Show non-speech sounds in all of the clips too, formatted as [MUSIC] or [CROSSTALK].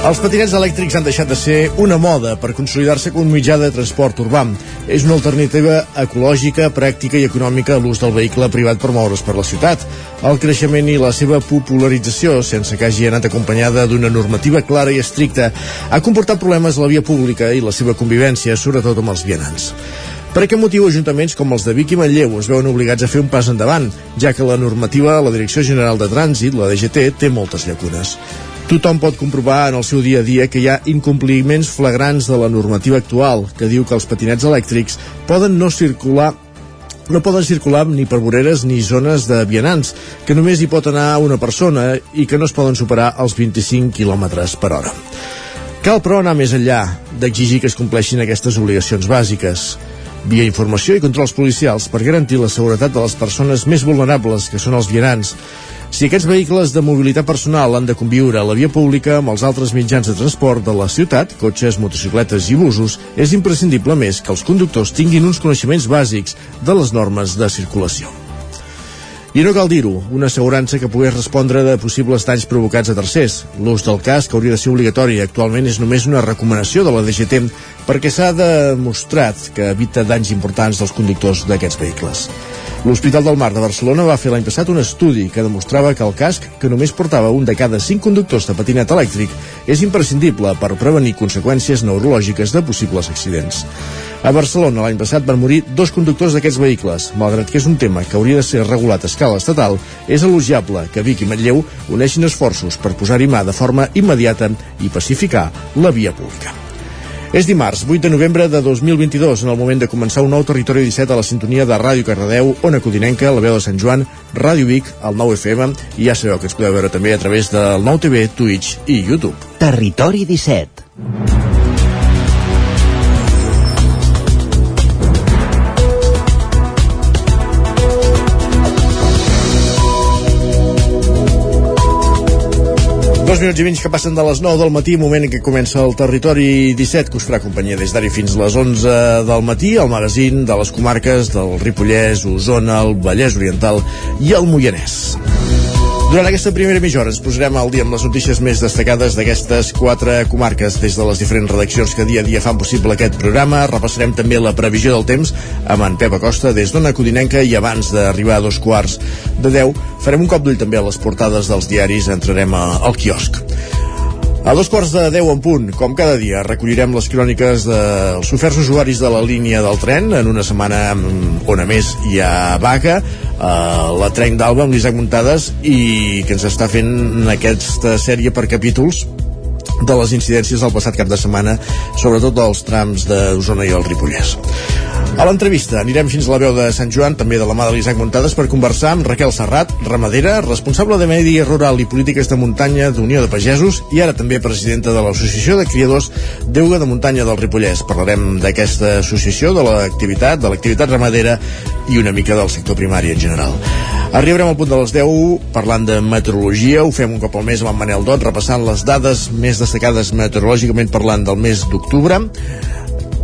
Els patinets elèctrics han deixat de ser una moda per consolidar-se com un mitjà de transport urbà. És una alternativa ecològica, pràctica i econòmica a l'ús del vehicle privat per moure's per la ciutat. El creixement i la seva popularització, sense que hagi anat acompanyada d'una normativa clara i estricta, ha comportat problemes a la via pública i la seva convivència, sobretot amb els vianants. Per aquest motiu, ajuntaments com els de Vic i Manlleu es veuen obligats a fer un pas endavant, ja que la normativa de la Direcció General de Trànsit, la DGT, té moltes llacunes. Tothom pot comprovar en el seu dia a dia que hi ha incompliments flagrants de la normativa actual, que diu que els patinets elèctrics poden no circular no poden circular ni per voreres ni zones de vianants, que només hi pot anar una persona i que no es poden superar els 25 km per hora. Cal, però, anar més enllà d'exigir que es compleixin aquestes obligacions bàsiques via informació i controls policials per garantir la seguretat de les persones més vulnerables, que són els vianants, si aquests vehicles de mobilitat personal han de conviure a la via pública amb els altres mitjans de transport de la ciutat, cotxes, motocicletes i busos, és imprescindible més que els conductors tinguin uns coneixements bàsics de les normes de circulació. I no cal dir-ho, una assegurança que pogués respondre de possibles danys provocats a tercers. L'ús del casc hauria de ser obligatori actualment és només una recomanació de la DGT perquè s'ha demostrat que evita danys importants dels conductors d'aquests vehicles. L'Hospital del Mar de Barcelona va fer l'any passat un estudi que demostrava que el casc, que només portava un de cada cinc conductors de patinet elèctric, és imprescindible per prevenir conseqüències neurològiques de possibles accidents. A Barcelona l'any passat van morir dos conductors d'aquests vehicles. Malgrat que és un tema que hauria de ser regulat a escala estatal, és elogiable que Vic i Matlleu uneixin esforços per posar-hi mà de forma immediata i pacificar la via pública. És dimarts, 8 de novembre de 2022, en el moment de començar un nou Territori 17 a la sintonia de Ràdio Cardedeu, Ona Codinenca, la veu de Sant Joan, Ràdio Vic, el 9 FM, i ja sabeu que ens podeu veure també a través del 9 TV, Twitch i YouTube. Territori 17 Dos minuts i mig que passen de les 9 del matí, moment en què comença el Territori 17, que us farà companyia des d'ara fins a les 11 del matí, el magazín de les comarques del Ripollès, Osona, el Vallès Oriental i el Moianès. Durant aquesta primera mitja hora ens posarem al dia amb les notícies més destacades d'aquestes quatre comarques des de les diferents redaccions que dia a dia fan possible aquest programa. Repassarem també la previsió del temps amb en Pep Acosta des d'Ona Codinenca i abans d'arribar a dos quarts de deu farem un cop d'ull també a les portades dels diaris, entrarem al quiosc. A dos quarts de deu en punt, com cada dia, recollirem les cròniques dels oferts usuaris de la línia del tren en una setmana on a més hi ha vaga uh, la Trenc d'Alba amb l'Isaac Muntades i que ens està fent aquesta sèrie per capítols de les incidències del passat cap de setmana, sobretot dels trams d'Osona i el Ripollès. A l'entrevista anirem fins a la veu de Sant Joan, també de la mà de l'Isaac Muntades, per conversar amb Raquel Serrat, ramadera, responsable de Medi Rural i Polítiques de Muntanya d'Unió de Pagesos i ara també presidenta de l'Associació de Criadors d'Euga de Muntanya del Ripollès. Parlarem d'aquesta associació, de l'activitat, de l'activitat ramadera i una mica del sector primari en general. Arribarem al punt de les 10 parlant de meteorologia, ho fem un cop al mes amb en Manel Dot, repassant les dades més destacades meteorològicament parlant del mes d'octubre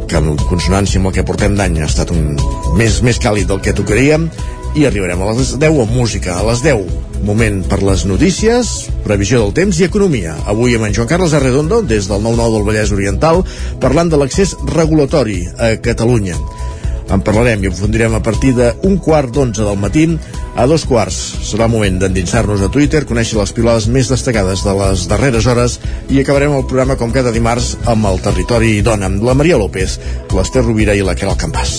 que en consonància amb el que portem d'any ha estat un més, més càlid del que tocaríem. I arribarem a les 10 amb música. A les 10 moment per les notícies previsió del temps i economia. Avui amb en Joan Carles Arredondo des del 9-9 del Vallès Oriental parlant de l'accés regulatori a Catalunya. En parlarem i aprofundirem a partir d'un quart d'onze del matí a dos quarts. Serà moment d'endinsar-nos a Twitter, conèixer les pilades més destacades de les darreres hores i acabarem el programa com cada dimarts amb el Territori Dona, amb la Maria López, l'Ester Rovira i la Caral Campàs.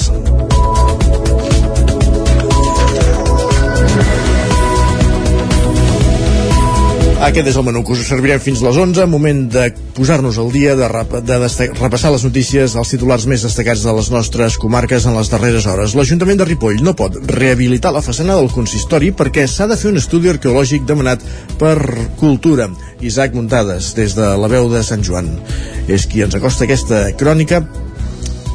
Aquest és el menú que us servirem fins les 11, moment de posar-nos al dia, de, rep de repassar les notícies, els titulars més destacats de les nostres comarques en les darreres hores. L'Ajuntament de Ripoll no pot rehabilitar la façana del consistori perquè s'ha de fer un estudi arqueològic demanat per Cultura. Isaac Muntades, des de la veu de Sant Joan. És qui ens acosta aquesta crònica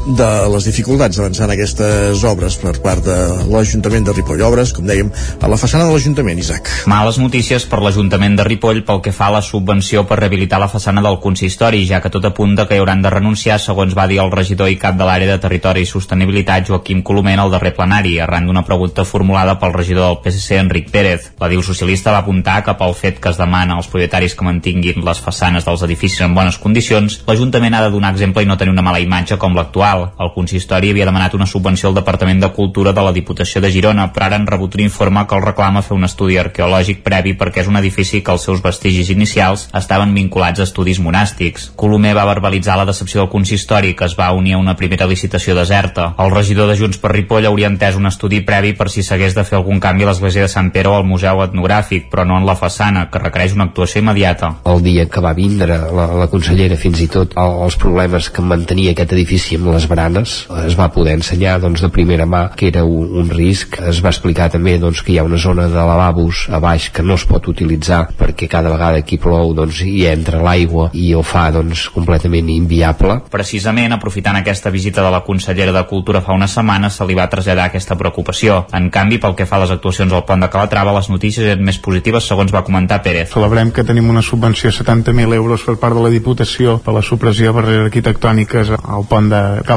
de les dificultats d'avançar en aquestes obres per part de l'Ajuntament de Ripoll. Obres, com dèiem, a la façana de l'Ajuntament, Isaac. Males notícies per l'Ajuntament de Ripoll pel que fa a la subvenció per rehabilitar la façana del consistori, ja que tot apunta que hi hauran de renunciar, segons va dir el regidor i cap de l'àrea de Territori i Sostenibilitat, Joaquim Colomer, al darrer plenari, arran d'una pregunta formulada pel regidor del PSC, Enric Pérez. La diu socialista va apuntar que pel fet que es demana als propietaris que mantinguin les façanes dels edificis en bones condicions, l'Ajuntament ha de donar exemple i no tenir una mala imatge com l'actual. El consistori havia demanat una subvenció al Departament de Cultura de la Diputació de Girona, però ara han rebut un informe que el reclama fer un estudi arqueològic previ perquè és un edifici que els seus vestigis inicials estaven vinculats a estudis monàstics. Colomer va verbalitzar la decepció del consistori, que es va unir a una primera licitació deserta. El regidor de Junts per Ripoll hauria entès un estudi previ per si s'hagués de fer algun canvi a l'església de Sant Pere o al Museu Etnogràfic, però no en la façana, que requereix una actuació immediata. El dia que va vindre la, la consellera fins i tot el, els problemes que mantenia aquest edifici amb les baranes es va poder ensenyar doncs, de primera mà que era un, un risc es va explicar també doncs, que hi ha una zona de lavabos a baix que no es pot utilitzar perquè cada vegada que hi plou doncs, hi entra l'aigua i ho fa doncs, completament inviable Precisament aprofitant aquesta visita de la consellera de Cultura fa una setmana se li va traslladar aquesta preocupació. En canvi, pel que fa a les actuacions al pont de Calatrava, les notícies eren més positives segons va comentar Pérez. Celebrem que tenim una subvenció de 70.000 euros per part de la Diputació per la supressió de barreres arquitectòniques al pont de Calatrava.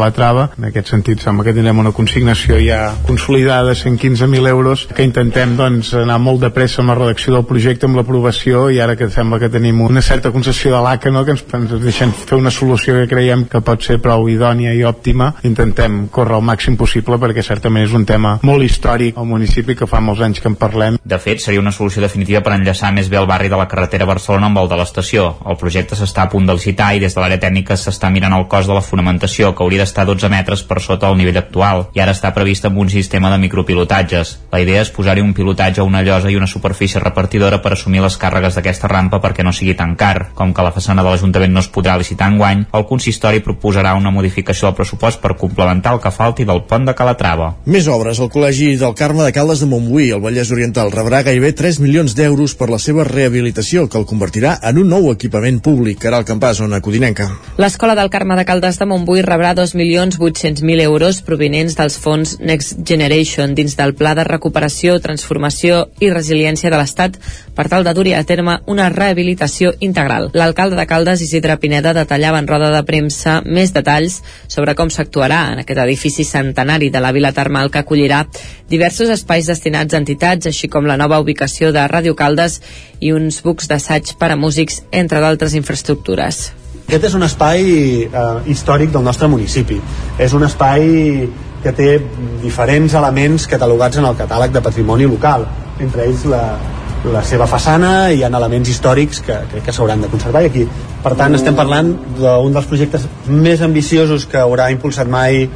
En aquest sentit, sembla que tindrem una consignació ja consolidada de 115.000 euros que intentem doncs, anar molt de pressa amb la redacció del projecte, amb l'aprovació i ara que sembla que tenim una certa concessió de l'ACA no? que ens, ens deixen fer una solució que creiem que pot ser prou idònia i òptima, intentem córrer el màxim possible perquè certament és un tema molt històric al municipi que fa molts anys que en parlem. De fet, seria una solució definitiva per enllaçar més bé el barri de la carretera Barcelona amb el de l'estació. El projecte s'està a punt de licitar i des de l'àrea tècnica s'està mirant el cost de la fonamentació, que hauria d'estar 12 metres per sota del nivell actual, i ara està previst amb un sistema de micropilotatges. La idea és posar-hi un pilotatge a una llosa i una superfície repartidora per assumir les càrregues d'aquesta rampa perquè no sigui tan car. Com que la façana de l'Ajuntament no es podrà licitar en guany, el consistori proposarà una modificació del pressupost per complementar el que falti del pont de Calatrava. Més obres. El Col·legi del Carme de Caldes de Montbui, al Vallès Oriental, rebrà gairebé 3 milions d'euros per la seva rehabilitació, que el convertirà en un nou equipament públic. Ara al campàs, zona codinenca. L'Escola del Carme de Caldes de Montbui rebrà 2.800.000 euros provinents dels fons Next Generation dins del Pla de Recuperació, Transformació i Resiliència de l'Estat per tal de dur a terme una rehabilitació integral. L'alcalde de Caldes, Isidre Pineda, detallava en roda de premsa més detalls sobre com s'actuarà en aquest edifici centenari de la Vila Termal que acollirà diversos espais destinats a entitats, així com la nova ubicació de Ràdio Caldes i uns bucs d'assaig per a músics, entre d'altres infraestructures. Aquest és un espai eh, històric del nostre municipi. És un espai que té diferents elements catalogats en el catàleg de patrimoni local, entre ells la, la seva façana i hi ha elements històrics que crec que s'hauran de conservar. I aquí per tant estem parlant d'un dels projectes més ambiciosos que haurà impulsat mai eh,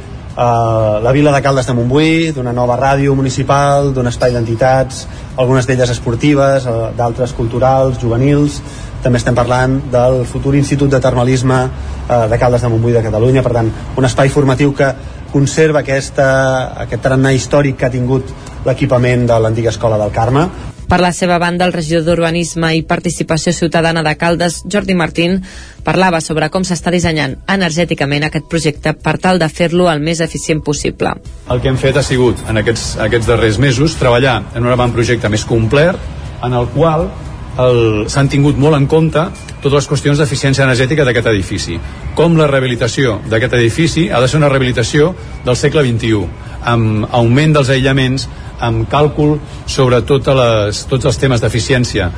la vila de Caldes de Montbui d'una nova ràdio municipal d'un espai d'entitats, algunes d'elles esportives eh, d'altres culturals, juvenils també estem parlant del futur Institut de Termalisme eh, de Caldes de Montbui de Catalunya, per tant, un espai formatiu que conserva aquesta, aquest tarannà històric que ha tingut l'equipament de l'antiga escola del Carme. Per la seva banda, el regidor d'Urbanisme i Participació Ciutadana de Caldes, Jordi Martín, parlava sobre com s'està dissenyant energèticament aquest projecte per tal de fer-lo el més eficient possible. El que hem fet ha sigut, en aquests, aquests darrers mesos, treballar en un avantprojecte més complet, en el qual s'han tingut molt en compte totes les qüestions d'eficiència energètica d'aquest edifici. Com la rehabilitació d'aquest edifici ha de ser una rehabilitació del segle XXI, amb augment dels aïllaments, amb càlcul sobre totes les, tots els temes d'eficiència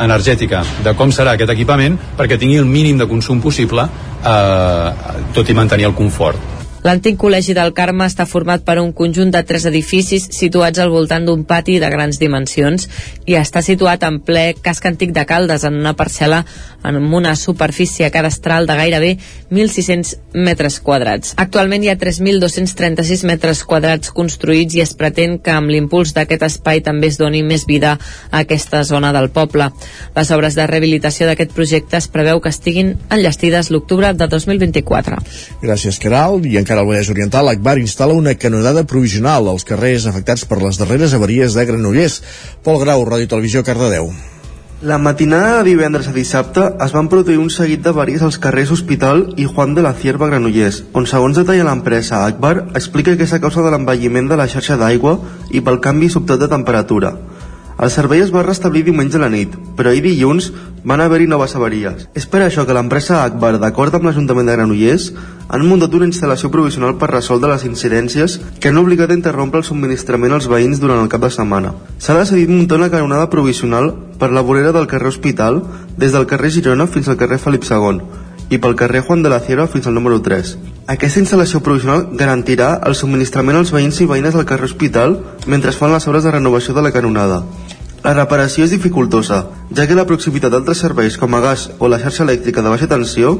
energètica de com serà aquest equipament perquè tingui el mínim de consum possible eh, tot i mantenir el confort. L'antic col·legi del Carme està format per un conjunt de tres edificis situats al voltant d'un pati de grans dimensions i està situat en ple casc antic de Caldes en una parcel·la amb una superfície cadastral de gairebé 1.600 metres quadrats. Actualment hi ha 3.236 metres quadrats construïts i es pretén que amb l'impuls d'aquest espai també es doni més vida a aquesta zona del poble. Les obres de rehabilitació d'aquest projecte es preveu que estiguin enllestides l'octubre de 2024. Gràcies, Caral. I encara al Vallès Oriental, l'Acbar instal·la una canonada provisional als carrers afectats per les darreres avaries de Granollers. Pol Grau, Ràdio Televisió, Cardedeu. La matinada de divendres a dissabte es van produir un seguit d'avaries als carrers Hospital i Juan de la Cierva Granollers, on segons detalla l'empresa Akbar, explica que és a causa de l'envelliment de la xarxa d'aigua i pel canvi sobtat de temperatura. El servei es va restablir diumenge a la nit, però ahir dilluns van haver-hi noves avaries. És per això que l'empresa Akbar, d'acord amb l'Ajuntament de Granollers, han muntat una instal·lació provisional per resoldre les incidències que han obligat a interrompre el subministrament als veïns durant el cap de setmana. S'ha decidit muntar una canonada provisional per la vorera del carrer Hospital des del carrer Girona fins al carrer Felip II i pel carrer Juan de la Cierva fins al número 3. Aquesta instal·lació provisional garantirà el subministrament als veïns i veïnes del carrer Hospital mentre es fan les obres de renovació de la canonada. La reparació és dificultosa, ja que la proximitat d'altres serveis com a gas o la xarxa elèctrica de baixa tensió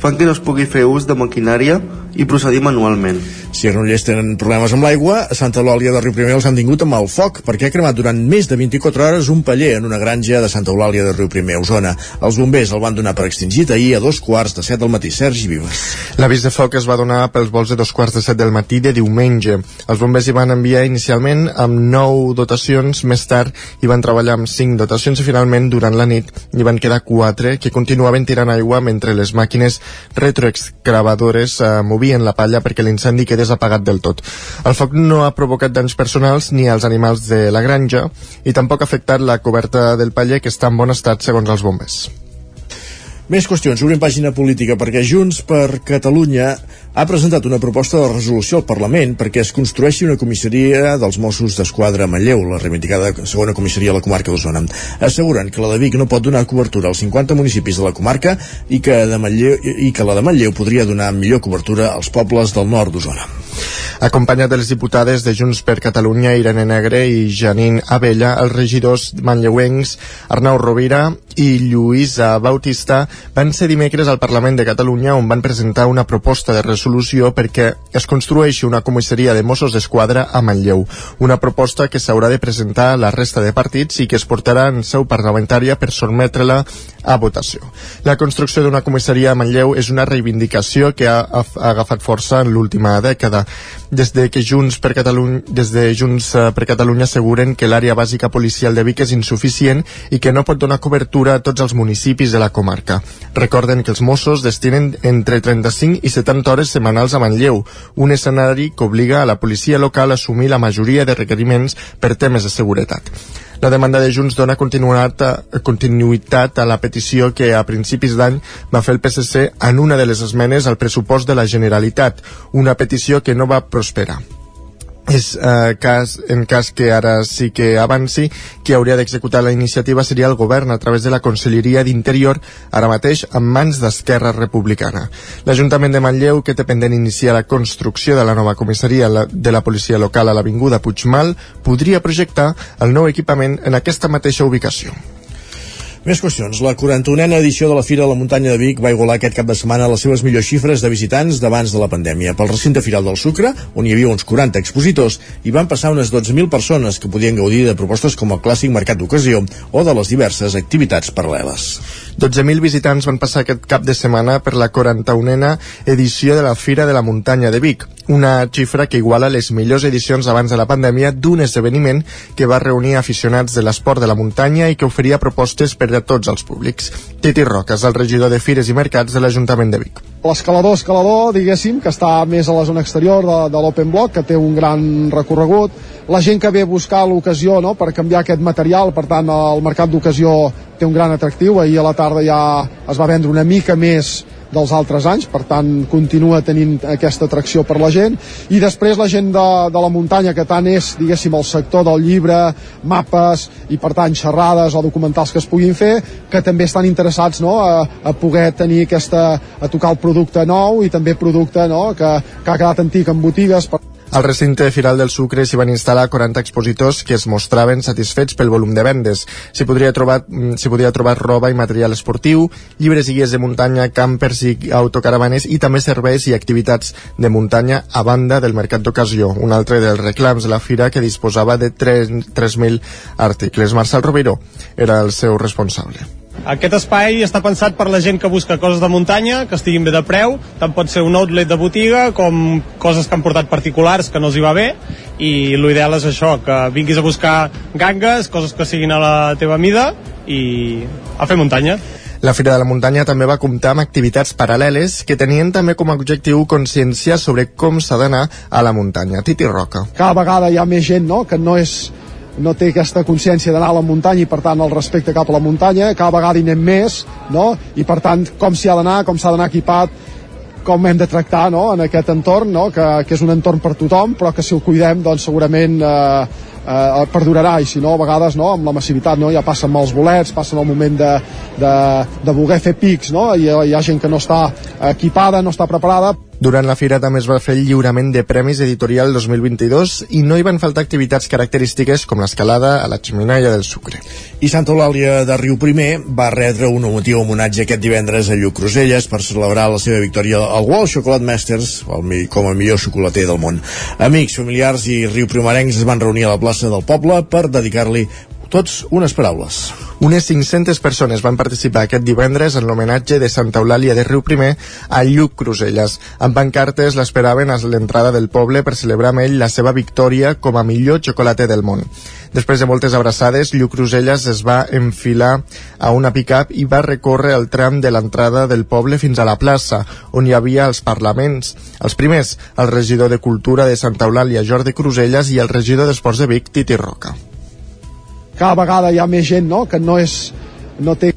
fan que no es pugui fer ús de maquinària i procedir manualment. Si a Granollers tenen problemes amb l'aigua, a Santa Eulàlia de Riu Primer els han tingut amb el foc perquè ha cremat durant més de 24 hores un paller en una granja de Santa Eulàlia de Riu Primer, Osona. Els bombers el van donar per extingit ahir a dos quarts de set del matí. Sergi Vives. L'avís de foc es va donar pels vols de dos quarts de set del matí de diumenge. Els bombers hi van enviar inicialment amb nou dotacions, més tard hi van treballar amb cinc dotacions i finalment durant la nit hi van quedar quatre que continuaven tirant aigua mentre les màquines retroexcavadores eh, movien la palla perquè l'incendi quedés apagat del tot. El foc no ha provocat danys personals ni als animals de la granja i tampoc ha afectat la coberta del paller que està en bon estat segons els bombers. Més qüestions. Obrim pàgina política perquè Junts per Catalunya ha presentat una proposta de resolució al Parlament perquè es construeixi una comissaria dels Mossos d'Esquadra a Manlleu, la reivindicada segona comissaria a la comarca d'Osona. Asseguren que la de Vic no pot donar cobertura als 50 municipis de la comarca i que, de Manlleu, i que la de Manlleu podria donar millor cobertura als pobles del nord d'Osona. Acompanyat de les diputades de Junts per Catalunya, Irene Negre i Janine Abella, els regidors manlleuencs Arnau Rovira i Lluïsa Bautista van ser dimecres al Parlament de Catalunya on van presentar una proposta de resolució perquè es construeixi una comissaria de Mossos d'Esquadra a Manlleu. Una proposta que s'haurà de presentar a la resta de partits i que es portarà en seu parlamentària per sotmetre-la a votació. La construcció d'una comissaria a Manlleu és una reivindicació que ha, agafat força en l'última dècada des de que Junts per Catalunya, des de Junts eh, per Catalunya asseguren que l'àrea bàsica policial de Vic és insuficient i que no pot donar cobertura a tots els municipis de la comarca. Recorden que els Mossos destinen entre 35 i 70 hores setmanals a Manlleu, un escenari que obliga a la policia local a assumir la majoria de requeriments per temes de seguretat. La demanda de Junts dona continuïtat a, la petició que a principis d'any va fer el PSC en una de les esmenes al pressupost de la Generalitat, una petició que no va prosperar és eh, cas, en cas que ara sí que avanci, qui hauria d'executar la iniciativa seria el govern a través de la Conselleria d'Interior, ara mateix en mans d'Esquerra Republicana. L'Ajuntament de Manlleu, que té pendent iniciar la construcció de la nova comissaria de la policia local a l'Avinguda Puigmal, podria projectar el nou equipament en aquesta mateixa ubicació. Més qüestions. La 41a edició de la Fira de la Muntanya de Vic va igualar aquest cap de setmana les seves millors xifres de visitants d'abans de la pandèmia. Pel recinte firal del Sucre, on hi havia uns 40 expositors, hi van passar unes 12.000 persones que podien gaudir de propostes com el clàssic mercat d'ocasió o de les diverses activitats paral·leles. 12.000 visitants van passar aquest cap de setmana per la 41a edició de la Fira de la Muntanya de Vic, una xifra que iguala les millors edicions abans de la pandèmia d'un esdeveniment que va reunir aficionats de l'esport de la muntanya i que oferia propostes per a tots els públics. Titi Roques, el regidor de Fires i Mercats de l'Ajuntament de Vic. L'escalador, escalador, diguéssim, que està més a la zona exterior de, de l'Open Block, que té un gran recorregut, la gent que ve a buscar l'ocasió no, per canviar aquest material, per tant el mercat d'ocasió té un gran atractiu, ahir a la tarda ja es va vendre una mica més dels altres anys, per tant continua tenint aquesta atracció per la gent. I després la gent de, de la muntanya que tant és, diguéssim, el sector del llibre mapes i per tant xerrades o documentals que es puguin fer que també estan interessats no, a, a poder tenir aquesta, a tocar el producte nou i també producte no, que, que ha quedat antic en botigues per al recinte Firal del Sucre s'hi van instal·lar 40 expositors que es mostraven satisfets pel volum de vendes. S'hi podria trobar, mm, s'hi podia trobar roba i material esportiu, llibres i guies de muntanya, campers i autocaravanes i també serveis i activitats de muntanya a banda del mercat d'ocasió, un altre dels reclams de la fira que disposava de 3.000 articles. Marcel Roviro era el seu responsable Aquest espai està pensat per la gent que busca coses de muntanya, que estiguin bé de preu, tant pot ser un outlet de botiga com coses que han portat particulars que no els hi va bé, i l'ideal és això, que vinguis a buscar gangues, coses que siguin a la teva mida, i a fer muntanya. La Fira de la Muntanya també va comptar amb activitats paral·leles que tenien també com a objectiu consciència sobre com s'ha d'anar a la muntanya. Titi Roca. Cada vegada hi ha més gent no? que no és no té aquesta consciència d'anar a la muntanya i per tant el respecte cap a la muntanya, cada vegada hi anem més no? i per tant com s'hi ha d'anar, com s'ha d'anar equipat com hem de tractar no? en aquest entorn, no? que, que és un entorn per tothom, però que si el cuidem doncs, segurament eh, eh, perdurarà i si no a vegades no, amb la massivitat no, ja passen mals bolets, passen el moment de, de, de voler fer pics no? I hi ha gent que no està equipada, no està preparada durant la fira també es va fer el lliurament de Premis Editorial 2022 i no hi van faltar activitats característiques com l'escalada a la xeminaia del sucre. I Santa Eulàlia de Riu Primer va retre un emotiu homenatge aquest divendres a Lluc Cruselles per celebrar la seva victòria al World Chocolate Masters com a millor xocolater del món. Amics, familiars i riu primerencs es van reunir a la plaça del poble per dedicar-li tots unes paraules. Unes 500 persones van participar aquest divendres en l'homenatge de Santa Eulàlia de Riu Primer a Lluc Cruselles. Amb pancartes l'esperaven a l'entrada del poble per celebrar amb ell la seva victòria com a millor xocolater del món. Després de moltes abraçades, Lluc Cruselles es va enfilar a una pick-up i va recórrer el tram de l'entrada del poble fins a la plaça, on hi havia els parlaments. Els primers, el regidor de Cultura de Santa Eulàlia, Jordi Cruselles, i el regidor d'Esports de Vic, Titi Roca cada vegada hi ha més gent no? que no és no té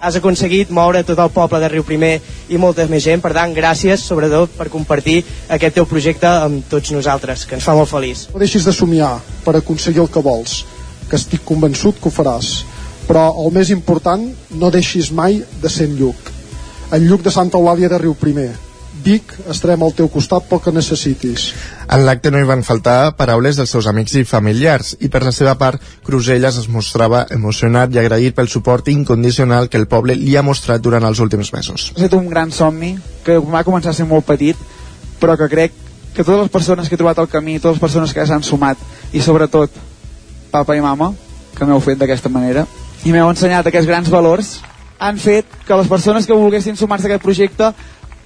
has aconseguit moure tot el poble de Riu Primer i molta més gent, per tant, gràcies sobretot per compartir aquest teu projecte amb tots nosaltres, que ens fa molt feliç. No deixis de somiar per aconseguir el que vols, que estic convençut que ho faràs, però el més important, no deixis mai de ser en Lluc. En Lluc de Santa Eulàlia de Riu Primer, Vic, estarem al teu costat pel que necessitis. En l'acte no hi van faltar paraules dels seus amics i familiars i per la seva part Cruselles es mostrava emocionat i agraït pel suport incondicional que el poble li ha mostrat durant els últims mesos. Ha estat un gran somni que va començar a ser molt petit però que crec que totes les persones que he trobat al camí, totes les persones que s'han sumat i sobretot papa i mama que m'heu fet d'aquesta manera i m'heu ensenyat aquests grans valors han fet que les persones que volguessin sumar-se a aquest projecte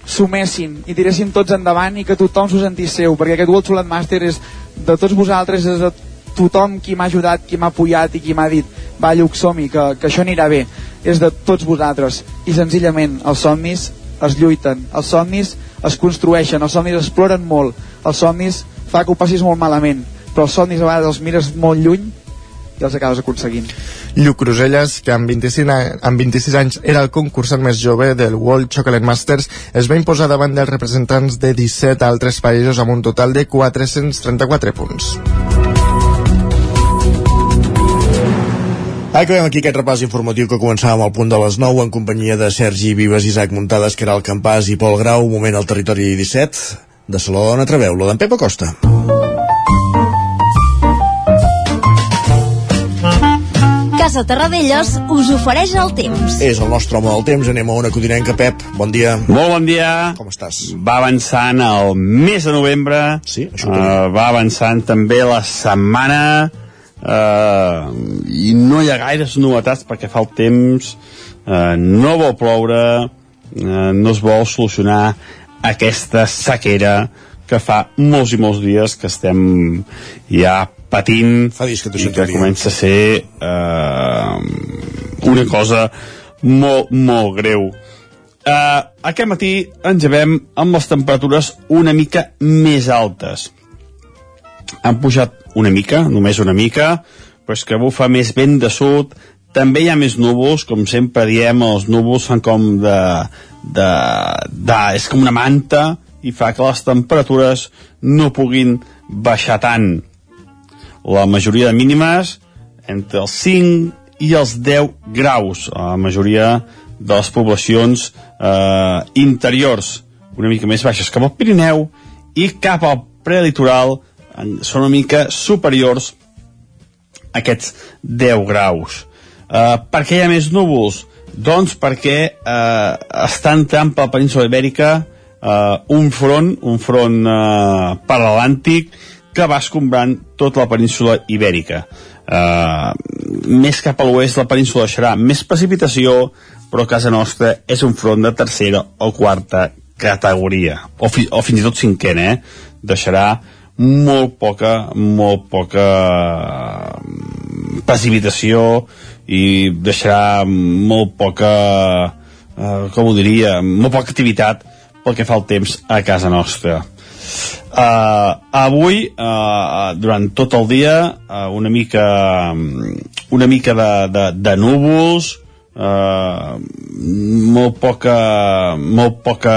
sumessin i tiressin tots endavant i que tothom s'ho sentís seu, perquè aquest World Chocolate Master és de tots vosaltres, és de tothom qui m'ha ajudat, qui m'ha apoyat i qui m'ha dit va Lluc, som que, que això anirà bé. És de tots vosaltres. I senzillament els somnis es lluiten els somnis es construeixen els somnis es exploren molt els somnis fa que ho passis molt malament però els somnis a vegades els mires molt lluny i els acabes aconseguint. Lluc Cruselles, que amb 26, amb 26 anys era el concursant més jove del World Chocolate Masters, es va imposar davant dels representants de 17 altres països amb un total de 434 punts. Acabem aquí aquest repàs informatiu que començàvem al punt de les 9 en companyia de Sergi Vives, Isaac Muntades, Caral Campàs i Pol Grau. Un moment al territori 17 de Saló on Treveu-lo, d'en Pep Acosta. Casa Terradellos us ofereix el temps. És el nostre home del temps, anem a una codinenca, Pep. Bon dia. Molt bon dia. Com estàs? Va avançant el mes de novembre. Sí, això uh, Va avançant també la setmana uh, i no hi ha gaires novetats perquè fa el temps, uh, no vol ploure, uh, no es vol solucionar aquesta sequera que fa molts i molts dies que estem ja patint Fa que i que comença a ser eh, una cosa molt, molt greu. Eh, aquest matí engevem amb les temperatures una mica més altes. Han pujat una mica, només una mica, però és que bufa més vent de sud, també hi ha més núvols, com sempre diem, els núvols fan com de, de, de... és com una manta i fa que les temperatures no puguin baixar tant la majoria de mínimes entre els 5 i els 10 graus a la majoria de les poblacions eh, interiors una mica més baixes cap al Pirineu i cap al prelitoral són una mica superiors a aquests 10 graus eh, per què hi ha més núvols? doncs perquè eh, està entrant per la península ibèrica eh, un front un front eh, per l'Atlàntic que va escombrant tota la península ibèrica. eh, més cap a l'oest la península deixarà més precipitació però a casa nostra és un front de tercera o quarta categoria o, fi, o fins i tot cinquena eh? deixarà molt poca molt poca mm, precipitació i deixarà molt poca eh, com ho diria molt poca activitat pel que fa al temps a casa nostra uh, avui uh, durant tot el dia uh, una mica una mica de, de, de núvols uh, molt poca molt poca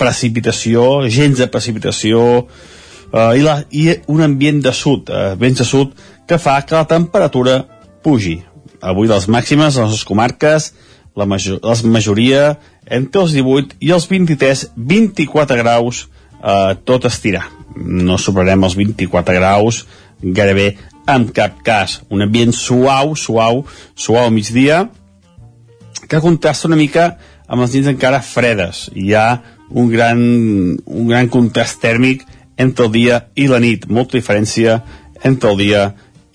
precipitació gens de precipitació uh, i, la, i un ambient de sud uh, vents de sud que fa que la temperatura pugi. Avui les màximes a les comarques la, major, la majoria entre els 18 i els 23-24 graus eh, tot estirar. No superarem els 24 graus gairebé en cap cas. Un ambient suau, suau, suau al migdia, que contrasta una mica amb les nits encara fredes. Hi ha un gran, un gran contrast tèrmic entre el dia i la nit, molta diferència entre el dia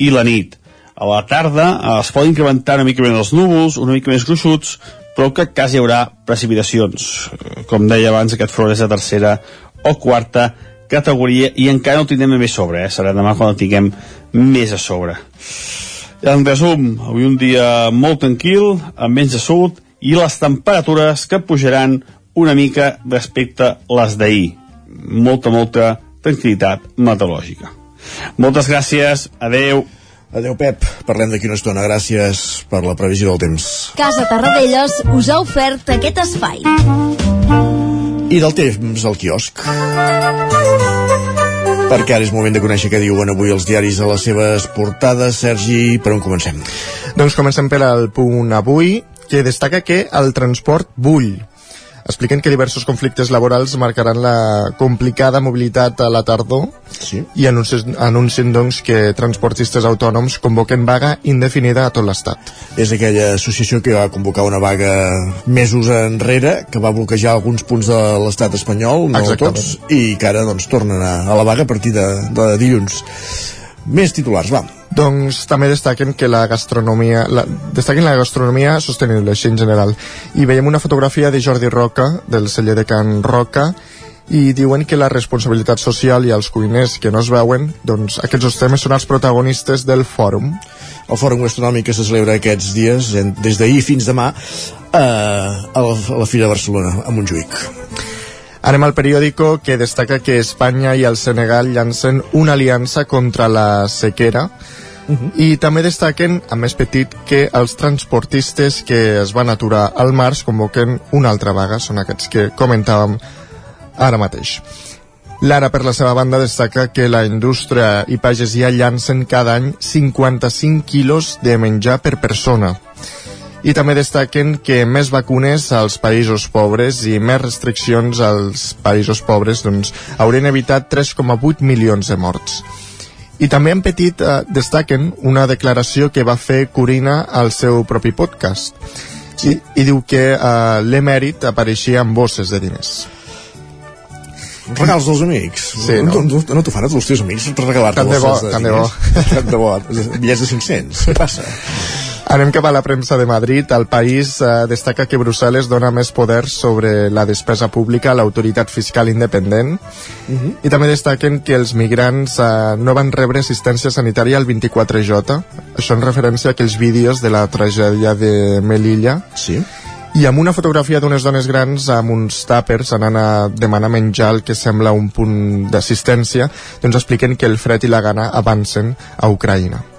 i la nit. A la tarda eh, es poden incrementar una mica més els núvols, una mica més gruixuts, però que cas hi haurà precipitacions. Com deia abans, aquest front és de tercera o quarta categoria i encara no tindrem més sobre, eh? serà demà quan el tinguem més a sobre. En resum, avui un dia molt tranquil, amb vents de sud i les temperatures que pujaran una mica respecte a les d'ahir. Molta, molta tranquil·litat meteorològica. Moltes gràcies, adeu. Adeu, Pep. Parlem d'aquí una estona. Gràcies per la previsió del temps. Casa Tarradellas us ha ofert aquest espai. I del temps al quiosc. Perquè ara és moment de conèixer què diuen avui els diaris a les seves portades. Sergi, per on comencem? Doncs comencem per al punt avui, que destaca que el transport bull expliquen que diversos conflictes laborals marcaran la complicada mobilitat a la tardor sí. i anuncien, anuncien doncs, que transportistes autònoms convoquen vaga indefinida a tot l'Estat. És aquella associació que va convocar una vaga mesos enrere, que va bloquejar alguns punts de l'estat espanyol, no Exactament. tots, i que ara doncs, tornen a, a la vaga a partir de, de dilluns. Més titulars, va. Doncs també destaquen que la gastronomia la, destaquen la gastronomia sostenible així en general i veiem una fotografia de Jordi Roca del celler de Can Roca i diuen que la responsabilitat social i els cuiners que no es veuen, doncs aquests dos temes són els protagonistes del fòrum. El Fòrum Gastronòmic que se celebra aquests dies, des d'ahir fins demà, eh, a la Fira de Barcelona, a Montjuïc. Anem al periòdico que destaca que Espanya i el Senegal llancen una aliança contra la sequera i també destaquen, a més petit, que els transportistes que es van aturar al març convoquen una altra vaga, són aquests que comentàvem ara mateix. L'Ara, per la seva banda, destaca que la indústria i pagesia llancen cada any 55 quilos de menjar per persona. I també destaquen que més vacunes als països pobres i més restriccions als països pobres doncs, haurien evitat 3,8 milions de morts. I també en petit eh, destaquen una declaració que va fer Corina al seu propi podcast. I, i diu que eh, l'emèrit apareixia amb bosses de diners. Regals dels amics. Sí, no? No, no, t'ho fan els teus amics regalar-te Tant de bo, bosses tant de bo. diners? Tant de bo. [LAUGHS] Bitllets de 500. Què passa? Anem cap a la premsa de Madrid. El país eh, destaca que Brussel·les dona més poder sobre la despesa pública a l'autoritat fiscal independent i també destaquen que els migrants eh, no van rebre assistència sanitària al 24J. Això en referència a aquells vídeos de la tragèdia de Melilla. Sí. I amb una fotografia d'unes dones grans amb uns tàpers anant a demanar menjar el que sembla un punt d'assistència, doncs expliquen que el fred i la gana avancen a Ucraïna.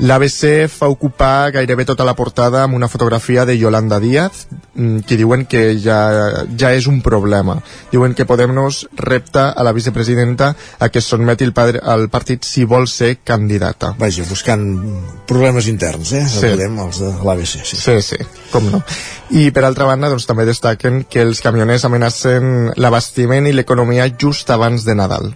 L'ABC fa ocupar gairebé tota la portada amb una fotografia de Yolanda Díaz, mm, que diuen que ja, ja és un problema. Diuen que Podemos repta a la vicepresidenta a que sotmeti el, padre, al partit si vol ser candidata. Vaja, buscant problemes interns, eh? Sí. Recordem els de l'ABC. Sí. Sí, sí, com no. I per altra banda, doncs, també destaquen que els camioners amenacen l'abastiment i l'economia just abans de Nadal.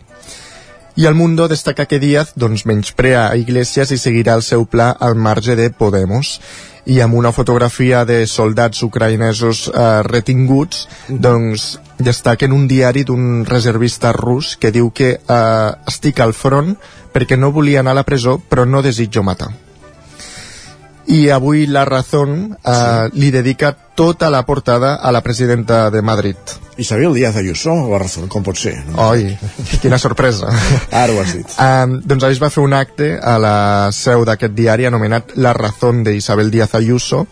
I el Mundo destaca que Díaz doncs, menysprea a Iglesias i seguirà el seu pla al marge de Podemos. I amb una fotografia de soldats ucraïnesos eh, retinguts doncs destaquen un diari d'un reservista rus que diu que eh, estic al front perquè no volia anar a la presó però no desitjo matar i avui La Razón eh, sí. li dedica tota la portada a la presidenta de Madrid. Isabel Díaz Ayuso, La Razón, com pot ser? No? Oi, quina sorpresa. [LAUGHS] Ara ho has dit. Um, doncs ahir es va fer un acte a la seu d'aquest diari anomenat La Razón de Isabel Díaz Ayuso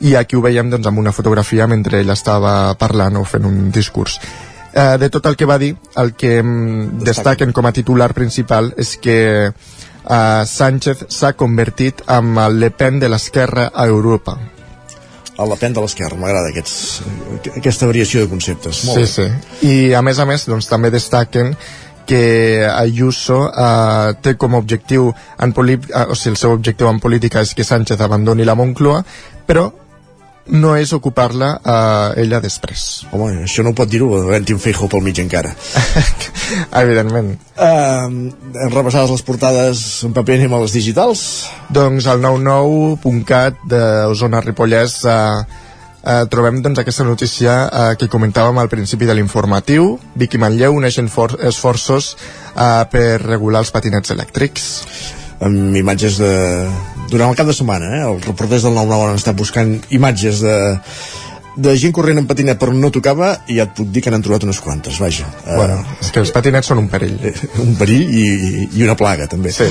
i aquí ho veiem doncs, amb una fotografia mentre ell estava parlant o fent un discurs. Uh, de tot el que va dir, el que destaquen com a titular principal és que uh, Sánchez s'ha convertit en el Le Pen de l'esquerra a Europa. El Le Pen de l'esquerra, m'agrada aquesta variació de conceptes. Molt sí, bé. sí. I a més a més, doncs, també destaquen que Ayuso uh, té com a objectiu en uh, o sigui, el seu objectiu en política és que Sánchez abandoni la Moncloa, però no és ocupar-la eh, ella després. Home, això no ho pot dir-ho, havent-hi un Feijó pel mig encara. [LAUGHS] Evidentment. Uh, hem repassat les portades en paper, anem a les digitals? Doncs al 99.cat d'Osona Ripollès uh, uh, trobem doncs, aquesta notícia uh, que comentàvem al principi de l'informatiu. Vicky Manlleu uneixen esforços uh, per regular els patinets elèctrics amb imatges de... durant el cap de setmana, eh? els reporters del 9-9 han estat buscant imatges de de gent corrent en patinet però no tocava i ja et puc dir que n'han trobat unes quantes, vaja. Bueno, uh, és que els patinets són un perill. [LAUGHS] Un perill i, i una plaga, també. Sí.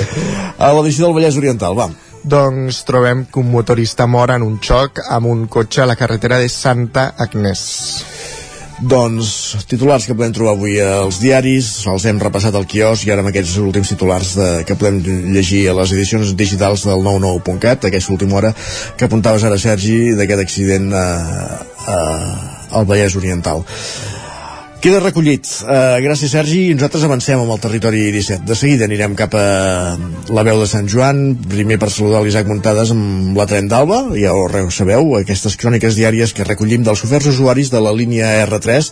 A l'edició del Vallès Oriental, va. Doncs trobem que un motorista mor en un xoc amb un cotxe a la carretera de Santa Agnès. Doncs titulars que podem trobar avui als diaris, els hem repassat al quiosc i ara amb aquests últims titulars de, que podem llegir a les edicions digitals del 99.cat, aquesta última hora que apuntaves ara, Sergi, d'aquest accident a, a, al Vallès Oriental. Queda recollit. Uh, gràcies, Sergi. I nosaltres avancem amb el territori 17. De seguida anirem cap a la veu de Sant Joan, primer per saludar l'Isaac Muntades amb la tren d'Alba, ja ho sabeu, aquestes cròniques diàries que recollim dels oferts usuaris de la línia R3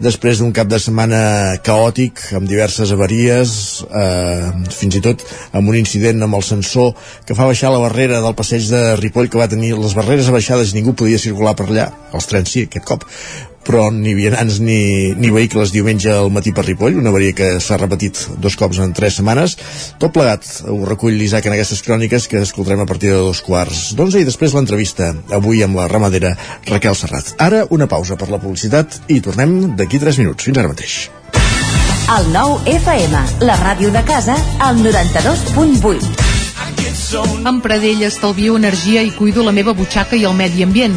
després d'un cap de setmana caòtic, amb diverses avaries, eh, fins i tot amb un incident amb el sensor que fa baixar la barrera del passeig de Ripoll que va tenir les barreres abaixades i ningú podia circular per allà, els trens sí, aquest cop, però ni vianants ni, ni vehicles diumenge al matí per Ripoll, una avaria que s'ha repetit dos cops en tres setmanes. Tot plegat ho recull l'Isaac en aquestes cròniques que escoltarem a partir de dos quarts d'onze i després l'entrevista, avui amb la ramadera Raquel Serrat. Ara una pausa per la publicitat i tornem d'aquí tres minuts. Fins ara mateix. El nou FM, la ràdio de casa, al 92.8. Amb Pradell estalvio energia i cuido la meva butxaca i el medi ambient.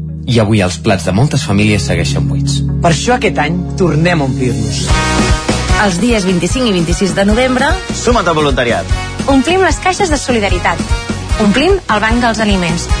i avui els plats de moltes famílies segueixen buits. Per això aquest any tornem a omplir-nos. Els dies 25 i 26 de novembre... Suma't al voluntariat. Omplim les caixes de solidaritat. omplint el banc dels aliments.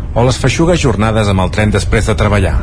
o les feixugues jornades amb el tren després de treballar.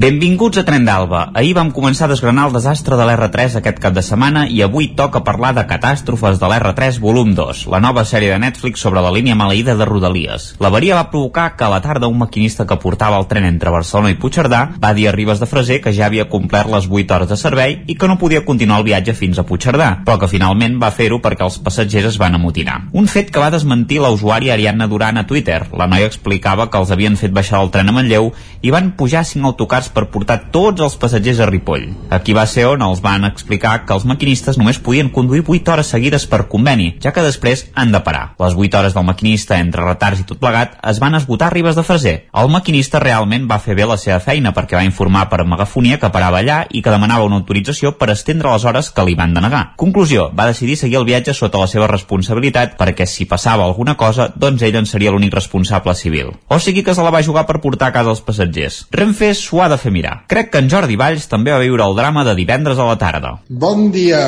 Benvinguts a Tren d'Alba. Ahir vam començar a desgranar el desastre de l'R3 aquest cap de setmana i avui toca parlar de catàstrofes de l'R3 volum 2, la nova sèrie de Netflix sobre la línia maleïda de Rodalies. L'avaria va provocar que a la tarda un maquinista que portava el tren entre Barcelona i Puigcerdà va dir a Ribes de Freser que ja havia complert les 8 hores de servei i que no podia continuar el viatge fins a Puigcerdà, però que finalment va fer-ho perquè els passatgers es van amotinar. Un fet que va desmentir la usuària Ariadna Duran a Twitter. La noia explicava que els havien fet baixar del tren a Manlleu i van pujar cinc autocars per portar tots els passatgers a Ripoll. Aquí va ser on els van explicar que els maquinistes només podien conduir 8 hores seguides per conveni, ja que després han de parar. Les 8 hores del maquinista, entre retards i tot plegat, es van esgotar a Ribes de Freser. El maquinista realment va fer bé la seva feina perquè va informar per megafonia que parava allà i que demanava una autorització per estendre les hores que li van denegar. Conclusió, va decidir seguir el viatge sota la seva responsabilitat perquè si passava alguna cosa, doncs ell en seria l'únic responsable civil. O sigui que se la va jugar per portar a casa els passatgers. Renfe s'ho ha de fer mirar. Crec que en Jordi Valls també va viure el drama de divendres a la tarda. Bon dia,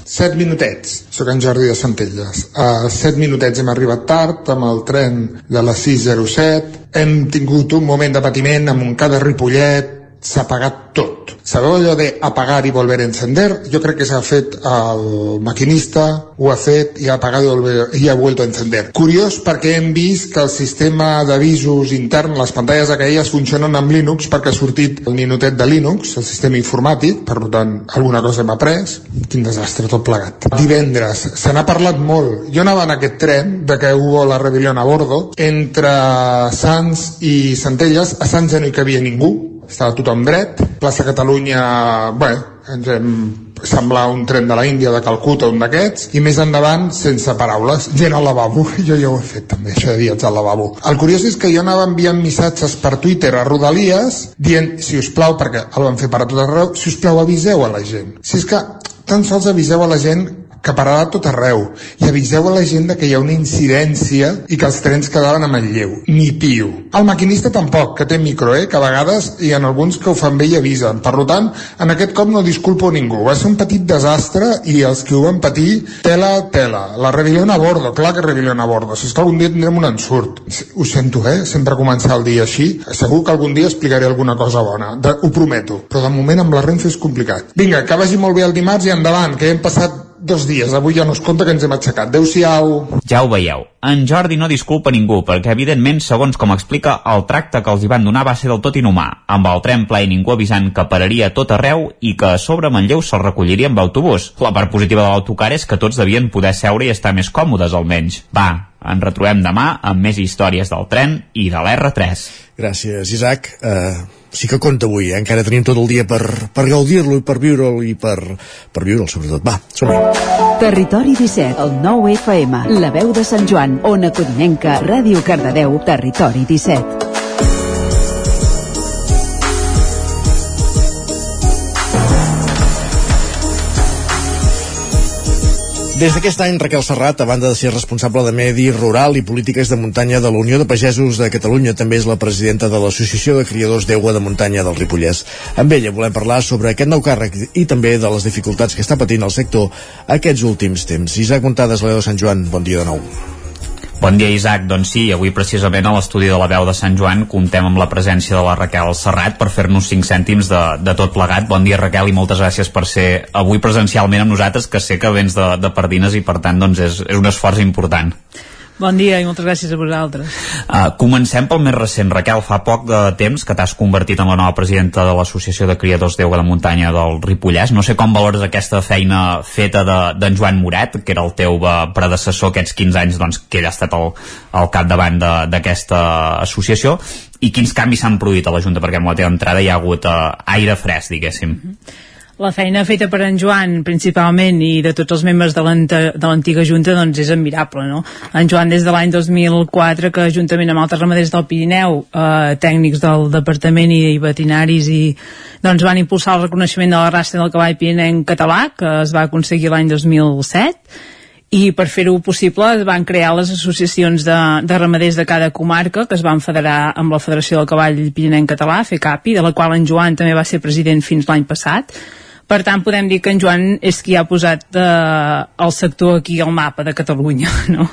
7 minutets. Soc en Jordi de Centelles. A 7 minutets hem arribat tard amb el tren de la 607. Hem tingut un moment de patiment amb un cada Ripollet. S'ha apagat tot. Sabeu allò de apagar i volver a encender? Jo crec que s'ha fet el maquinista, ho ha fet i ha apagat i, volver, i ha vuelto a encender. Curiós perquè hem vist que el sistema d'avisos intern, les pantalles aquelles funcionen amb Linux perquè ha sortit el ninotet de Linux, el sistema informàtic, per tant alguna cosa hem après. Quin desastre tot plegat. Divendres, se n'ha parlat molt. Jo anava en aquest tren de que hubo la rebel·lió a bordo entre Sants i Centelles. A Sants ja no hi cabia ningú, estava tothom dret. Plaça Catalunya, bé, ens hem semblar un tren de la Índia de Calcuta, un d'aquests, i més endavant, sense paraules, gent al lavabo. [LAUGHS] Jo ja ho he fet també, això de viatjar al lavabo. El curiós és que jo anava enviant missatges per Twitter a Rodalies dient, si us plau, perquè el van fer per a tot arreu, si us plau aviseu a la gent. Si és que tan sols aviseu a la gent que pararà a tot arreu i aviseu a la gent que hi ha una incidència i que els trens quedaven a Manlleu ni pio. El maquinista tampoc que té micro, eh, que a vegades hi ha alguns que ho fan bé i avisen. Per tant, en aquest cop no disculpo ningú. Va ser un petit desastre i els que ho van patir, tela, tela. La rebel·lió a bordo, clar que rebel·lió a bordo. Si és que algun dia tindrem un ensurt. Ho sento, eh, sempre començar el dia així. Segur que algun dia explicaré alguna cosa bona. De, ho prometo. Però de moment amb la Renfe és complicat. Vinga, que vagi molt bé el dimarts i endavant, que hem passat dos dies. Avui ja no es compta que ens hem aixecat. Adéu-siau. Ja ho veieu. En Jordi no disculpa ningú, perquè evidentment, segons com explica, el tracte que els hi van donar va ser del tot inhumà, amb el tren ple i ningú avisant que pararia tot arreu i que a sobre Manlleu se'l recolliria amb autobús. La part positiva de l'autocar és que tots devien poder seure i estar més còmodes, almenys. Va, ens retrobem demà amb més històries del tren i de l'R3. Gràcies, Isaac. Uh, sí que compta avui, eh? encara tenim tot el dia per, per gaudir-lo i per viure'l i per, per viure'l, sobretot. Va, som -hi. Territori 17, el 9 FM, la veu de Sant Joan, Ona Codinenca, Ràdio Cardedeu, Territori 17. Des d'aquest any, Raquel Serrat, a banda de ser responsable de Medi Rural i Polítiques de Muntanya de la Unió de Pagesos de Catalunya, també és la presidenta de l'Associació de Criadors d'Aigua de Muntanya del Ripollès. Amb ella volem parlar sobre aquest nou càrrec i també de les dificultats que està patint el sector aquests últims temps. Isaac Montades, Leo Sant Joan, bon dia de nou. Bon dia, Isaac. Doncs sí, avui precisament a l'estudi de la veu de Sant Joan contem amb la presència de la Raquel Serrat per fer-nos 5 cèntims de, de tot plegat. Bon dia, Raquel, i moltes gràcies per ser avui presencialment amb nosaltres, que sé que vens de, de Pardines i per tant doncs és, és un esforç important. Bon dia i moltes gràcies a vosaltres. Uh, comencem pel més recent. Raquel, fa poc de temps que t'has convertit en la nova presidenta de l'Associació de Criadors d'Euga de Muntanya del Ripollès. No sé com valores aquesta feina feta d'en de, Joan Moret, que era el teu predecessor aquests 15 anys doncs, que ell ha estat al, al capdavant d'aquesta associació i quins canvis s'han produït a la Junta perquè amb la teva entrada hi ha hagut uh, aire fresc, diguéssim. Mm -hmm la feina feta per en Joan principalment i de tots els membres de l'antiga Junta doncs és admirable no? en Joan des de l'any 2004 que juntament amb altres ramaders del Pirineu eh, tècnics del departament i, i veterinaris i doncs van impulsar el reconeixement de la raça del cavall pirinenc català que es va aconseguir l'any 2007 i per fer-ho possible es van crear les associacions de, de ramaders de cada comarca que es van federar amb la Federació del Cavall Pirinenc Català, FECAPI, de la qual en Joan també va ser president fins l'any passat per tant, podem dir que en Joan és qui ha posat eh, el sector aquí al mapa de Catalunya, [LAUGHS] no?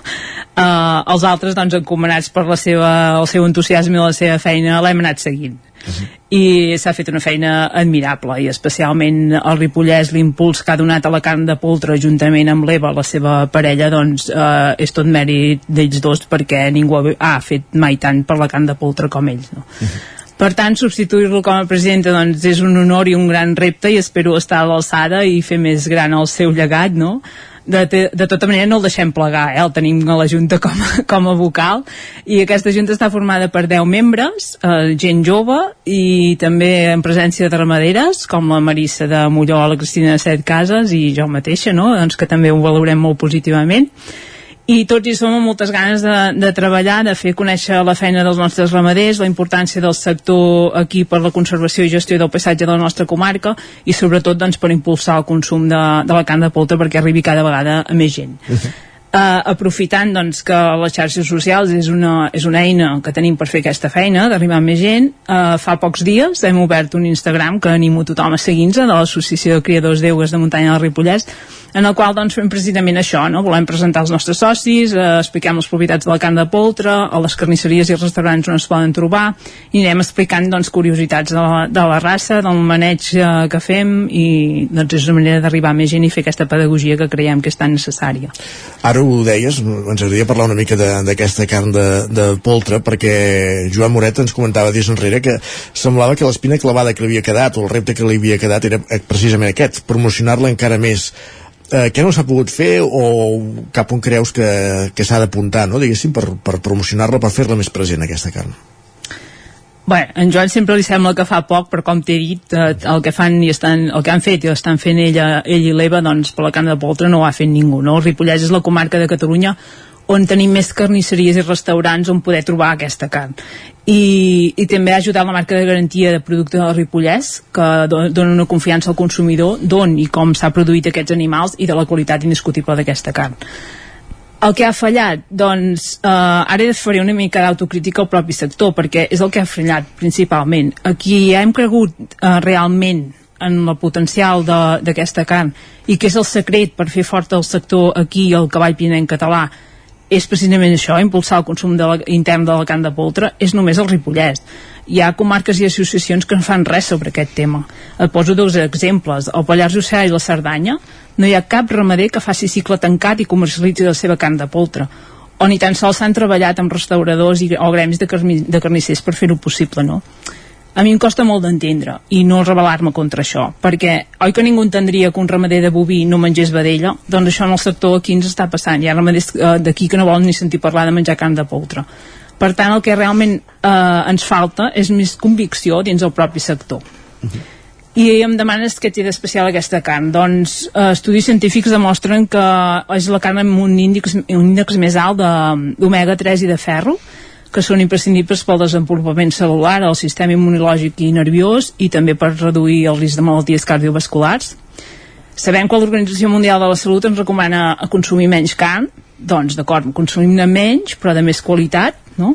Eh, els altres, doncs, encomanats per la seva, el seu entusiasme i la seva feina, l'hem anat seguint. Uh -huh. i s'ha fet una feina admirable i especialment el Ripollès l'impuls que ha donat a la carn de poltre juntament amb l'Eva, la seva parella doncs eh, és tot mèrit d'ells dos perquè ningú ha fet mai tant per la carn de poltre com ells no? Uh -huh. Per tant, substituir-lo com a presidenta doncs, és un honor i un gran repte i espero estar a l'alçada i fer més gran el seu llegat, no? de, de, de tota manera no el deixem plegar, eh? el tenim a la Junta com, [LAUGHS] com a vocal i aquesta Junta està formada per 10 membres, eh, gent jove i també en presència de ramaderes com la Marissa de Molló, la Cristina de Set Cases i jo mateixa, no? doncs que també ho valorem molt positivament i tots hi som amb moltes ganes de, de treballar, de fer conèixer la feina dels nostres ramaders, la importància del sector aquí per la conservació i gestió del paisatge de la nostra comarca i sobretot doncs, per impulsar el consum de, de la carn de polta perquè arribi cada vegada a més gent. Uh -huh eh, aprofitant doncs, que les xarxes socials és una, és una eina que tenim per fer aquesta feina, d'arribar més gent, eh, fa pocs dies hem obert un Instagram que animo tothom a seguir-nos de l'Associació de Criadors d'Eugues de Muntanya del Ripollès, en el qual doncs, fem precisament això, no? volem presentar els nostres socis, eh, expliquem les propietats de la carn de poltre, a les carnisseries i restaurants on es poden trobar, i anem explicant doncs, curiositats de la, de la raça, del maneig eh, que fem, i doncs, és una manera d'arribar més gent i fer aquesta pedagogia que creiem que és tan necessària. Ara ho deies, ens agradaria parlar una mica d'aquesta carn de, de poltre perquè Joan Moret ens comentava dies enrere que semblava que l'espina clavada que li havia quedat o el repte que li havia quedat era precisament aquest, promocionar-la encara més eh, què no s'ha pogut fer o cap on creus que, que s'ha d'apuntar, no, diguéssim, per, per promocionar-la, per fer-la més present, aquesta carn? Bé, en Joan sempre li sembla que fa poc, però com t'he dit, eh, el que fan i estan, el que han fet i estan fent ella, ell i l'Eva, doncs per la carn de poltre no ho ha fet ningú, no? El Ripollès és la comarca de Catalunya on tenim més carnisseries i restaurants on poder trobar aquesta carn. I, i també ha ajudat la marca de garantia de producte del Ripollès, que dona una confiança al consumidor d'on i com s'ha produït aquests animals i de la qualitat indiscutible d'aquesta carn. El que ha fallat? Doncs eh, ara faré una mica d'autocrítica al propi sector, perquè és el que ha fallat principalment. Aquí hem cregut eh, realment en el potencial d'aquesta carn i que és el secret per fer fort el sector aquí el cavall pinent català és precisament això, impulsar el consum de la, intern de la carn de poltre, és només el Ripollès. Hi ha comarques i associacions que no fan res sobre aquest tema. Et poso dos exemples. El Pallars Jussà i la Cerdanya no hi ha cap ramader que faci cicle tancat i comercialitzi la seva carn de poltre o ni tan sols s'han treballat amb restauradors i, o gremis de, carni, de carnissers per fer-ho possible, no? a mi em costa molt d'entendre i no rebel·lar-me contra això perquè oi que ningú entendria que un ramader de boví no mengés vedella? Doncs això en el sector aquí ens està passant hi ha ramaders eh, d'aquí que no volen ni sentir parlar de menjar carn de poltre per tant el que realment eh, ens falta és més convicció dins el propi sector uh -huh. I em demanes què té d'especial aquesta carn doncs eh, estudis científics demostren que és la carn amb un índex, un índex més alt d'omega 3 i de ferro que són imprescindibles pel desenvolupament celular, el sistema immunològic i nerviós i també per reduir el risc de malalties cardiovasculars. Sabem que l'Organització Mundial de la Salut ens recomana consumir menys carn, doncs d'acord, consumim-ne menys, però de més qualitat, no?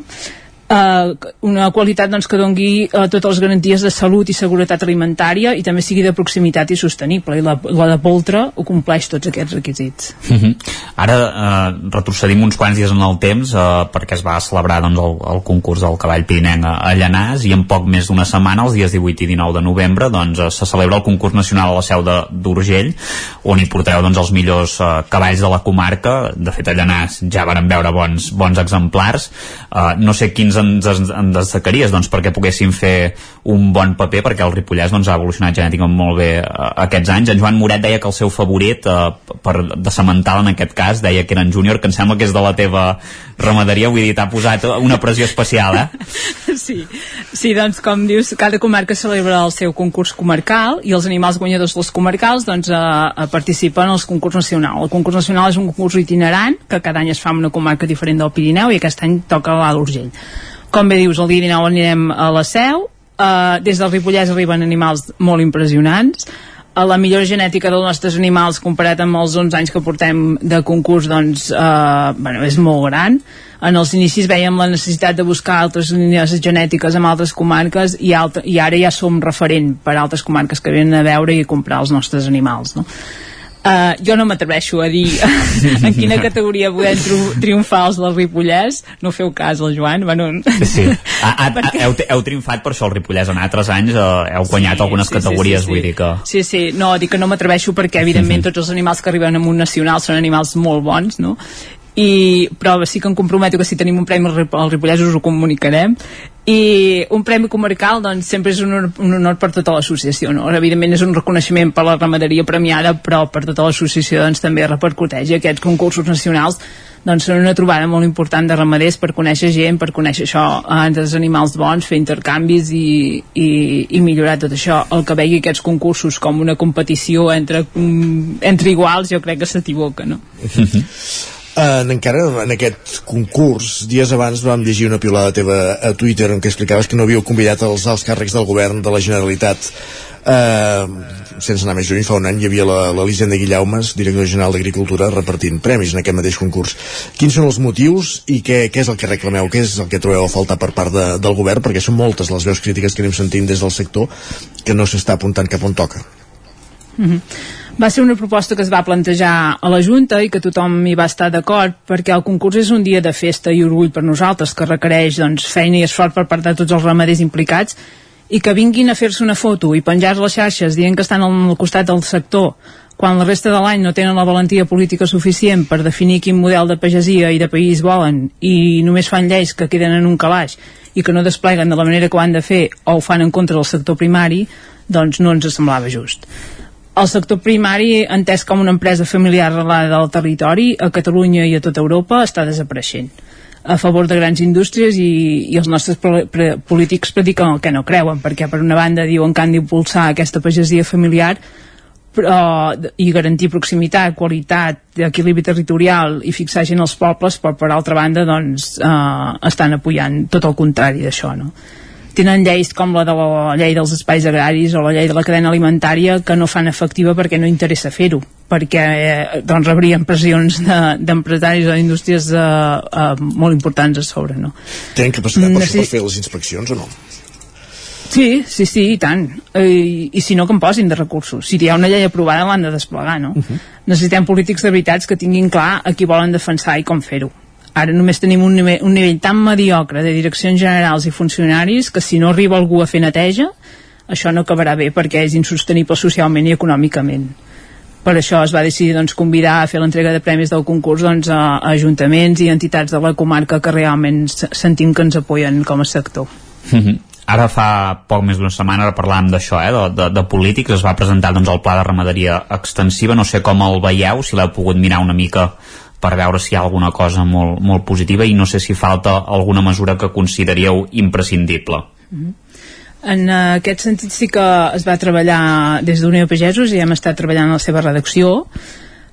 Eh, una qualitat doncs, que dongui eh, totes les garanties de salut i seguretat alimentària i també sigui de proximitat i sostenible i la, la de Poltre ho compleix tots aquests requisits. Uh -huh. Ara eh, retrocedim uns quants dies en el temps eh, perquè es va celebrar doncs, el, el concurs del cavall pirinenc a, a Llanàs i en poc més d'una setmana, els dies 18 i 19 de novembre doncs, eh, se celebra el concurs nacional a la seu d'Urgell on hi portareu doncs, els millors eh, cavalls de la comarca. De fet a Llanàs ja varen veure bons, bons exemplars. Eh, no sé quins ens, ens destacaries doncs, perquè poguessin fer un bon paper perquè el Ripollès doncs, ha evolucionat genèticament molt bé uh, aquests anys. En Joan Moret deia que el seu favorit uh, per, de semental en aquest cas deia que era en júnior, que em sembla que és de la teva ramaderia, vull dir, t'ha posat una pressió especial, eh? [LAUGHS] Sí, sí, doncs com dius, cada comarca celebra el seu concurs comarcal i els animals guanyadors dels comarcals doncs, uh, participen als concurs nacional. El concurs nacional és un concurs itinerant que cada any es fa en una comarca diferent del Pirineu i aquest any toca a l'Alt Urgell. Com bé dius, el dia 19 anirem a la Seu, uh, des del Ripollès arriben animals molt impressionants, a la millor genètica dels nostres animals comparat amb els 11 anys que portem de concurs doncs, eh, bueno, és molt gran. En els inicis veiem la necessitat de buscar altres línies genètiques amb altres comarques i, altre, i ara ja som referent per altres comarques que venen a veure i a comprar els nostres animals no? Uh, jo no m'atreveixo a dir en quina categoria podem triomfar els del Ripollès no feu cas al Joan bueno... sí. a, a, a, [LAUGHS] heu, heu triomfat per això el Ripollès en altres anys uh, heu guanyat sí, algunes sí, categories sí, sí, sí. vull dir que sí, sí, no, dic que no m'atreveixo perquè evidentment tots els animals que arriben a un nacional són animals molt bons no? I, però sí que em comprometo que si tenim un premi al Ripollès us ho comunicarem i un premi comarcal doncs sempre és un honor, un honor per tota l'associació no? evidentment és un reconeixement per la ramaderia premiada però per tota l'associació doncs també repercuteix i aquests concursos nacionals doncs són una trobada molt important de ramaders per conèixer gent, per conèixer això dels animals bons, fer intercanvis i, i, i millorar tot això el que vegi aquests concursos com una competició entre, entre iguals jo crec que s'equivoca no? En, encara en aquest concurs, dies abans vam llegir una piulada teva a Twitter en què explicaves que no havíeu convidat els alts càrrecs del govern de la Generalitat. Uh, sense anar més lluny, fa un any hi havia l'Elisenda Guillaumes, director general d'Agricultura, repartint premis en aquest mateix concurs. Quins són els motius i què, què és el que reclameu, què és el que trobeu a faltar per part de, del govern? Perquè són moltes les veus crítiques que anem sentint des del sector que no s'està apuntant cap on toca. Mm -hmm va ser una proposta que es va plantejar a la Junta i que tothom hi va estar d'acord perquè el concurs és un dia de festa i orgull per nosaltres que requereix doncs, feina i esforç per part de tots els ramaders implicats i que vinguin a fer-se una foto i penjar les xarxes dient que estan al costat del sector quan la resta de l'any no tenen la valentia política suficient per definir quin model de pagesia i de país volen i només fan lleis que queden en un calaix i que no despleguen de la manera que ho han de fer o ho fan en contra del sector primari, doncs no ens semblava just el sector primari, entès com una empresa familiar arrelada del territori, a Catalunya i a tota Europa, està desapareixent a favor de grans indústries i, i els nostres polítics prediquen el que no creuen, perquè per una banda diuen que han d'impulsar aquesta pagesia familiar però, i garantir proximitat, qualitat, equilibri territorial i fixar gent als pobles, però per altra banda doncs, eh, estan apoyant tot el contrari d'això. No? Tenen lleis com la de la llei dels espais agraris o la llei de la cadena alimentària que no fan efectiva perquè no interessa fer-ho perquè eh, doncs rebrien pressions d'empresaris de, o d'indústries eh, eh, molt importants a sobre no? Tenen capacitat per, per fer les inspeccions o no? Sí, sí, sí, i tant. I, I si no, que em posin de recursos. Si hi ha una llei aprovada, l'han de desplegar, no? Uh -huh. Necessitem polítics de veritats que tinguin clar a qui volen defensar i com fer-ho ara només tenim un nivell, un nivell tan mediocre de direccions generals i funcionaris que si no arriba algú a fer neteja això no acabarà bé perquè és insostenible socialment i econòmicament per això es va decidir doncs, convidar a fer l'entrega de premis del concurs doncs, a, a ajuntaments i entitats de la comarca que realment sentim que ens apoyen com a sector. Mm -hmm. Ara fa poc més d'una setmana parlàvem d'això, eh, de, de, de polítics, es va presentar doncs, el pla de ramaderia extensiva, no sé com el veieu, si l'heu pogut mirar una mica per veure si hi ha alguna cosa molt, molt positiva i no sé si falta alguna mesura que consideríeu imprescindible. Mm -hmm. En aquest sentit sí que es va treballar des d'Unió Pagesos i hem estat treballant en la seva redacció.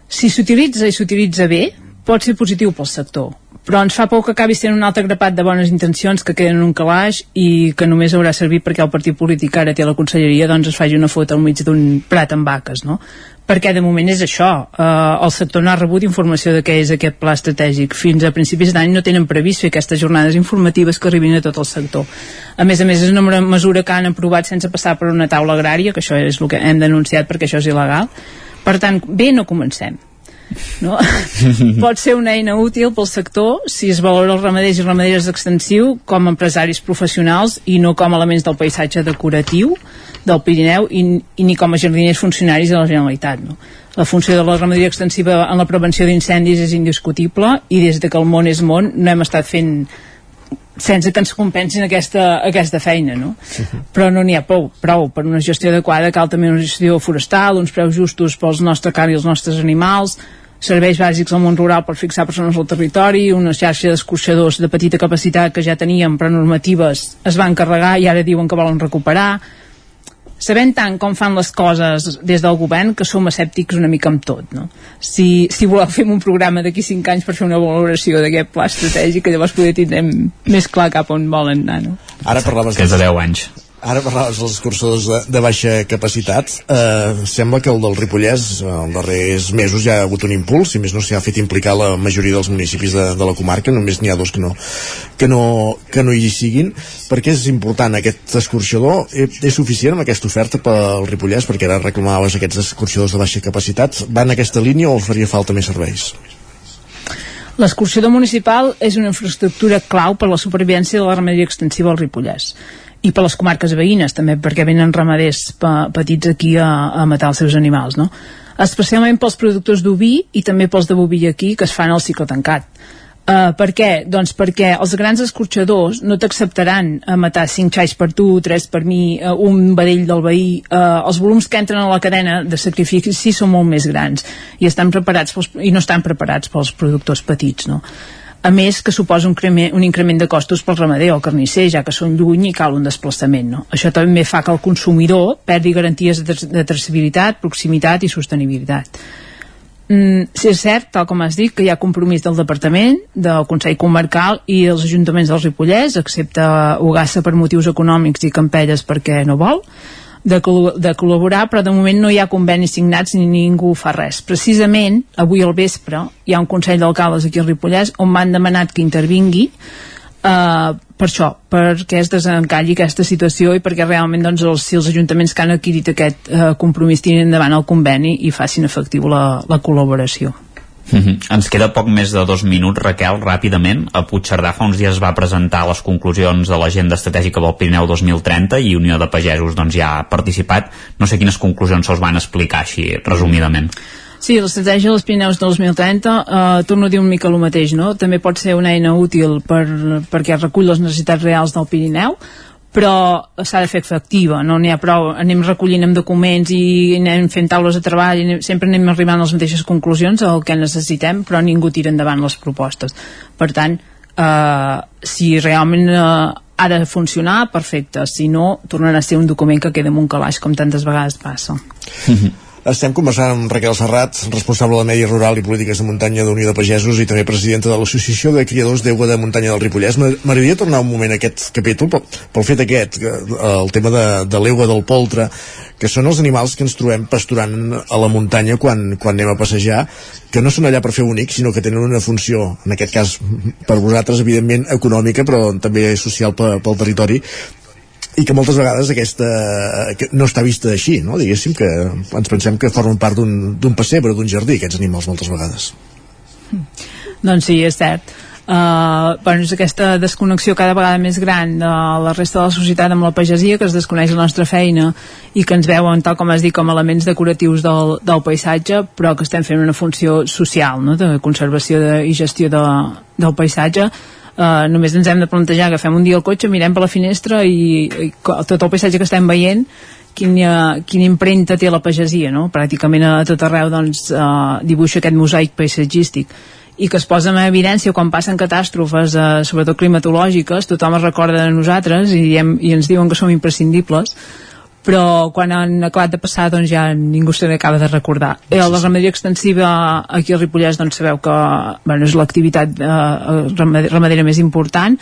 Si s'utilitza i s'utilitza bé, pot ser positiu pel sector, però ens fa por que acabi sent un altre grapat de bones intencions que queden en un calaix i que només haurà servit perquè el partit polític ara té la conselleria doncs es faci una foto al mig d'un prat amb vaques, no? Perquè de moment és això. Uh, el sector no ha rebut informació de què és aquest pla estratègic. Fins a principis d'any no tenen previst fer aquestes jornades informatives que arribin a tot el sector. A més a més és una mesura que han aprovat sense passar per una taula agrària que això és el que hem denunciat perquè això és il·legal. Per tant, bé no comencem no? [LAUGHS] pot ser una eina útil pel sector si es valora els ramaders i ramaderes d'extensiu com a empresaris professionals i no com a elements del paisatge decoratiu del Pirineu i, i ni com a jardiners funcionaris de la Generalitat no? la funció de la ramaderia extensiva en la prevenció d'incendis és indiscutible i des de que el món és món no hem estat fent sense que ens compensin aquesta, aquesta feina, no? Però no n'hi ha prou, prou. Per una gestió adequada cal també una gestió forestal, uns preus justos pels nostres carn i els nostres animals, serveis bàsics al món rural per fixar persones al territori, una xarxa d'escorxadors de petita capacitat que ja teníem però normatives es van carregar i ara diuen que volen recuperar sabent tant com fan les coses des del govern que som escèptics una mica amb tot no? si, si voleu fer un programa d'aquí 5 anys per fer una valoració d'aquest pla estratègic llavors poder tindrem més clar cap on volen anar no? Ara parlaves que és de 10 anys Ara parlaves dels escorçadors de, de baixa capacitat. Eh, sembla que el del Ripollès, els darrers mesos ja ha hagut un impuls, si més no s'hi ha fet implicar la majoria dels municipis de, de la comarca, només n'hi ha dos que no, que, no, que no hi siguin. Per què és important aquest escorxador? Eh, és suficient amb aquesta oferta pel Ripollès? Perquè ara reclamaves aquests escorxadors de baixa capacitat. Va en aquesta línia o faria falta més serveis? L'escorxador municipal és una infraestructura clau per la supervivència de la extensiva al Ripollès i per les comarques veïnes també perquè venen ramaders petits aquí a, a matar els seus animals no? especialment pels productors d'oví i també pels de boví aquí que es fan al cicle tancat uh, per què? Doncs perquè els grans escorxadors no t'acceptaran a matar 5 xais per tu, 3 per mi, uh, un vedell del veí. Uh, els volums que entren a la cadena de sacrifici són molt més grans i, estan preparats pels, i no estan preparats pels productors petits. No? A més que suposa un, increment, un increment de costos pel ramader o carnisser, ja que són lluny i cal un desplaçament. No? Això també fa que el consumidor perdi garanties de, de traçabilitat, proximitat i sostenibilitat. Mm, si és cert, tal com has dit, que hi ha compromís del Departament, del Consell Comarcal i els ajuntaments del Ripollès, excepte Ugassa per motius econòmics i Campelles perquè no vol, de, de col·laborar, però de moment no hi ha convenis signats ni ningú fa res. Precisament, avui al vespre, hi ha un Consell d'Alcaldes aquí al Ripollès on m'han demanat que intervingui Uh, per això, perquè es desencalli aquesta situació i perquè realment doncs, els, si els ajuntaments que han adquirit aquest uh, compromís tinguin endavant el conveni i facin efectiu la, la col·laboració. Mm -hmm. Ens queda poc més de dos minuts, Raquel, ràpidament. A Puigcerdà fa uns dies va presentar les conclusions de l'agenda estratègica del Pirineu 2030 i Unió de Pagesos doncs, ja ha participat. No sé quines conclusions se'ls van explicar així, resumidament. Sí, l'estratègia dels Pirineus 2030 eh, torno a dir un mica el mateix, no? També pot ser una eina útil per, perquè recull les necessitats reals del Pirineu, però s'ha de fer efectiva, no n'hi ha prou. Anem recollint amb documents i anem fent taules de treball i anem, sempre anem arribant a les mateixes conclusions al que necessitem però ningú tira endavant les propostes. Per tant, eh, si realment eh, ha de funcionar, perfecte. Si no, tornarà a ser un document que queda en un calaix com tantes vegades passa estem conversant amb Raquel Serrat, responsable de Medi Rural i Polítiques de Muntanya d'Unió de Pagesos i també presidenta de l'Associació de Criadors d'Aigua de Muntanya del Ripollès. M'agradaria tornar un moment a aquest capítol pel, pel fet aquest, el tema de, de l'aigua del poltre, que són els animals que ens trobem pasturant a la muntanya quan, quan anem a passejar, que no són allà per fer únic, sinó que tenen una funció, en aquest cas per vosaltres, evidentment, econòmica, però també social pel, pel territori, i que moltes vegades aquesta que no està vista així, no? diguéssim que ens pensem que formen part d'un pessebre, d'un jardí, aquests animals moltes vegades. Doncs sí, és cert. Uh, bueno, és aquesta desconnexió cada vegada més gran de la resta de la societat amb la pagesia, que es desconeix la nostra feina i que ens veuen, tal com has dit, com elements decoratius del, del paisatge, però que estem fent una funció social, no? de conservació de, i gestió de, del paisatge, Uh, només ens hem de plantejar, agafem un dia el cotxe, mirem per la finestra i, i tot el paisatge que estem veient quina, quina impremta té la pagesia, no? Pràcticament a tot arreu doncs, uh, dibuixa aquest mosaic paisatgístic i que es posa en evidència quan passen catàstrofes, uh, sobretot climatològiques, tothom es recorda de nosaltres i, diem, i ens diuen que som imprescindibles, però quan han acabat de passar doncs ja ningú se n'acaba de recordar. Eh, la ramaderia extensiva aquí al Ripollès doncs sabeu que bueno, és l'activitat eh, ramadera més important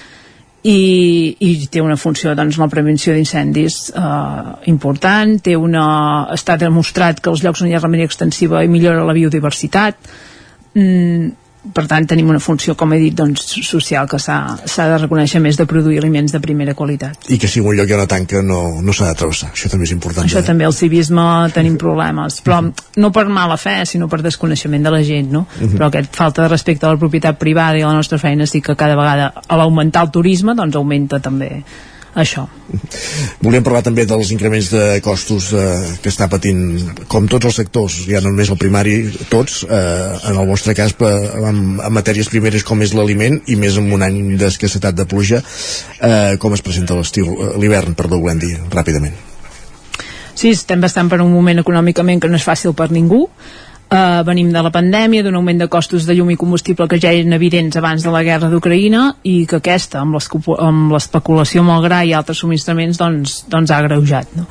i, i té una funció doncs la prevenció d'incendis eh, important. Té una, està demostrat que els llocs on hi ha ramaderia extensiva millora la biodiversitat. Mm, per tant tenim una funció, com he dit, doncs, social que s'ha de reconèixer més de produir aliments de primera qualitat. I que si un lloc hi ha una tanca no, no s'ha de travessar, això també és important. Això eh? també, el civisme tenim problemes, però uh -huh. no per mala fe, sinó per desconeixement de la gent, no? Uh -huh. Però aquest falta de respecte a la propietat privada i a la nostra feina sí que cada vegada a l'augmentar el turisme doncs augmenta també això. Volíem parlar també dels increments de costos eh, que està patint, com tots els sectors, ja no només el primari, tots, eh, en el vostre cas, amb, amb matèries primeres com és l'aliment i més en un any d'escassetat de pluja, eh, com es presenta l'estiu, eh, l'hivern, perdó, volem dir, ràpidament. Sí, estem bastant per un moment econòmicament que no és fàcil per ningú, Uh, venim de la pandèmia, d'un augment de costos de llum i combustible que ja eren evidents abans de la guerra d'Ucraïna i que aquesta, amb l'especulació amb el gra i altres subministraments, doncs, doncs ha greujat. No?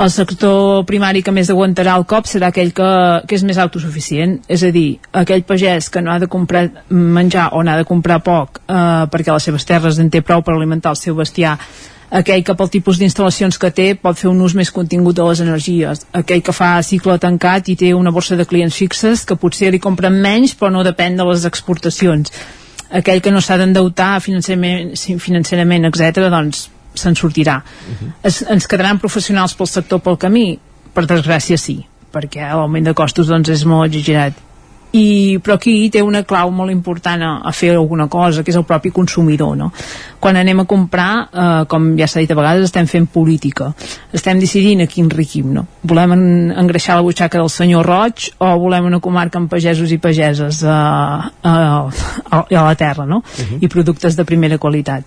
El sector primari que més aguantarà el cop serà aquell que, que és més autosuficient, és a dir, aquell pagès que no ha de comprar menjar o n'ha de comprar poc eh, perquè les seves terres en té prou per alimentar el seu bestiar aquell que pel tipus d'instal·lacions que té pot fer un ús més contingut de les energies, aquell que fa cicle tancat i té una borsa de clients fixes que potser li compren menys però no depèn de les exportacions aquell que no s'ha d'endeutar financerament, financerament etc doncs se'n sortirà uh -huh. es, ens quedaran professionals pel sector pel camí? per desgràcia sí perquè l'augment de costos doncs, és molt exagerat i, però aquí té una clau molt important a, a fer alguna cosa, que és el propi consumidor no? quan anem a comprar eh, com ja s'ha dit a vegades estem fent política estem decidint a quin riquim no? volem en, engreixar la butxaca del senyor Roig o volem una comarca amb pagesos i pageses a, a, a, a la terra no? Uh -huh. i productes de primera qualitat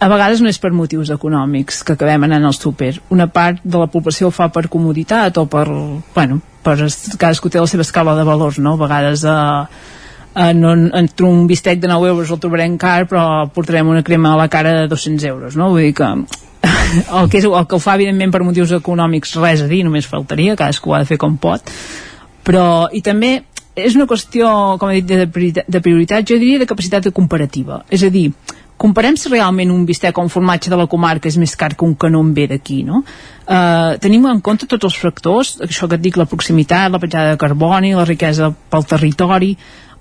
a vegades no és per motius econòmics que acabem anant al súper. Una part de la població ho fa per comoditat o per, bueno, per cadascú té la seva escala de valors, no? A vegades eh, eh, no, entre un bistec de 9 euros el trobarem car però portarem una crema a la cara de 200 euros, no? Vull dir que [LAUGHS] el que, és, el que ho fa evidentment per motius econòmics res a dir, només faltaria, cadascú ho ha de fer com pot però, i també és una qüestió, com he dit, de de prioritat jo diria de capacitat comparativa és a dir, comparem si realment un bistec o un formatge de la comarca és més car que un canon ve d'aquí, no? Uh, tenim en compte tots els factors, això que et dic, la proximitat, la petjada de carboni, la riquesa pel territori,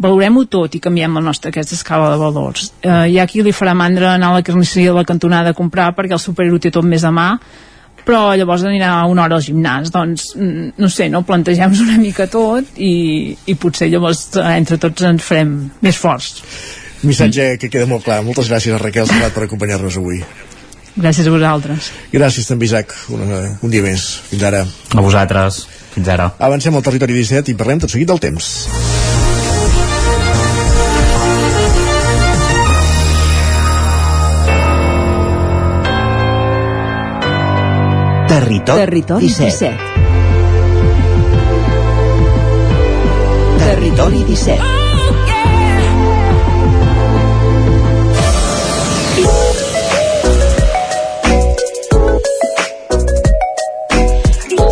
valorem-ho tot i canviem la nostra aquesta escala de valors. Uh, hi ha qui li farà mandra anar a la carnisseria de la cantonada a comprar perquè el superhéroe té tot més a mà, però llavors anirà una hora al gimnàs doncs, mm, no sé, no plantegem una mica tot i, i potser llavors eh, entre tots ens farem més forts Missatge que queda molt clar. Moltes gràcies a Raquel Serrat per acompanyar-nos avui. Gràcies a vosaltres. Gràcies també, Isaac. Un, un dia més. Fins ara. A vosaltres. Fins ara. Avancem al territori 17 i parlem tot seguit del temps. Territori, Territori 17. 17. Territori 17.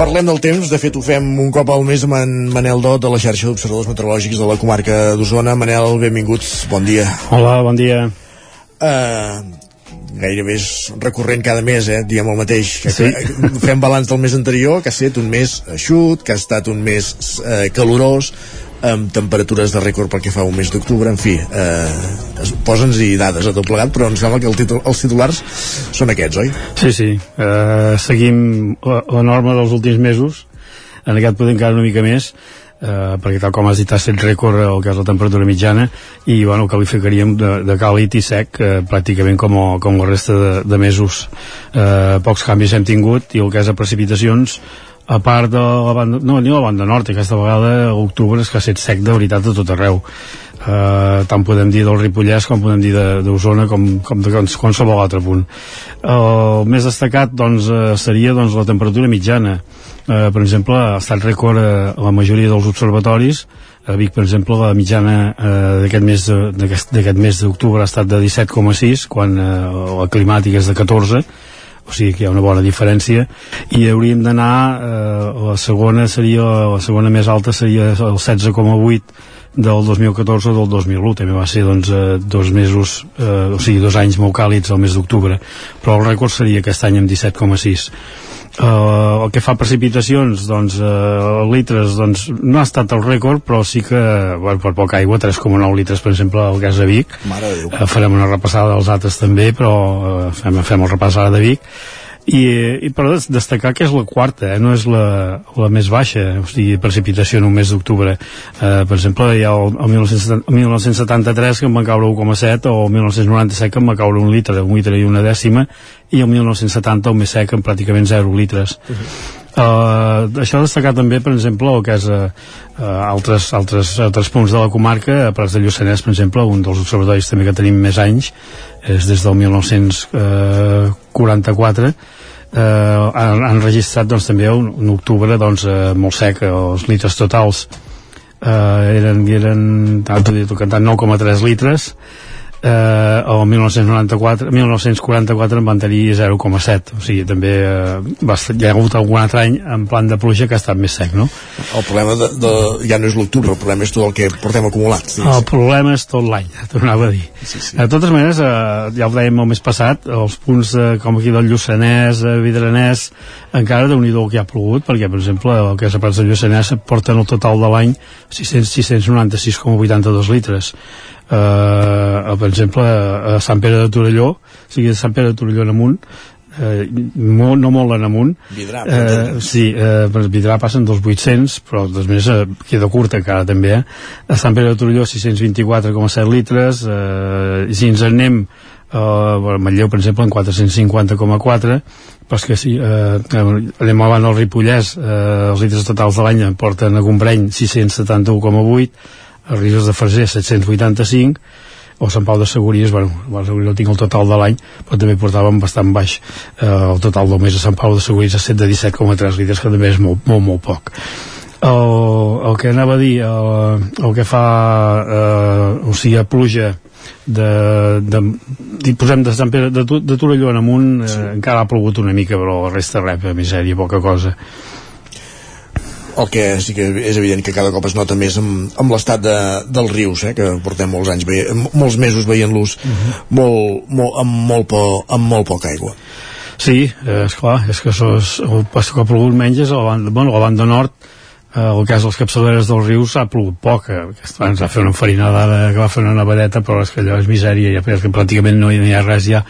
Parlem del temps, de fet ho fem un cop al mes amb en Manel Dot de la xarxa d'observadors meteorològics de la comarca d'Osona. Manel, benvinguts, bon dia. Hola, bon dia. Uh, gairebé és recurrent cada mes, eh? diem el mateix. Que sí. Fem balanç del mes anterior, que ha estat un mes eixut, que ha estat un mes eh, calorós, amb temperatures de rècord pel que fa un mes d'octubre, en fi, eh, posa'ns i dades a tot plegat, però em sembla que el títol, els titulars són aquests, oi? Sí, sí, eh, seguim la, la norma dels últims mesos, en aquest podem encara una mica més, eh, perquè tal com has dit ha estat rècord el que és la temperatura mitjana i bueno, qualificaríem de, de càlid i sec eh, pràcticament com, o, com la resta de, de mesos. Eh, pocs canvis hem tingut i el que és a precipitacions a part de la banda, no, ni la banda nord, aquesta vegada a l'octubre és que ha estat sec de veritat a tot arreu. Uh, tant podem dir del Ripollès com podem dir d'Osona com, com de qualsevol altre punt. El més destacat doncs, uh, seria doncs, la temperatura mitjana. Uh, per exemple, ha estat rècord a la majoria dels observatoris, a Vic, per exemple, la mitjana uh, d'aquest mes d'aquest mes d'octubre ha estat de 17,6, quan uh, la climàtica és de 14, o sigui que hi ha una bona diferència. I hauríem d'anar eh, la segona seria la segona més alta seria el 16,8 del 2014 o del 2001 també va ser doncs, eh, dos mesos eh, o sigui dos anys molt càlids al mes d'octubre. Però el rècord seria aquest any amb 17,6 Uh, el que fa precipitacions doncs, uh, litres doncs, no ha estat el rècord però sí que bueno, per poca aigua 3,9 litres per exemple al gas de Vic. Uh, farem una repassada dels altres també però uh, fem, fem el repàs ara de Vic i, i per destacar que és la quarta, eh? no és la, la més baixa, o sigui, precipitació en un mes d'octubre. Eh, per exemple, hi ha el, el, 1970, el 1973 que em va caure 1,7 o el 1997 que em va caure un litre, un litre i una dècima, i el 1970 el més sec amb pràcticament 0 litres. Uh -huh. Uh, això destacar també, per exemple, el que és uh, altres, altres, altres punts de la comarca, a Prats de Lluçanès, per exemple, un dels observatoris també que tenim més anys, és des del 1944, uh, han, han registrat doncs, també un, un octubre doncs, uh, molt sec, els litres totals. Uh, eren, eren 9,3 litres, eh, el 1994, 1944 en van tenir 0,7 o sigui, també eh, va, hi ha hagut algun altre any en plan de pluja que ha estat més sec, no? El problema de, de, ja no és l'octubre, el problema és tot el que portem acumulat. Sí, el problema és tot l'any, tornava a dir. Sí, sí. De totes maneres, eh, ja ho dèiem el mes passat, els punts eh, com aquí del Lluçanès, eh, Vidranès, encara de nhi que ha plogut, perquè, per exemple, el que és a Prats de Lluçanès porten el total de l'any 696,82 litres eh, per exemple a Sant Pere de Torelló o sigui, a Sant Pere de Torelló en amunt eh, molt, no molt en amunt Vidrà, eh, sí, eh, per Vidrà passen dels 800 però després eh, queda curta encara també eh? a Sant Pere de Torelló 624,7 litres eh, i si ens en anem eh, Matlleu per exemple en 450,4 però és que sí, eh, anem avant al Ripollès eh, els litres totals de l'any porten a Gombreny 671,8 a Ribes de Freser 785 o Sant Pau de Segúries, bueno, no tinc el total de l'any, però també portàvem bastant baix eh, el total del mes a Sant Pau de Segúries a 7 de 17,3 litres, que també és molt, molt, molt poc. El, el que anava a dir, el, el que fa, eh, o sigui, a pluja de, de, de posem de Sant Pere, de, de Torelló en amunt, eh, sí. encara ha plogut una mica, però la resta res, misèria, poca cosa el que sí que és evident que cada cop es nota més amb, amb l'estat de, dels rius, eh, que portem molts anys veient, molts mesos veient-los uh -huh. molt, molt, amb, molt po, amb molt poca aigua. Sí, eh, és clar, és que això és, el que ha plogut menys és a la banda, bueno, a la banda nord eh, el cas dels capçaleres dels rius ha plogut poc eh, ens va fer una enfarinada ara que va fer una nevadeta però és que allò és misèria ja, que pràcticament no hi ha res ja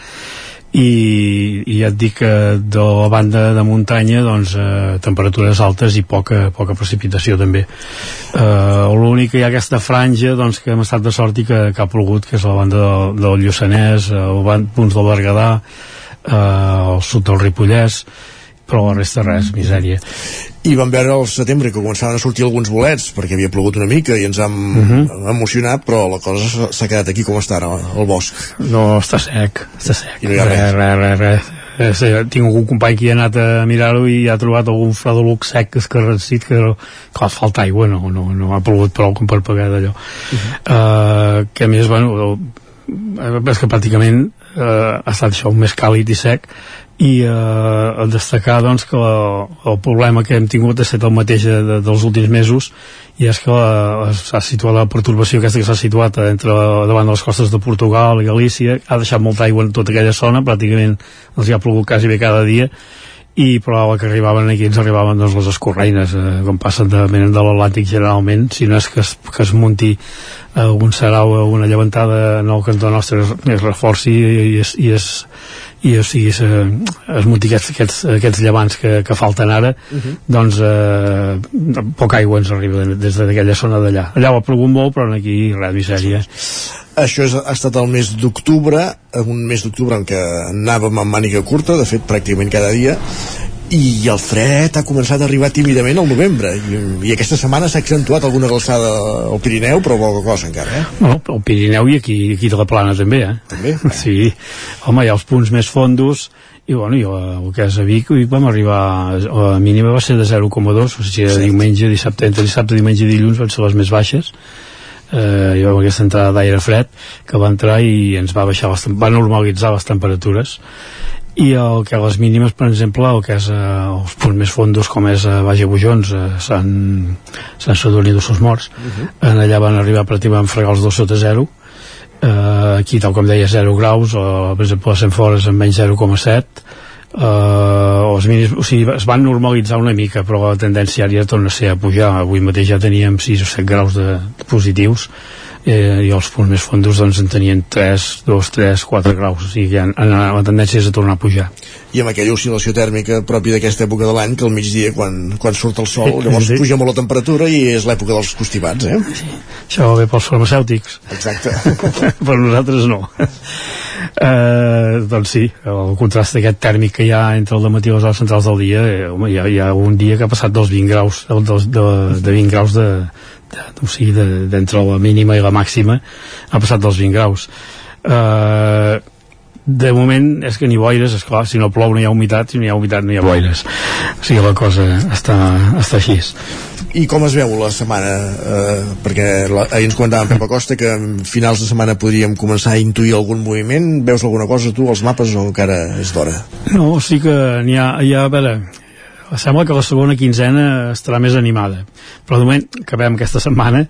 i, i ja et dic que de la banda de muntanya doncs, eh, temperatures altes i poca, poca precipitació també. Eh, l'únic que hi ha aquesta franja doncs, que hem estat de sort i que, que ha plogut que és la banda del, del Lluçanès eh, punts del Berguedà eh, el sud del Ripollès però la resta res, misèria i vam veure al setembre que començaven a sortir alguns bolets perquè havia plogut una mica i ens hem uh Mhm. -huh. emocionat però la cosa s'ha quedat aquí com està ara al bosc no, està sec, està sec I no hi ha res. res, res, res. Eh, sí, tinc algun company que hi ha anat a mirar-ho i ha trobat algun fredoluc sec escarransit que clar, falta aigua, no, no, no ha plogut prou com per pagar d'allò uh -huh. uh, que a més, bueno el, és que pràcticament uh, ha estat això un més càlid i sec i eh, destacar doncs, que la, el problema que hem tingut ha estat el mateix de, de, dels últims mesos i és que s'ha situat la perturbació aquesta que s'ha situat entre, davant de les costes de Portugal i Galícia ha deixat molta aigua en tota aquella zona pràcticament els hi ha plogut quasi bé cada dia i però la que arribaven aquí ens arribaven doncs, les escorreines eh, com passen de, venen de l'Atlàntic generalment si no és que es, que es munti algun sarau o una llevantada en el cantó nostre es, es reforci i es, i es, i o sigui, es, es munti aquests, aquests, aquests llevants que, que falten ara Uh -huh. doncs eh, poca aigua ens arriba des d'aquella zona d'allà. Allà ho ha plogut molt però aquí res, misèria això és, ha estat el mes d'octubre un mes d'octubre en què anàvem amb màniga curta, de fet pràcticament cada dia i el fred ha començat a arribar tímidament al novembre i, i aquesta setmana s'ha accentuat alguna galçada al Pirineu però poca cosa encara eh? Bueno, el Pirineu i aquí, aquí de la Plana també, eh? També? [LAUGHS] Sí, home, hi ha els punts més fondos i bueno, jo, el que és a Vic i vam arribar, a mínima va ser de 0,2 o sigui, de diumenge, dissabte, entre dissabte, diumenge i dilluns van ser les més baixes eh, hi va haver aquesta entrada d'aire fred que va entrar i ens va baixar les, va normalitzar les temperatures. I el que a les mínimes, per exemple, el que és eh, els punts més fondos com és a Baix Bujons, eh, Sant, Sant Sadurní d'Ossos Morts, uh -huh. en allà van arribar pràcticament a fregar els dos sota zero, eh, aquí, tal com deia, 0 graus, o per exemple a Sant Fores en menys 0,7, eh, o, els mínims, o sigui, es van normalitzar una mica però la tendència ara ja torna a ser a pujar avui mateix ja teníem 6 o 7 graus de, de positius eh, i els punts més fondos doncs en tenien 3, 2, 3, 4 graus o sigui ja, la tendència és a tornar a pujar i amb aquella oscil·lació tèrmica pròpia d'aquesta època de l'any que al migdia quan, quan surt el sol llavors sí. puja molt la temperatura i és l'època dels costivats eh? sí. això va bé pels farmacèutics exacte [LAUGHS] per nosaltres no eh, doncs sí, el contrast aquest tèrmic que hi ha entre el matí i les hores centrals del dia eh, home, hi, ha, hi ha un dia que ha passat dels 20 graus de, de, de 20 graus de, de, o sigui, d'entre de, la mínima i la màxima ha passat dels 20 graus. Eh, de moment és que ni boires, és clar, si no plou no hi ha humitat, si no hi ha humitat no hi ha boires. O sigui la cosa està, està així i com es veu la setmana? Eh, perquè la, ahir ens comentàvem Pepa Costa que a finals de setmana podríem començar a intuir algun moviment, veus alguna cosa tu als mapes o encara és d'hora? No, sí que n'hi ha, hi ha, a veure sembla que la segona quinzena estarà més animada. Però de moment que veiem aquesta setmana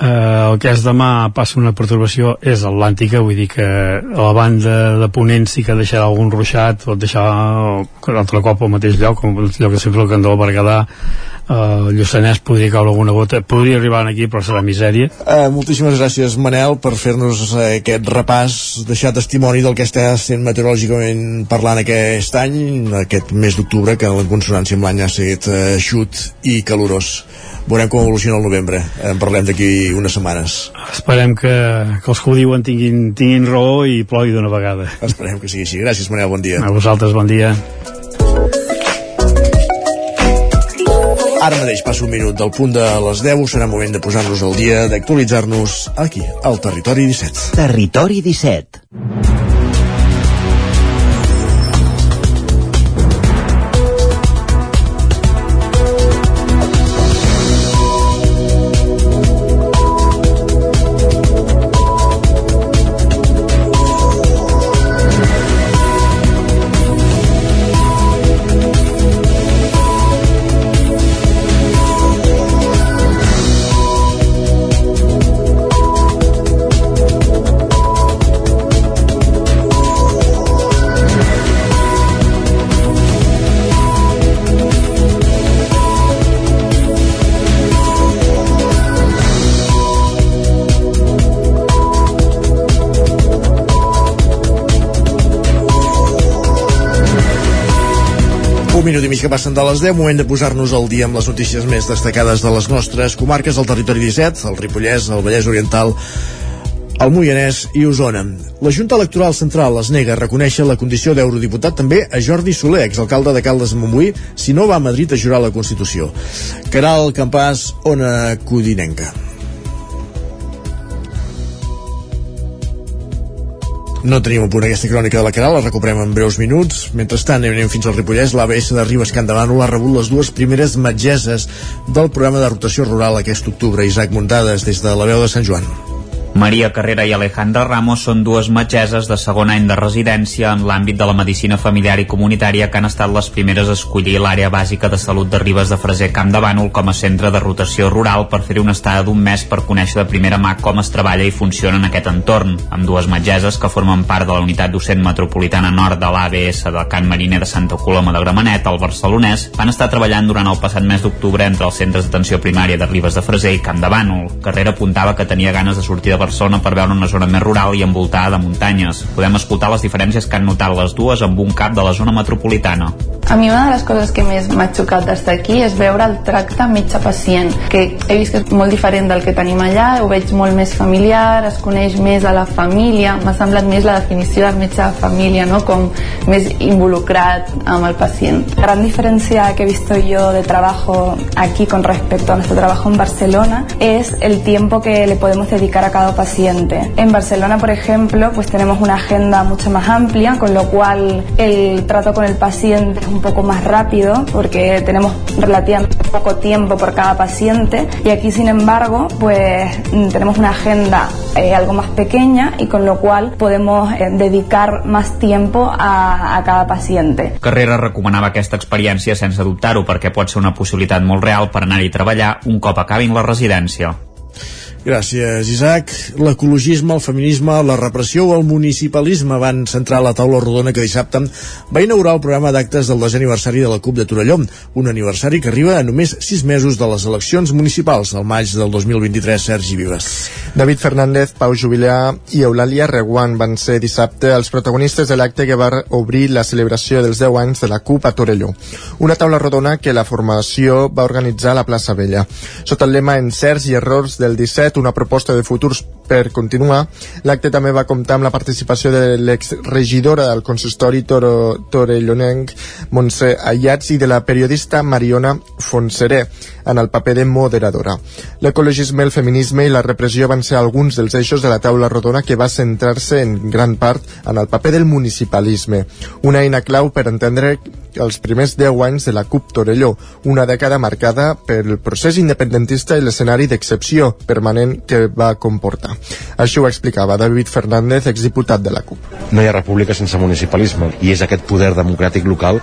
eh, el que és demà passa una perturbació és atlàntica, vull dir que a la banda de Ponent sí que deixarà algun ruixat, pot deixar un altre cop al mateix lloc, com el lloc que sempre el Candó Berguedà, eh, el Lluçanès podria caure alguna gota, podria arribar aquí però serà misèria. Eh, moltíssimes gràcies Manel per fer-nos eh, aquest repàs, deixar testimoni del que està sent meteorològicament parlant aquest any, aquest mes d'octubre que en consonància amb l'any ha sigut eh, xut i calorós veurem com evoluciona el novembre en parlem d'aquí unes setmanes. Esperem que, que els que ho diuen tinguin, tinguin raó i plogui d'una vegada. Esperem que sigui així, gràcies Manel, bon dia. A vosaltres, bon dia. Ara mateix passa un minut del punt de les 10, serà moment de posar-nos al dia, d'actualitzar-nos aquí, al Territori 17. Territori 17. Minut i mig que passen de les 10, moment de posar-nos al dia amb les notícies més destacades de les nostres comarques, el territori 17, el Ripollès, el Vallès Oriental, el Moianès i Osona. La Junta Electoral Central es nega a reconèixer la condició d'eurodiputat també a Jordi Soler, exalcalde de Caldes de si no va a Madrid a jurar la Constitució. Caral Campàs, Ona Codinenca. No tenim a punt aquesta crònica de la Caral, la recuperem en breus minuts. Mentrestant, anem fins al Ripollès. L'ABS de Ribes Can Davano ha rebut les dues primeres metgeses del programa de rotació rural aquest octubre. Isaac Muntades, des de la veu de Sant Joan. Maria Carrera i Alejandra Ramos són dues metgeses de segon any de residència en l'àmbit de la medicina familiar i comunitària que han estat les primeres a escollir l'àrea bàsica de salut de Ribes de Freser Camp de Bànol com a centre de rotació rural per fer-hi una estada d'un mes per conèixer de primera mà com es treballa i funciona en aquest entorn, amb dues metgeses que formen part de la unitat docent metropolitana nord de l'ABS de Can Mariner de Santa Coloma de Gramenet, al Barcelonès, van estar treballant durant el passat mes d'octubre entre els centres d'atenció primària de Ribes de Freser i Camp de Bànol. Carrera apuntava que tenia ganes de sortir de Barcelona per veure una zona més rural i envoltada de muntanyes. Podem escoltar les diferències que han notat les dues amb un cap de la zona metropolitana. A mi una de les coses que més m'ha xocat d'estar aquí és veure el tracte metge-pacient, que he vist que és molt diferent del que tenim allà, ho veig molt més familiar, es coneix més a la família, m'ha semblat més la definició del metge de família, ¿no? com més involucrat amb el pacient. La gran diferencia que he visto yo de trabajo aquí con respecto a nuestro trabajo en Barcelona es el tiempo que le podemos dedicar a cada cada paciente. En Barcelona, por ejemplo, pues tenemos una agenda mucho más amplia, con lo cual el trato con el paciente es un poco más rápido porque tenemos relativamente poco tiempo por cada paciente y aquí, sin embargo, pues tenemos una agenda eh, algo más pequeña y con lo cual podemos eh, dedicar más tiempo a, a cada paciente. Carrera recomanava aquesta experiència sense dubtar-ho perquè pot ser una possibilitat molt real per anar-hi treballar un cop acabin la residència. Gràcies, Isaac. L'ecologisme, el feminisme, la repressió o el municipalisme van centrar la taula rodona que dissabte va inaugurar el programa d'actes del desè aniversari de la CUP de Torelló, un aniversari que arriba a només sis mesos de les eleccions municipals, al maig del 2023, Sergi Vives. David Fernández, Pau Jubilà i Eulàlia Reguant van ser dissabte els protagonistes de l'acte que va obrir la celebració dels 10 anys de la CUP a Torelló. Una taula rodona que la formació va organitzar a la plaça Vella. Sota el lema Encerts i errors del 17 una proposta de futurs per continuar. L'acte també va comptar amb la participació de l'exregidora del consistori toro, torellonenc Montse Ayats i de la periodista Mariona Fonseré en el paper de moderadora. L'ecologisme, el feminisme i la repressió van ser alguns dels eixos de la taula rodona que va centrar-se en gran part en el paper del municipalisme, una eina clau per entendre els primers 10 anys de la CUP Torelló, una dècada marcada pel procés independentista i l'escenari d'excepció permanent que va comportar. Així ho explicava David Fernández, exdiputat de la CUP. No hi ha república sense municipalisme i és aquest poder democràtic local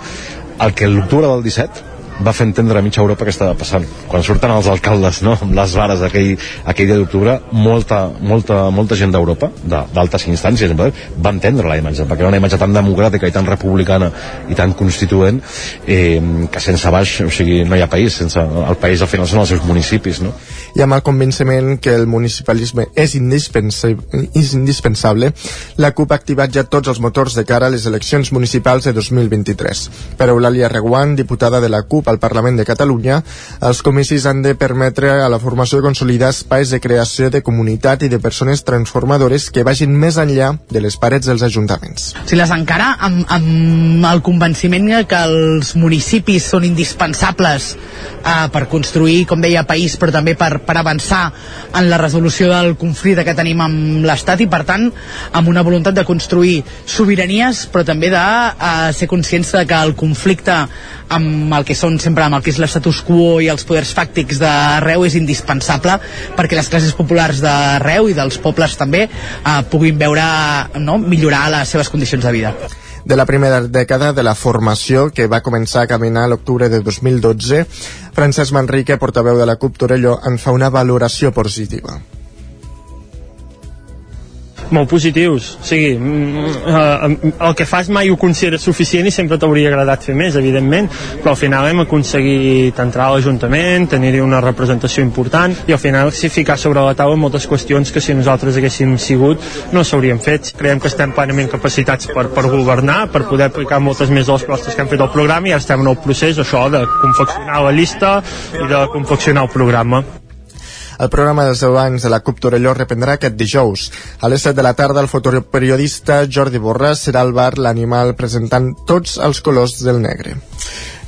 el que l'octubre del 17 va fer entendre a mitja Europa que estava passant. Quan surten els alcaldes no, amb les vares aquell, aquell dia d'octubre, molta, molta, molta gent d'Europa, d'altes instàncies, va entendre la imatge, perquè era una imatge tan democràtica i tan republicana i tan constituent eh, que sense baix, o sigui, no hi ha país, sense, el país al final són els seus municipis, no? I amb el convenciment que el municipalisme és indispensable, és indispensable la CUP ha activat ja tots els motors de cara a les eleccions municipals de 2023. Per Eulàlia Reguant, diputada de la CUP al Parlament de Catalunya, els comicis han de permetre a la formació consolidar espais de creació de comunitat i de persones transformadores que vagin més enllà de les parets dels ajuntaments. Si les encara amb, amb el convenciment que els municipis són indispensables eh, per construir, com deia, país, però també per, per avançar en la resolució del conflicte que tenim amb l'Estat i, per tant, amb una voluntat de construir sobiranies, però també de eh, ser conscients de que el conflicte amb el que són sempre amb el que és l'estatus quo i els poders fàctics d'arreu és indispensable perquè les classes populars d'arreu i dels pobles també eh, puguin veure no, millorar les seves condicions de vida. De la primera dècada de la formació que va començar a caminar a l'octubre de 2012, Francesc Manrique, portaveu de la CUP Torelló, en fa una valoració positiva molt positius o sigui, uh, el que fas mai ho consideres suficient i sempre t'hauria agradat fer més, evidentment però al final hem aconseguit entrar a l'Ajuntament tenir-hi una representació important i al final s'hi ficar sobre la taula moltes qüestions que si nosaltres haguéssim sigut no s'haurien fet. Creiem que estem plenament capacitats per, per governar, per poder aplicar moltes més de les propostes que hem fet al programa i ara estem en el procés això de confeccionar la llista i de confeccionar el programa. El programa dels 10 anys de la CUP Torelló reprendrà aquest dijous. A les 7 de la tarda, el fotoperiodista Jordi Borràs serà al bar L'Animal presentant tots els colors del negre.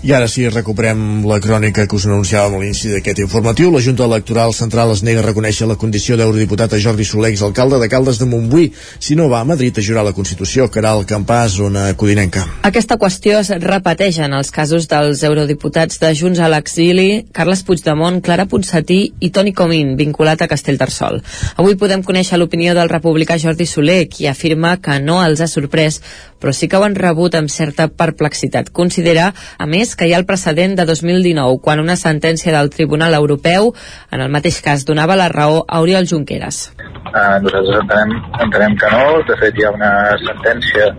I ara sí, recuperem la crònica que us anunciàvem a l'inici d'aquest informatiu. La Junta Electoral Central es nega a reconèixer la condició d'eurodiputat a Jordi Soler, alcalde de Caldes de Montbui, si no va a Madrid a jurar la Constitució, que era el campàs, zona codinenca. Aquesta qüestió es repeteix en els casos dels eurodiputats de Junts a l'exili, Carles Puigdemont, Clara Ponsatí i Toni Comín, vinculat a Castellterçol. Avui podem conèixer l'opinió del republicà Jordi Soler, qui afirma que no els ha sorprès, però sí que ho han rebut amb certa perplexitat. Considera, a més, més que hi ha el precedent de 2019, quan una sentència del Tribunal Europeu en el mateix cas donava la raó a Oriol Junqueras. Uh, nosaltres entenem, entenem que no, de fet hi ha una sentència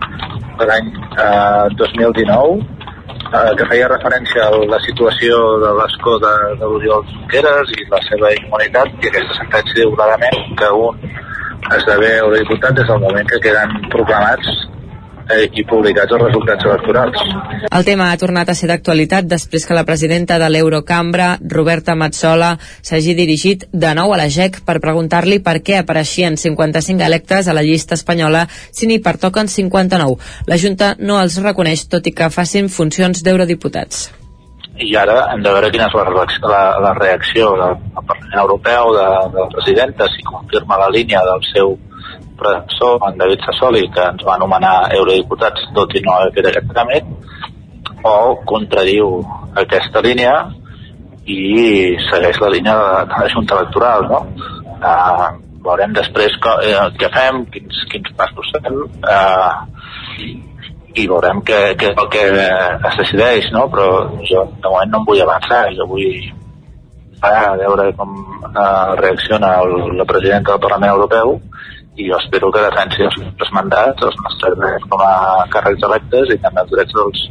de l'any uh, 2019 uh, que feia referència a la situació de l'escó de, de l'Oriol Junqueras i la seva immunitat i aquesta sentència diu clarament que un esdevé eurodiputat des del moment que queden proclamats eh, i publicats els resultats electorals. El tema ha tornat a ser d'actualitat després que la presidenta de l'Eurocambra, Roberta Mazzola, s'hagi dirigit de nou a la GEC per preguntar-li per què apareixien 55 electes a la llista espanyola si n'hi pertoquen 59. La Junta no els reconeix, tot i que facin funcions d'eurodiputats. i ara hem de veure quina és la, reacció- la, la reacció del, del Parlament Europeu, de, de la presidenta, si confirma la línia del seu predecessor, en David Sassoli, que ens va anomenar eurodiputats tot i no haver fet aquest tràmit, o contradiu aquesta línia i segueix la línia de, de la Junta Electoral, no? Uh, veurem després co, eh, què fem, quins, quins passos fem, uh, i veurem què, què és el que es decideix, no? Però jo de moment no em vull avançar, jo vull a veure com uh, reacciona el, la presidenta del Parlament Europeu i jo espero que defensi els nostres mandats, els nostres drets com a càrrecs electes i també els drets dels,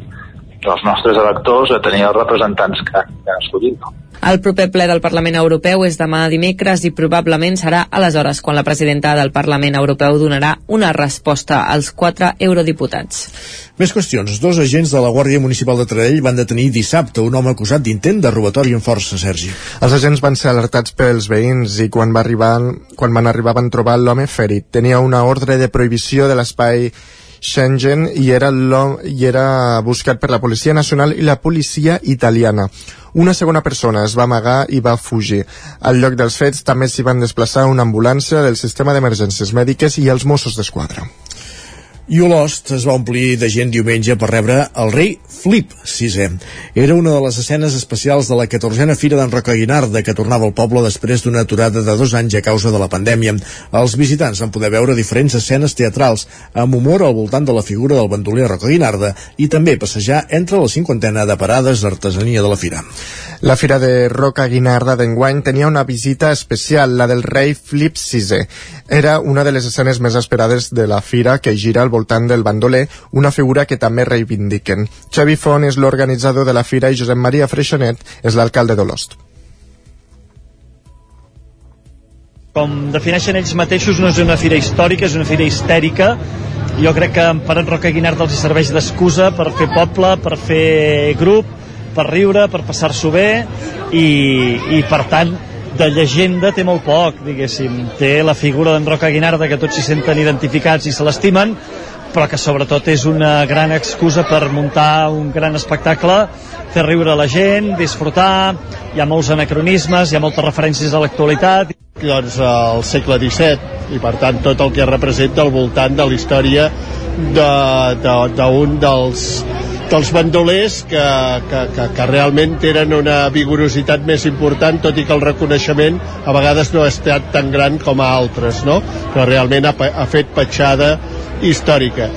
dels nostres electors a tenir els representants que, que han escollit. No? El proper ple del Parlament Europeu és demà dimecres i probablement serà aleshores quan la presidenta del Parlament Europeu donarà una resposta als quatre eurodiputats. Més qüestions. Dos agents de la Guàrdia Municipal de Taradell van detenir dissabte un home acusat d'intent de robatori en força, Sergi. Els agents van ser alertats pels veïns i quan, va arribar, quan van arribar van trobar l'home ferit. Tenia una ordre de prohibició de l'espai Schengen i era, i era buscat per la Policia Nacional i la policia italiana. Una segona persona es va amagar i va fugir. Al lloc dels fets també s'hi van desplaçar una ambulància del sistema d'emergències mèdiques i els Mossos d'Esquadra. I Olost es va omplir de gent diumenge per rebre el rei Flip VI. Era una de les escenes especials de la 14a Fira d'en Roca Guinarda, que tornava al poble després d'una aturada de dos anys a causa de la pandèmia. Els visitants van poder veure diferents escenes teatrals amb humor al voltant de la figura del bandoler Roca Guinarda i també passejar entre la cinquantena de parades d'artesania de la fira. La Fira de Roca Guinarda d'enguany tenia una visita especial, la del rei Flip VI. Era una de les escenes més esperades de la fira que gira al voltant del bandoler, una figura que també reivindiquen. Xavi Font és l'organitzador de la fira i Josep Maria Freixanet és l'alcalde d'Olost. com defineixen ells mateixos, no és una fira històrica, és una fira histèrica. Jo crec que per en Roca Guinart els serveix d'excusa per fer poble, per fer grup, per riure, per passar-s'ho bé i, i per tant de llegenda té molt poc, diguéssim. Té la figura d'en Roca Guinarda que tots s'hi senten identificats i se l'estimen, però que sobretot és una gran excusa per muntar un gran espectacle, fer riure la gent, disfrutar, hi ha molts anacronismes, hi ha moltes referències a l'actualitat. doncs, al segle XVII i per tant tot el que representa al voltant de la història d'un de, de, d'un dels dels bandolers que, que, que, que realment tenen una vigorositat més important, tot i que el reconeixement a vegades no ha estat tan gran com a altres, no? però realment ha, ha fet petjada històrica.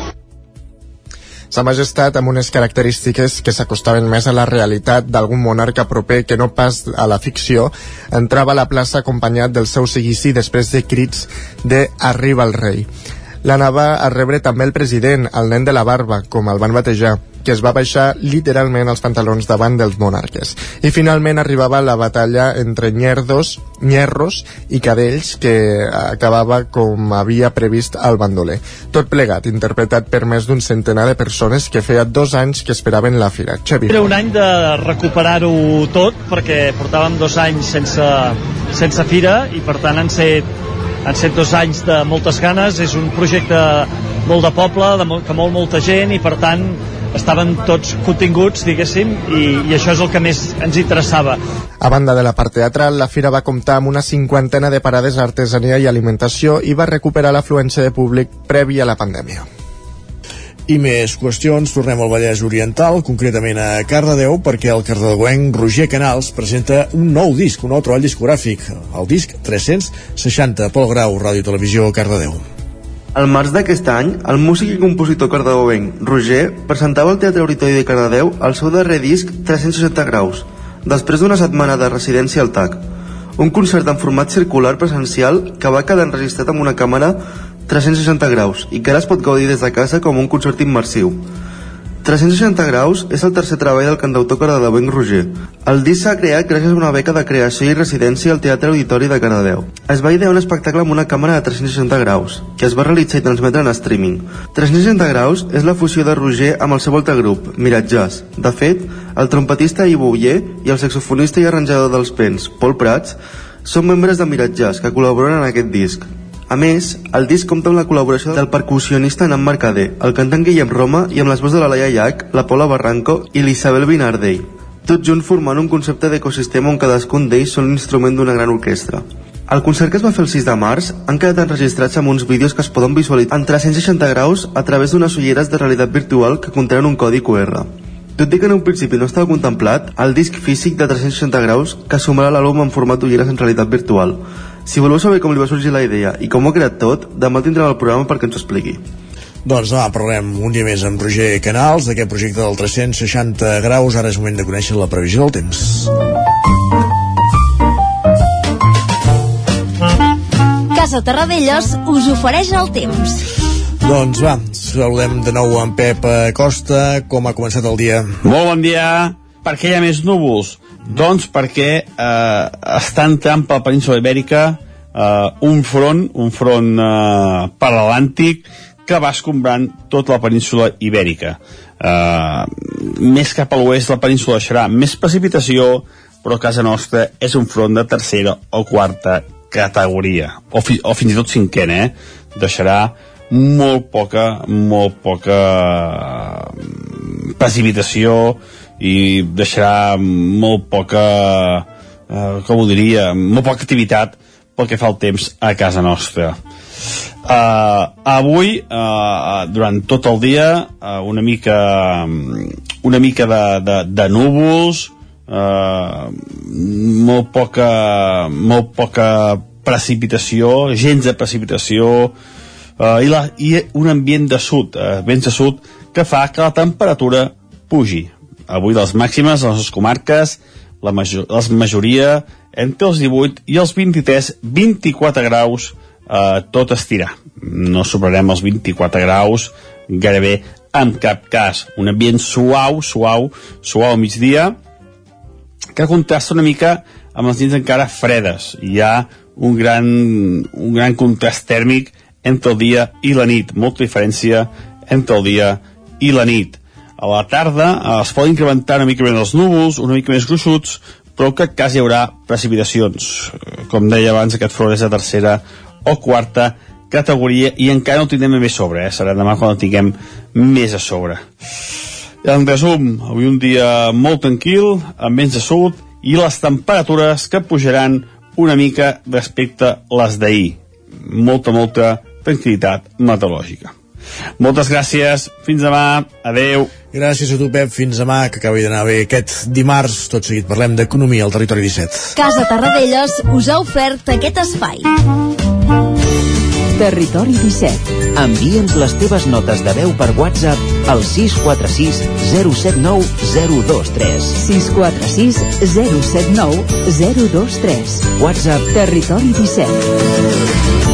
Sa majestat amb unes característiques que s'acostaven més a la realitat d'algun monarca proper que no pas a la ficció, entrava a la plaça acompanyat del seu seguici després de crits de «Arriba el rei». L'anava a rebre també el president, el nen de la barba, com el van batejar, que es va baixar literalment els pantalons davant dels monarques. I finalment arribava la batalla entre nyerdos, nyerros i cadells que acabava com havia previst el bandoler. Tot plegat, interpretat per més d'un centenar de persones que feia dos anys que esperaven la fira. Xavi. Era un any de recuperar-ho tot, perquè portàvem dos anys sense, sense fira i per tant han set, han set dos anys de moltes ganes, és un projecte molt de poble, de molt, que molt molta gent i per tant estaven tots continguts, diguéssim, i, i això és el que més ens interessava. A banda de la part teatral, la fira va comptar amb una cinquantena de parades d'artesania i alimentació i va recuperar l'afluència de públic previ a la pandèmia. I més qüestions, tornem al Vallès Oriental, concretament a Cardedeu, perquè el cardedeuenc Roger Canals presenta un nou disc, un nou treball discogràfic, el disc 360, Pol Grau, Ràdio Televisió, Cardedeu. Al març d'aquest any, el músic i compositor cardedeuenc Roger presentava al Teatre Auditori de Cardedeu el seu darrer disc 360 graus, després d'una setmana de residència al TAC. Un concert en format circular presencial que va quedar enregistrat amb una càmera 360 graus i que ara es pot gaudir des de casa com un concert immersiu. 360 graus és el tercer treball del cantautor cardedeuenc Roger. El disc s'ha creat gràcies a una beca de creació i residència al Teatre Auditori de Cardedeu. Es va idear un espectacle amb una càmera de 360 graus, que es va realitzar i transmetre en streaming. 360 graus és la fusió de Roger amb el seu altre grup, Mirat Jazz. De fet, el trompetista Ivo Uller i el saxofonista i arranjador dels Pens, Paul Prats, són membres de Mirat Jazz que col·laboren en aquest disc. A més, el disc compta amb la col·laboració del percussionista Nan Mercader, el cantant Guillem Roma i amb les veus de la Laia Llach, la Paula Barranco i l'Isabel Binardell. tot junt formant un concepte d'ecosistema on cadascun d'ells són l'instrument d'una gran orquestra. El concert que es va fer el 6 de març han quedat enregistrats amb uns vídeos que es poden visualitzar en 360 graus a través d'unes ulleres de realitat virtual que contenen un codi QR. Tot i que en un principi no estava contemplat, el disc físic de 360 graus que sumarà l'àlbum en format d'ulleres en realitat virtual. Si voleu saber com li va sorgir la idea i com ho ha creat tot, demà tindrem el programa perquè ens ho expliqui. Doncs demà parlem un dia més amb Roger Canals d'aquest projecte del 360 graus. Ara és moment de conèixer la previsió del temps. Casa Terradellos us ofereix el temps. Doncs va, saludem de nou en Pep Costa. Com ha començat el dia? Molt bon dia. Per què hi ha més núvols? Doncs perquè eh, està entrant per la península ibèrica eh, un front, un front eh, per l'Atlàntic que va escombrant tota la península ibèrica. Eh, més cap a l'oest la península deixarà més precipitació, però a casa nostra és un front de tercera o quarta categoria, o, fi, o fins i tot cinquena, eh? Deixarà molt poca, molt poca precipitació i deixarà molt poca eh, com ho diria molt poca activitat pel que fa al temps a casa nostra. Uh, avui uh, durant tot el dia uh, una mica una mica de, de, de núvols uh, molt poca molt poca precipitació gens de precipitació uh, i, la, i un ambient de sud uh, vents de sud que fa que la temperatura pugi avui les màximes a les comarques, la major, la majoria entre els 18 i els 23, 24 graus, eh, tot estirar. No superarem els 24 graus gairebé en cap cas. Un ambient suau, suau, suau al migdia, que contrasta una mica amb les nits encara fredes. Hi ha un gran, un gran contrast tèrmic entre el dia i la nit, molta diferència entre el dia i la nit a la tarda eh, es poden incrementar una mica més els núvols, una mica més gruixuts, però que cas hi haurà precipitacions. Eh, com deia abans, aquest front és de tercera o quarta categoria i encara no tindrem més sobre, eh? serà demà quan tinguem més a sobre. En resum, avui un dia molt tranquil, amb vents de sud, i les temperatures que pujaran una mica respecte les d'ahir. Molta, molta tranquil·litat meteorològica. Moltes gràcies, fins demà, adeu. Gràcies a tu, Pep, fins demà, que acabi d'anar bé aquest dimarts. Tot seguit parlem d'economia al Territori 17. Casa Tarradellas us ha ofert aquest espai. Territori 17. Envia'ns les teves notes de veu per WhatsApp al 646 079 023. 646 079 023. WhatsApp Territori 17.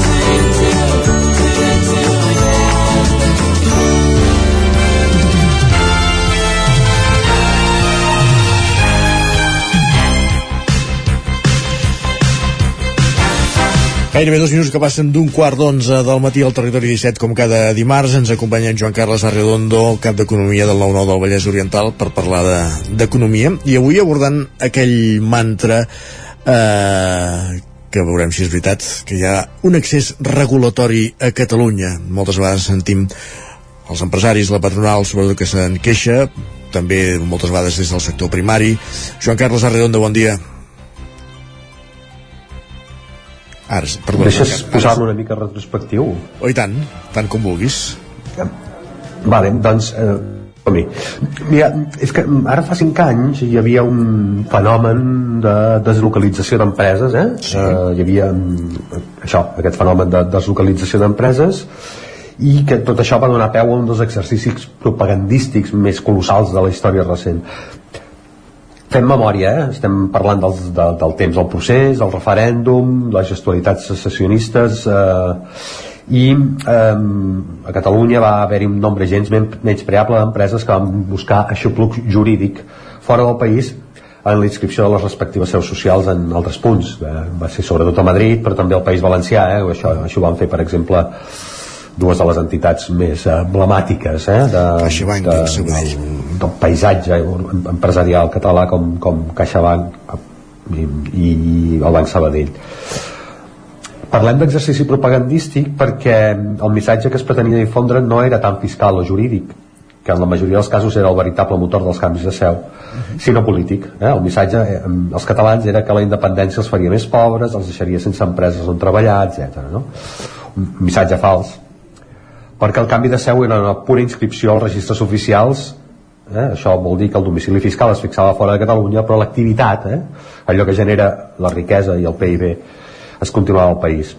Gairebé dos minuts que passen d'un quart d'onze del matí al territori 17, com cada dimarts, ens acompanya en Joan Carles Arredondo, cap d'Economia del 9-9 del Vallès Oriental, per parlar d'economia, de, i avui abordant aquell mantra eh, que veurem si és veritat, que hi ha un accés regulatori a Catalunya. Moltes vegades sentim els empresaris, la patronal, sobretot que se'n queixa, també moltes vegades des del sector primari. Joan Carles Arredondo, bon dia. Ara, perdó, Deixes posar-lo una mica retrospectiu? Oh, i tant, tant com vulguis. Vale, doncs, eh, som-hi. Mira, és que ara fa cinc anys hi havia un fenomen de deslocalització d'empreses, eh? Sí. eh? Hi havia mm, això, aquest fenomen de deslocalització d'empreses i que tot això va donar peu a un dels exercicis propagandístics més colossals de la història recent fem memòria, eh? estem parlant dels, de, del temps del procés, el referèndum, les gestualitats secessionistes eh, i eh, a Catalunya va haver-hi un nombre gens men preable d'empreses que van buscar aixopluc jurídic fora del país en la inscripció de les respectives seus socials en altres punts. Eh, va ser sobretot a Madrid, però també al País Valencià. Eh? Això, això ho van fer, per exemple, dues de les entitats més emblemàtiques eh, de, CaixaBank de, del, del paisatge empresarial català com, com CaixaBank i, i el Banc Sabadell parlem d'exercici propagandístic perquè el missatge que es pretenia difondre no era tan fiscal o jurídic que en la majoria dels casos era el veritable motor dels canvis de seu, sinó polític. Eh? El missatge eh, als catalans era que la independència els faria més pobres, els deixaria sense empreses on treballar, etc. No? Un missatge fals. Perquè el canvi de seu era una pura inscripció als registres oficials eh? això vol dir que el domicili fiscal es fixava fora de Catalunya, però l'activitat, eh? allò que genera la riquesa i el PIB, es continuava al país.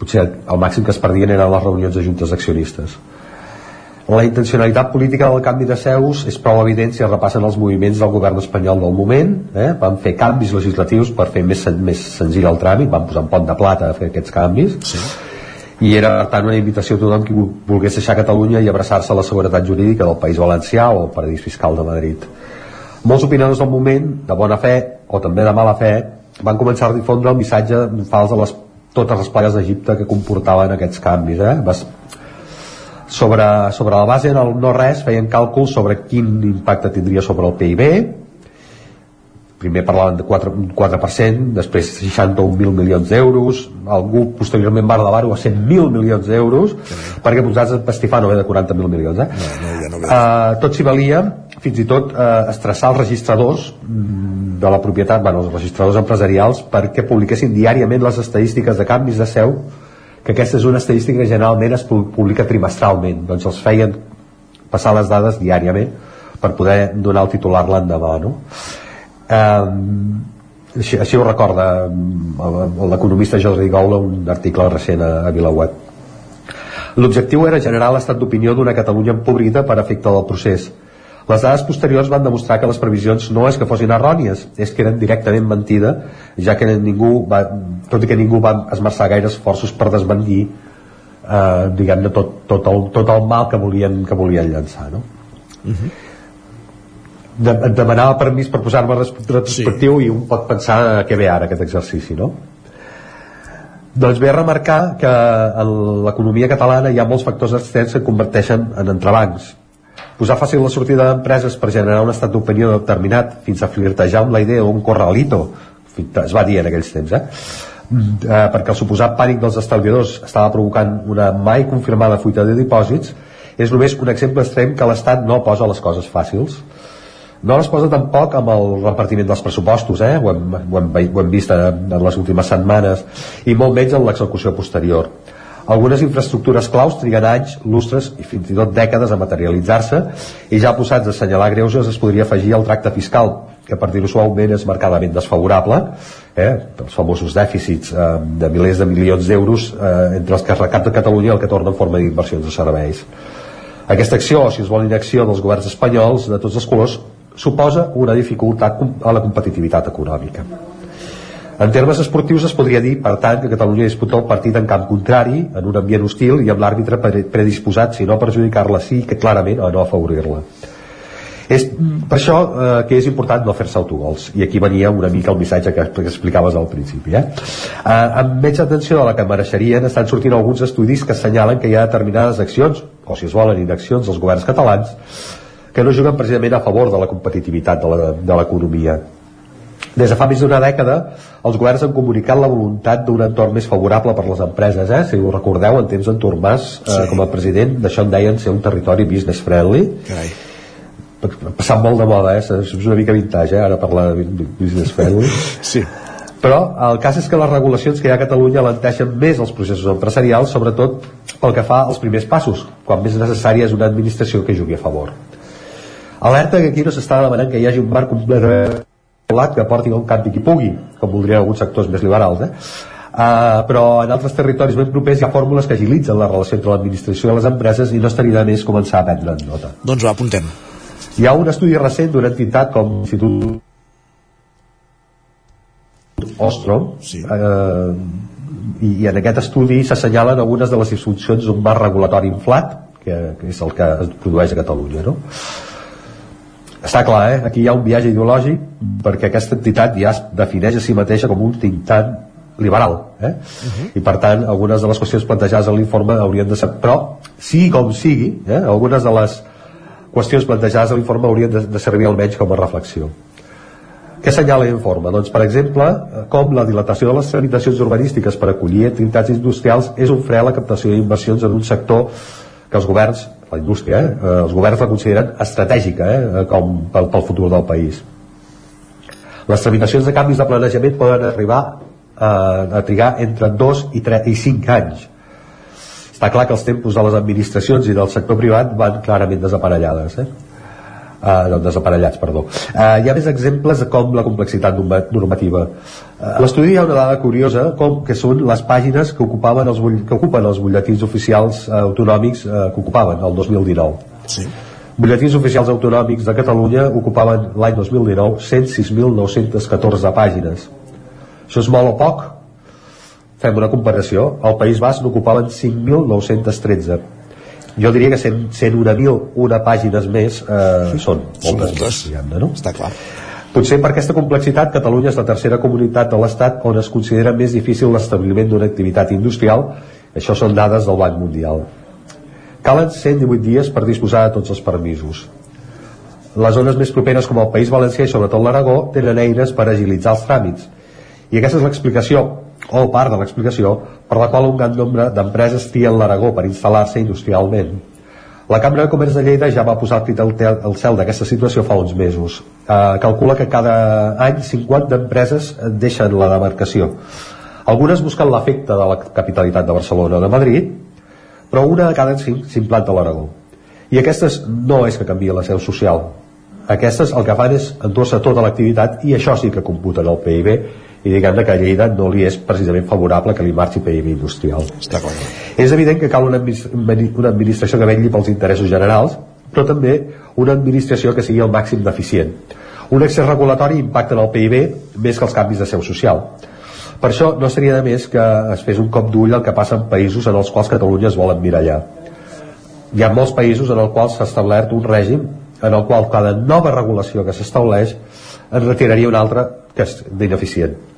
Potser el màxim que es perdien eren les reunions de juntes d'accionistes la intencionalitat política del canvi de seus és prou evident si es repassen els moviments del govern espanyol del moment. Eh? Van fer canvis legislatius per fer més, sen més senzill el tràmit, van posar un pont de plata a fer aquests canvis. Sí. I era, per tant, una invitació a tothom qui volgués deixar Catalunya i abraçar-se a la seguretat jurídica del País Valencià o el Paradís Fiscal de Madrid. Molts opinadors del moment, de bona fe o també de mala fe, van començar a difondre el missatge fals de les, totes les plagues d'Egipte que comportaven aquests canvis. Eh? Vas, sobre, sobre la base del no res feien càlculs sobre quin impacte tindria sobre el PIB primer parlaven de 4, 4% després 61.000 milions d'euros algú posteriorment va elevar-ho a 100.000 milions d'euros perquè posats a pastifar no ve de 40.000 milions eh? no, no, ja no uh, tot s'hi valia fins i tot uh, estressar els registradors mm, de la propietat, bueno, els registradors empresarials perquè publiquessin diàriament les estadístiques de canvis de seu que aquesta és una estadística que generalment es publica trimestralment doncs els feien passar les dades diàriament per poder donar el titular l'endemà no? Um, així, així ho recorda l'economista Jordi Goula un article recent a, a VilaWeb l'objectiu era generar l'estat d'opinió d'una Catalunya empobrida per efecte del procés les dades posteriors van demostrar que les previsions no és que fossin errònies, és que eren directament mentida, ja que ningú va, tot i que ningú va esmerçar gaires esforços per desmentir eh, diguem-ne tot, tot, el, tot el mal que volien, que volien llançar no? Uh -huh. De, et demanava permís per posar-me retrospectiu sí. i un pot pensar que ve ara aquest exercici no? doncs ve a remarcar que en l'economia catalana hi ha molts factors externs que converteixen en entrebancs posar fàcil la sortida d'empreses per generar un estat d'opinió determinat fins a flirtejar amb la idea d'un corralito es va dir en aquells temps eh? Eh, perquè el suposat pànic dels estalviadors estava provocant una mai confirmada fuita de dipòsits és només un exemple extrem que l'Estat no posa les coses fàcils no les posa tampoc amb el repartiment dels pressupostos eh? ho, hem, ho, hem, ho hem vist en, en les últimes setmanes i molt menys en l'execució posterior algunes infraestructures claus triguen anys, lustres i fins i tot dècades a materialitzar-se i ja posats a assenyalar greuges es podria afegir el tracte fiscal, que per dir-ho suaument és marcadament desfavorable, eh, els famosos dèficits eh, de milers de milions d'euros eh, entre els que es recapta Catalunya i el que torna en forma d'inversions de serveis. Aquesta acció, si es vol inacció dels governs espanyols de tots els colors, suposa una dificultat a la competitivitat econòmica. En termes esportius es podria dir, per tant, que Catalunya disputa el partit en camp contrari, en un ambient hostil i amb l'àrbitre predisposat, si no perjudicar-la, sí que clarament a no afavorir-la. És per això eh, que és important no fer-se autogols i aquí venia una mica el missatge que, que explicaves al principi eh? Eh, amb menys atenció de la que mereixerien estan sortint alguns estudis que assenyalen que hi ha determinades accions o si es volen inaccions dels governs catalans que no juguen precisament a favor de la competitivitat de l'economia des de fa més d'una dècada, els governs han comunicat la voluntat d'un entorn més favorable per les empreses. Eh? Si ho recordeu, en temps d'en Mas, eh, sí. com a president, d'això en deien ser un territori business friendly. Carai. Ha passat molt de moda, eh? és una mica vintage, eh? ara parlar de business friendly. [LAUGHS] sí. Però el cas és que les regulacions que hi ha a Catalunya alenteixen més els processos empresarials, sobretot pel que fa als primers passos, quan més necessària és una administració que jugui a favor. Alerta que aquí no s'està demanant que hi hagi un marc completament que porti un canvi qui pugui, com voldrien alguns sectors més liberals, eh? Uh, però en altres territoris ben propers hi ha fórmules que agilitzen la relació entre l'administració i les empreses i no estaria de més començar a prendre nota. Doncs va, apuntem. Hi ha un estudi recent d'una entitat com l'Institut Ostrom sí. uh, i, i en aquest estudi s'assenyalen algunes de les disfuncions d'un marc regulatori inflat que, que és el que es produeix a Catalunya no? Està clar, eh? aquí hi ha un viatge ideològic perquè aquesta entitat ja es defineix a si mateixa com un think tank liberal eh? Uh -huh. i per tant algunes de les qüestions plantejades a l'informe haurien de ser però sigui com sigui eh? algunes de les qüestions plantejades a l'informe haurien de, de servir almenys com a reflexió Què assenyala l'informe? Doncs, per exemple, com la dilatació de les tramitacions urbanístiques per acollir activitats industrials és un fre a la captació d'inversions en un sector que els governs, la indústria, eh, eh els governs la consideren estratègica eh, com pel, pel futur del país. Les tramitacions de canvis de planejament poden arribar eh, a trigar entre 2 i, 3, i 5 anys. Està clar que els tempos de les administracions i del sector privat van clarament desaparellades. Eh? Uh, desaparellats, perdó. Uh, hi ha més exemples de com la complexitat normativa. Uh, L'estudi hi ha una dada curiosa com que són les pàgines que ocupaven els, que ocupen els butlletins oficials uh, autonòmics uh, que ocupaven el 2019. Sí. Butlletins oficials autonòmics de Catalunya ocupaven l'any 2019 106.914 pàgines. Això és molt o poc? Fem una comparació. Al País Basc n'ocupaven 5.913 jo diria que 100, 101.000 una pàgines més eh, són moltes, moltes. Més, no? està clar Potser per aquesta complexitat, Catalunya és la tercera comunitat de l'Estat on es considera més difícil l'establiment d'una activitat industrial. Això són dades del Banc Mundial. Calen 118 dies per disposar de tots els permisos. Les zones més properes com el País Valencià i sobretot l'Aragó tenen eines per agilitzar els tràmits. I aquesta és l'explicació o part de l'explicació per la qual un gran nombre d'empreses trien l'Aragó per instal·lar-se industrialment. La Cambra de Comerç de Lleida ja va posar el al cel d'aquesta situació fa uns mesos. Eh, calcula que cada any 50 empreses deixen la demarcació. Algunes busquen l'efecte de la capitalitat de Barcelona o de Madrid, però una de cada cinc s'implanta a l'Aragó. I aquestes no és que canvia la seu social. Aquestes el que fan és endur-se tota l'activitat i això sí que computen el PIB i diguem-ne que a Lleida no li és precisament favorable que li marxi PIB industrial. Està clar. És evident que cal una, una administració que vetlli pels interessos generals, però també una administració que sigui el màxim d'eficient. Un excés regulatori impacta en el PIB més que els canvis de seu social. Per això no seria de més que es fes un cop d'ull al que passa en països en els quals Catalunya es vol emmirallar. Hi ha molts països en els quals s'ha establert un règim en el qual cada nova regulació que s'estableix en retiraria una altra que és d'ineficient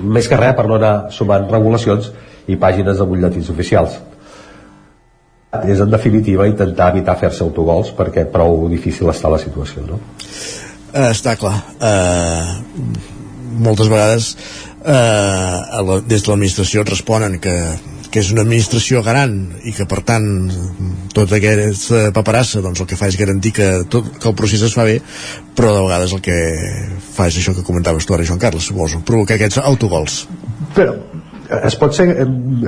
més que res per no anar sumant regulacions i pàgines de butlletins oficials és en definitiva intentar evitar fer-se autogols perquè prou difícil està la situació no? Uh, està clar uh, moltes vegades uh, la, des de l'administració responen que que és una administració garant i que per tant tota aquesta paperassa doncs el que fa és garantir que, tot, que el procés es fa bé però de vegades el que fa és això que comentaves tu ara Joan Carles suposo, provocar aquests autogols. Però es pot ser,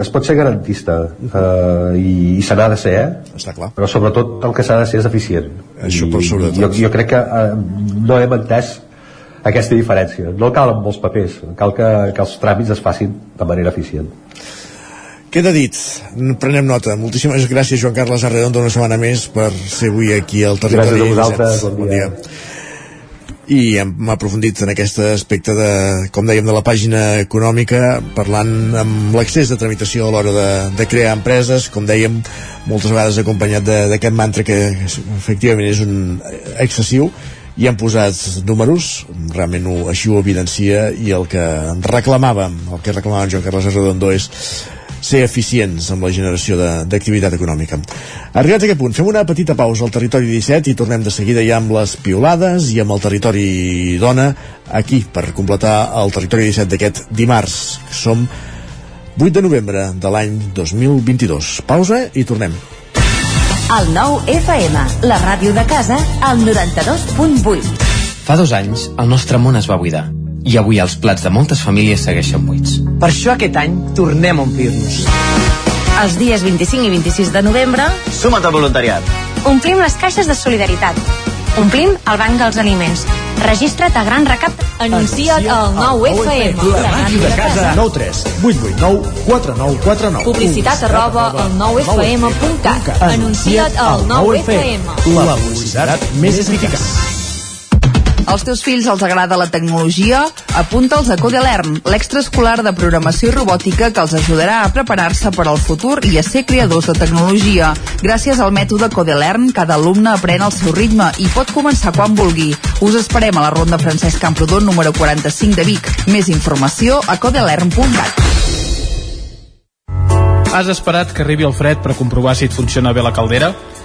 es pot ser garantista eh, i, i se n'ha de ser eh? Està clar. però sobretot el que s'ha de ser és eficient. Això per sobretot. jo, jo crec que eh, no hem entès aquesta diferència. No calen molts papers cal que, que els tràmits es facin de manera eficient Queda dit, prenem nota. Moltíssimes gràcies, Joan Carles Arredondo, una setmana més per ser avui aquí al territori. Gràcies a vosaltres, bon dia. Bon dia. I hem aprofundit en aquest aspecte de, com dèiem, de la pàgina econòmica, parlant amb l'accés de tramitació a l'hora de, de crear empreses, com dèiem, moltes vegades acompanyat d'aquest mantra que efectivament és un excessiu, i han posat números, realment ho, així ho evidencia, i el que reclamàvem, el que reclamàvem Joan Carles Arredondo és ser eficients amb la generació d'activitat econòmica. Arribats a aquest punt, fem una petita pausa al territori 17 i tornem de seguida ja amb les piolades i amb el territori dona aquí per completar el territori 17 d'aquest dimarts, que som 8 de novembre de l'any 2022. Pausa i tornem. El nou FM, la ràdio de casa, al 92.8. Fa dos anys, el nostre món es va buidar i avui els plats de moltes famílies segueixen buits. Per això aquest any tornem a omplir-nos. Els dies 25 i 26 de novembre... Suma't al voluntariat. Omplim les caixes de solidaritat. Omplim el banc dels aliments. Registra't a Gran Recapte. Anuncia't al 9FM. La màquina de casa. 9 3 8 8 9 4 9 4 9 Publicitat arroba al 9FM.cat. Anuncia't al 9FM. La publicitat més eficaç. Als teus fills els agrada la tecnologia? Apunta'ls a Codelern, l'extraescolar de programació i robòtica que els ajudarà a preparar-se per al futur i a ser creadors de tecnologia. Gràcies al mètode Codelern, cada alumne aprèn al seu ritme i pot començar quan vulgui. Us esperem a la Ronda Francesc Camprodon número 45 de Vic. Més informació a codelern.cat. Has esperat que arribi el fred per comprovar si et funciona bé la caldera?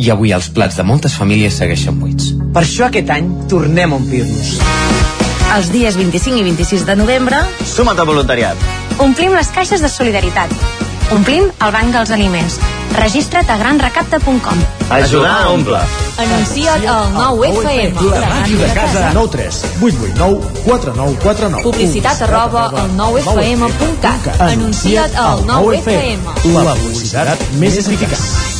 I avui els plats de moltes famílies segueixen buits. Per això aquest any tornem a omplir-nos. Els dies 25 i 26 de novembre Suma't al voluntariat. omplim les caixes de solidaritat. Omplim el banc dels aliments. Registra't a granrecapta.com. Ajudar a omple. Anuncia't al 9FM. La màquina de casa. 9 3 8 8 9 4 9 4 9. Publicitat arroba al 9FM.cat. Anuncia't al 9FM. La publicitat més eficaç.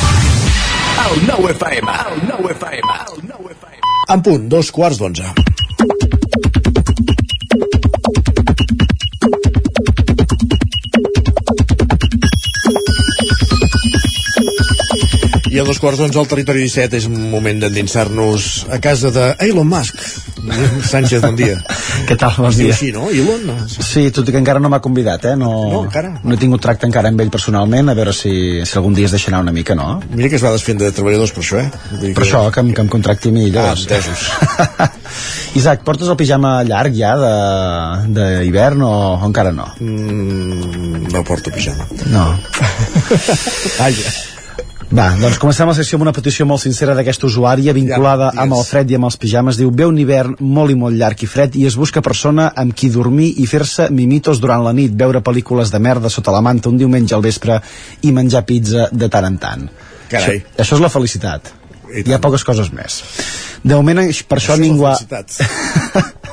El 9 FM. El 9 FM. El 9 FM. En punt, dos quarts d'onze. I a dos quarts d'onze al territori 17 és moment d'endinsar-nos a casa de Elon Musk. [LAUGHS] Sánchez, bon dia. Què tal? Bon dia. així, no? Elon? Sí, tot i que encara no m'ha convidat, eh? No, No, encara? no he tingut tracte encara amb ell personalment, a veure si, si algun dia es deixa anar una mica, no? Mira que es va desfent de treballadors per això, eh? Vull Per això, que em, que em contracti a mi, llavors. Ah, entesos. [LAUGHS] Isaac, portes el pijama llarg ja d'hivern o, o encara no? Mm, no porto pijama. No. [LAUGHS] Vaja. Va, doncs comencem la secció amb una petició molt sincera d'aquesta usuària vinculada Ja, amb el fred i amb els pijames. Diu, ve un hivern molt i molt llarg i fred i es busca persona amb qui dormir i fer-se mimitos durant la nit, veure pel·lícules de merda sota la manta un diumenge al vespre i menjar pizza de tant en tant. Carai. Això, això és la felicitat. Hi ha poques coses més. De moment, per això, Això ningú ha... [LAUGHS]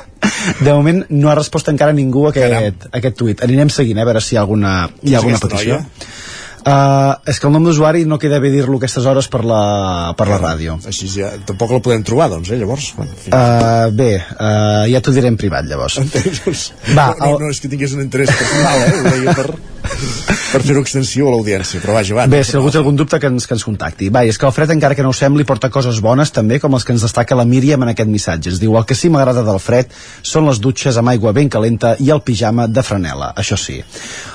De moment no ha respost encara ningú a aquest, a aquest tuit. Anirem seguint, eh, a veure si hi ha alguna, hi ha alguna petició. noia? Uh, és que el nom d'usuari no queda bé dir-lo aquestes hores per la, per la ràdio. Així ja, tampoc la podem trobar, doncs, eh, llavors. Bueno, en fi. Uh, bé, uh, ja t'ho diré en privat, llavors. Entesos. Va, no, no, el- no, és que tingués un interès personal, eh? Ho deia per, per fer-ho extensiu a l'audiència, però vaja, va. Bé, si algú té algun dubte que ens, que ens contacti. Va, i és que el fred, encara que no ho sembli, porta coses bones també, com els que ens destaca la Míriam en aquest missatge. Es diu, el que sí m'agrada del fred són les dutxes amb aigua ben calenta i el pijama de franela, això sí.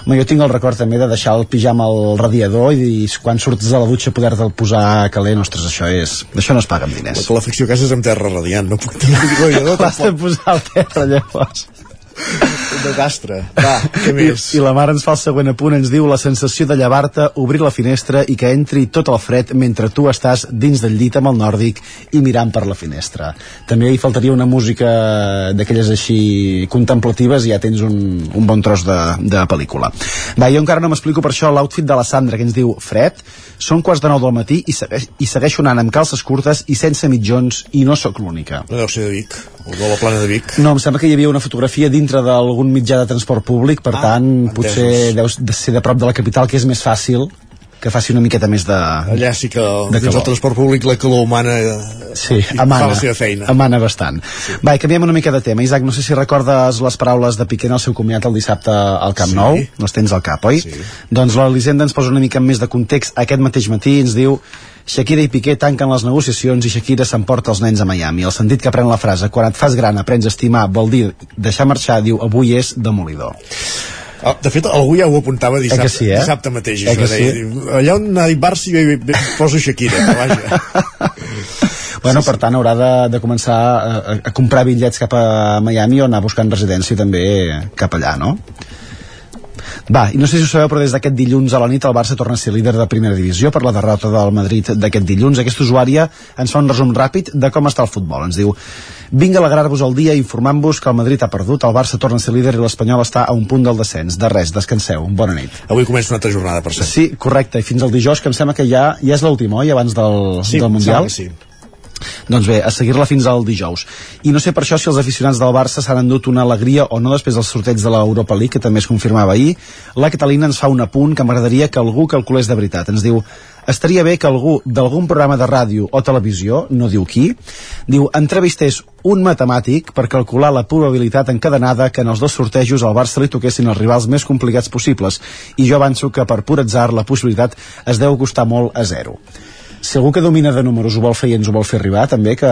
Home, jo tinc el record també de deixar el pijama al radiador i quan surts de la dutxa poder-te'l posar calent, ostres, això és... Això no es paga amb La diners. calefacció a casa és amb terra radiant, no puc tenir un radiador [LAUGHS] L'has de posar al terra, llavors. De gastre. Va, què més? I, I la mare ens fa el següent apunt, ens diu la sensació de llevar-te, obrir la finestra i que entri tot el fred mentre tu estàs dins del llit amb el nòrdic i mirant per la finestra. També hi faltaria una música d'aquelles així contemplatives i ja tens un, un bon tros de, de pel·lícula. Va, jo encara no m'explico per això l'outfit de la Sandra, que ens diu fred, són quarts de nou del matí i, segueix, i segueixo anant amb calces curtes i sense mitjons i no sóc l'única. No deu ser de Vic, o de la plana de Vic. No, em sembla que hi havia una fotografia dintre d'algun mitjà de transport públic, per Ah, tant, entesos. potser deus de ser de prop de la capital, que és més fàcil que faci una miqueta més de... Allà sí que de dins calor. el transport públic la calor humana eh, Sí, fa amana, la seva feina. amana bastant. Sí. Va, i canviem una mica de tema. Isaac, no sé si recordes les paraules de Piqué en el seu comiat el dissabte al Camp Sí. Nou. Les tens al cap, oi? Sí. Doncs l'Elisenda ens posa una mica més de context aquest mateix matí ens diu Shakira i Piqué tanquen les negociacions i Shakira s'emporta els nens a Miami. El sentit que pren la frase quan et fas gran aprens a estimar vol dir deixar marxar, diu avui és demolidor. Ah, de fet, algú ja ho apuntava dissabte, Eh sí, eh? dissabte mateix. Eh Això, que sí? allà on ha dit Barça jo poso Shakira, vaja. [LAUGHS] Bueno, per tant, haurà de, de començar a, a, a comprar bitllets cap a Miami o anar buscant residència també cap allà, no? Va, i no sé si ho sabeu, però des d'aquest dilluns a la nit el Barça torna a ser líder de primera divisió per la derrota del Madrid d'aquest dilluns. Aquesta usuària ens fa un resum ràpid de com està el futbol. Ens diu, vinc a alegrar-vos el dia informant-vos que el Madrid ha perdut, el Barça torna a ser líder i l'Espanyol està a un punt del descens. De res, descanseu. Bona nit. Avui comença una altra jornada, per cert. Sí, correcte, i fins al dijous, que em sembla que ja, ja és l'últim, oi, abans del, Sí, del Mundial? que sí. Doncs bé, a seguir-la fins al dijous. I no sé per això si els aficionats del Barça s'han endut una alegria o no després del sorteig de l'Europa League, que també es confirmava ahir. La Catalina ens fa un apunt que m'agradaria que algú calculés de veritat. Ens diu, estaria bé que algú d'algun programa de ràdio o televisió, no diu qui, diu, entrevistés un matemàtic per calcular la probabilitat encadenada que en els dos sortejos al Barça li toquessin els rivals més complicats possibles. I jo avanço que per pur atzar la possibilitat es deu acostar molt a zero si algú que domina de números ho vol fer i ens ho vol fer arribar també que,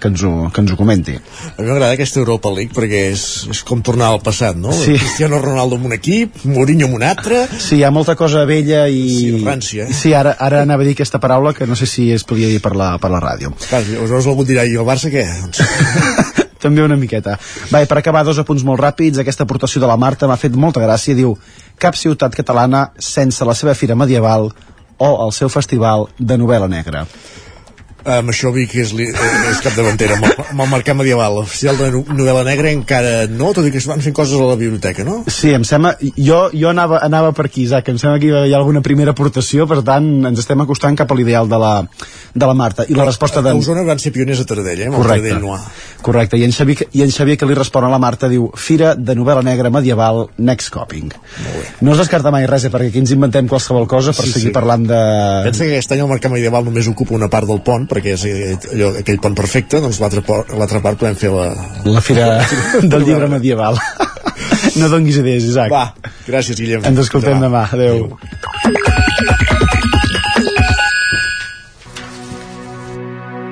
que, ens, ho, que ens ho comenti A mi m'agrada aquesta Europa League perquè és, és com tornar al passat, no? Sí. Cristiano Ronaldo amb un equip, Mourinho amb un altre... Sí, hi ha molta cosa vella i... Sí, rància, eh? Sí, ara, ara anava a dir aquesta paraula que no sé si es podia dir per la, per la ràdio. Clar, llavors algú dirà, i el Barça què? Doncs, [LAUGHS] També una miqueta. Va, per acabar, dos apunts molt ràpids. Aquesta aportació de la Marta m'ha fet molta gràcia. Diu, cap ciutat catalana sense la seva fira medieval o el seu festival de novel·la negra. Amb això Vic és, li, és capdavantera amb, el- amb el mercat medieval oficial de no- novel·la negra encara no, tot i que es van fent coses a la biblioteca, no? Sí, em sembla... Jo, jo anava, anava per aquí, Isaac, em sembla que hi ha alguna primera aportació, per tant, ens estem acostant cap a l'ideal de, la, de la Marta. I la resposta a d'en... Osona van ser pioners a Taradell, eh? amb Correcte. Taradell Noir. Correcte, i en, Xavier, i en Xavier que li respon a la Marta diu Fira de novel·la negra medieval Next Coping. No es descarta mai res, eh, perquè aquí ens inventem qualsevol cosa per Sí, seguir sí. parlant de... Pensa que aquest any el mercat medieval només ocupa una part del pont, perquè és eh, allò, aquell pont perfecte, doncs l'altra part podem fer la... La fira del llibre medieval. No donguis idees, Isaac. Va, gràcies, Guillem. Ens escoltem demà. Adéu.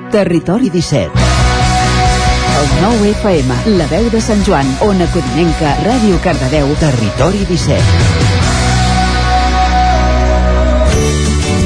Territori 17 El 9 FM, la veu de Sant Joan, Ona Codinenca, Ràdio Cardedeu, Territori 17.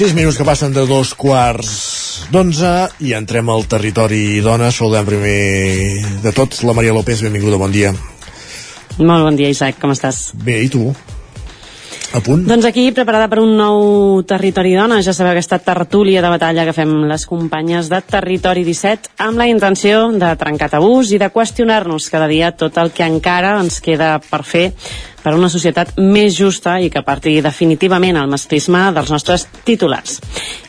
Sis minuts que passen de dos quarts d'onze i entrem al territori dona. Saludem primer de tot la Maria López. Benvinguda, bon dia. Molt bon dia, Isaac, com estàs? Bé, i tu? A punt? Doncs aquí, preparada per un nou Territori Dona, ja sabeu aquesta tertúlia de batalla que fem les companyes de Territori 17 amb la intenció de trencar tabús i de qüestionar-nos cada dia tot el que encara ens queda per fer per una societat més justa i que parti definitivament el masclisme dels nostres titulars.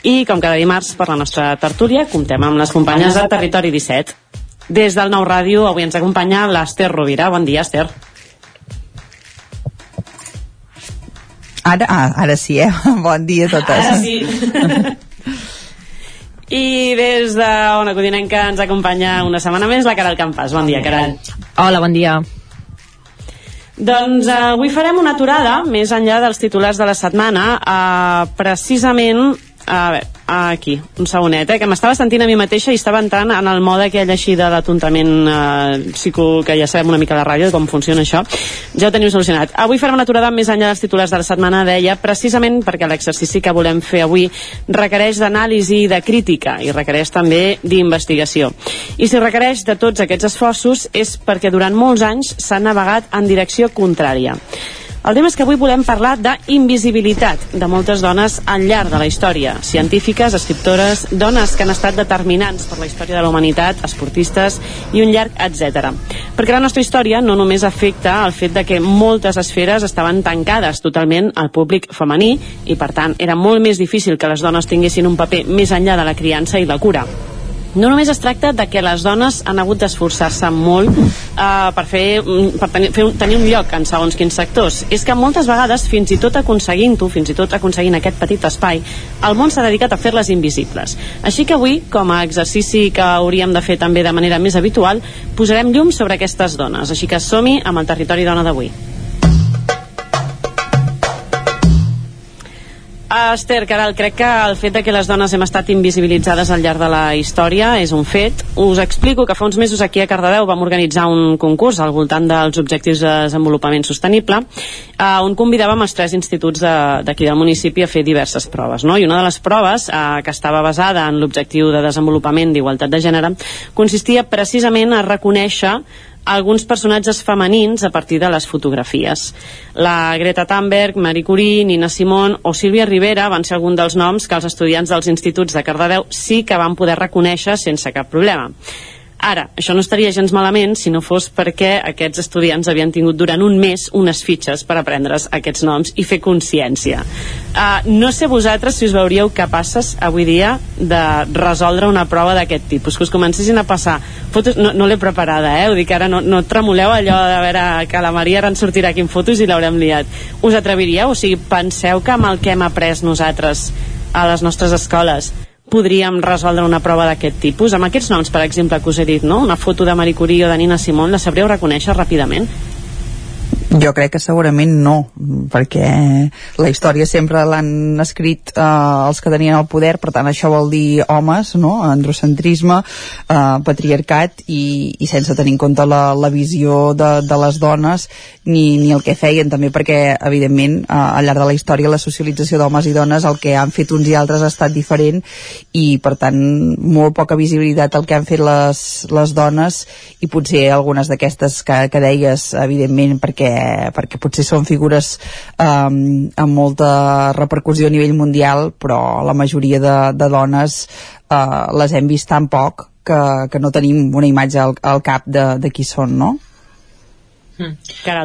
I com cada dimarts per la nostra tertúlia comptem amb les companyes de Territori 17. Des del Nou Ràdio avui ens acompanya l'Ester Rovira. Bon dia, Ester. Ara, ah, ara sí, eh? [LAUGHS] Bon dia a totes. Ara sí. [LAUGHS] I des de Ona Codinenca ens acompanya una setmana més la Caral Campàs. Bon dia, Caral. Hola, bon dia. Doncs uh, avui farem una aturada, més enllà dels titulars de la setmana, uh, precisament a veure, aquí, un segonet, eh, que m'estava sentint a mi mateixa i estava entrant en el mode aquell així de l'atontament eh, psico, que ja sabem una mica la ràdio com funciona això, ja ho tenim solucionat. Avui farem una aturada més enllà dels titulars de la setmana, deia, precisament perquè l'exercici que volem fer avui requereix d'anàlisi i de crítica i requereix també d'investigació. I si requereix de tots aquests esforços és perquè durant molts anys s'ha navegat en direcció contrària. El tema és que avui volem parlar d'invisibilitat de moltes dones al llarg de la història. Científiques, escriptores, dones que han estat determinants per la història de la humanitat, esportistes i un llarg etc. Perquè la nostra història no només afecta el fet de que moltes esferes estaven tancades totalment al públic femení i per tant era molt més difícil que les dones tinguessin un paper més enllà de la criança i la cura no només es tracta de que les dones han hagut d'esforçar-se molt uh, per, fer, mm, per tenir, fer un, tenir un lloc en segons quins sectors. És que moltes vegades, fins i tot aconseguint-ho, fins i tot aconseguint aquest petit espai, el món s'ha dedicat a fer-les invisibles. Així que avui, com a exercici que hauríem de fer també de manera més habitual, posarem llum sobre aquestes dones. Així que som-hi amb el territori dona d'avui. Uh, Esther, Caral, crec que el fet de que les dones hem estat invisibilitzades al llarg de la història és un fet. Us explico que fa uns mesos aquí a Cardedeu vam organitzar un concurs al voltant dels objectius de desenvolupament sostenible uh, on convidàvem els tres instituts d'aquí de, del municipi a fer diverses proves. No? I una de les proves, uh, que estava basada en l'objectiu de desenvolupament d'igualtat de gènere, consistia precisament a reconèixer alguns personatges femenins a partir de les fotografies. La Greta Thunberg, Marie Curie, Nina Simón o Sílvia Rivera van ser alguns dels noms que els estudiants dels instituts de Cardedeu sí que van poder reconèixer sense cap problema. Ara, això no estaria gens malament si no fos perquè aquests estudiants havien tingut durant un mes unes fitxes per aprendre's aquests noms i fer consciència. Uh, no sé vosaltres si us veuríeu capaces avui dia de resoldre una prova d'aquest tipus, que us comencessin a passar fotos, no, no l'he preparada, eh? ho dic ara, no, no tremoleu allò de veure que la Maria ara en sortirà aquí en fotos i l'haurem liat. Us atreviríeu? O sigui, penseu que amb el que hem après nosaltres a les nostres escoles podríem resoldre una prova d'aquest tipus? Amb aquests noms, per exemple, que us he dit, no? una foto de Marie Curie o de Nina Simón, la sabríeu reconèixer ràpidament? Jo crec que segurament no, perquè la història sempre l'han escrit eh, els que tenien el poder, per tant això vol dir homes, no? androcentrisme, eh, patriarcat i, i sense tenir en compte la, la visió de, de les dones ni, ni el que feien també perquè evidentment eh, al llarg de la història la socialització d'homes i dones el que han fet uns i altres ha estat diferent i per tant molt poca visibilitat el que han fet les, les dones i potser algunes d'aquestes que, que deies evidentment perquè perquè potser són figures um, amb molta repercussió a nivell mundial, però la majoria de, de dones uh, les hem vist tan poc que, que no tenim una imatge al, al cap de, de qui són, no? Mm.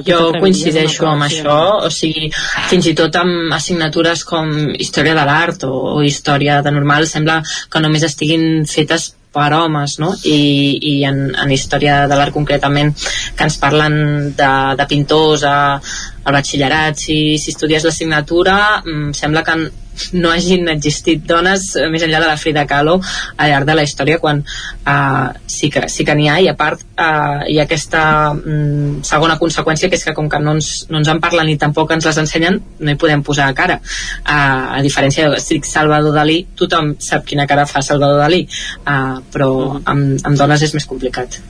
Jo coincideixo amb això, o sigui, fins i tot amb assignatures com Història de l'Art o, o Història de Normal sembla que només estiguin fetes per homes, no? I, i en, en història de l'art concretament que ens parlen de, de pintors a, al batxillerat, si, si estudies l'assignatura, mm, sembla que no hagin existit dones eh, més enllà de la Frida Kahlo al llarg de la història quan uh, sí que, sí que n'hi ha i a part uh, hi ha aquesta um, segona conseqüència que és que com que no ens, no ens en parlen ni tampoc ens les ensenyen no hi podem posar cara. Uh, a diferència de si Salvador Dalí tothom sap quina cara fa Salvador Dalí uh, però amb, amb dones és més complicat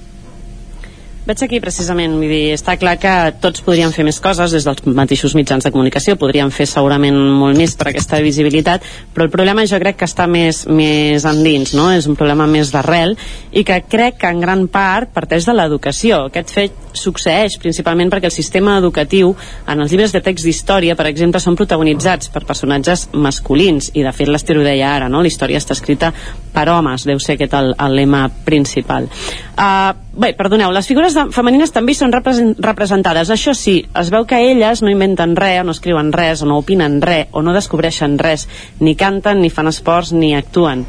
Veig aquí precisament, vull dir, està clar que tots podríem fer més coses des dels mateixos mitjans de comunicació, podríem fer segurament molt més per aquesta visibilitat, però el problema jo crec que està més, més endins, no? és un problema més d'arrel i que crec que en gran part parteix de l'educació. Aquest fet succeeix principalment perquè el sistema educatiu en els llibres de text d'història, per exemple, són protagonitzats per personatges masculins i de fet l'Ester ho deia ara, no? la història està escrita per homes, deu ser aquest el, el lema principal. Uh, bé, perdoneu, les figures de, femenines també són representades. Això sí, es veu que elles no inventen res, no escriuen res, o no opinen res, o no descobreixen res, ni canten, ni fan esports, ni actuen.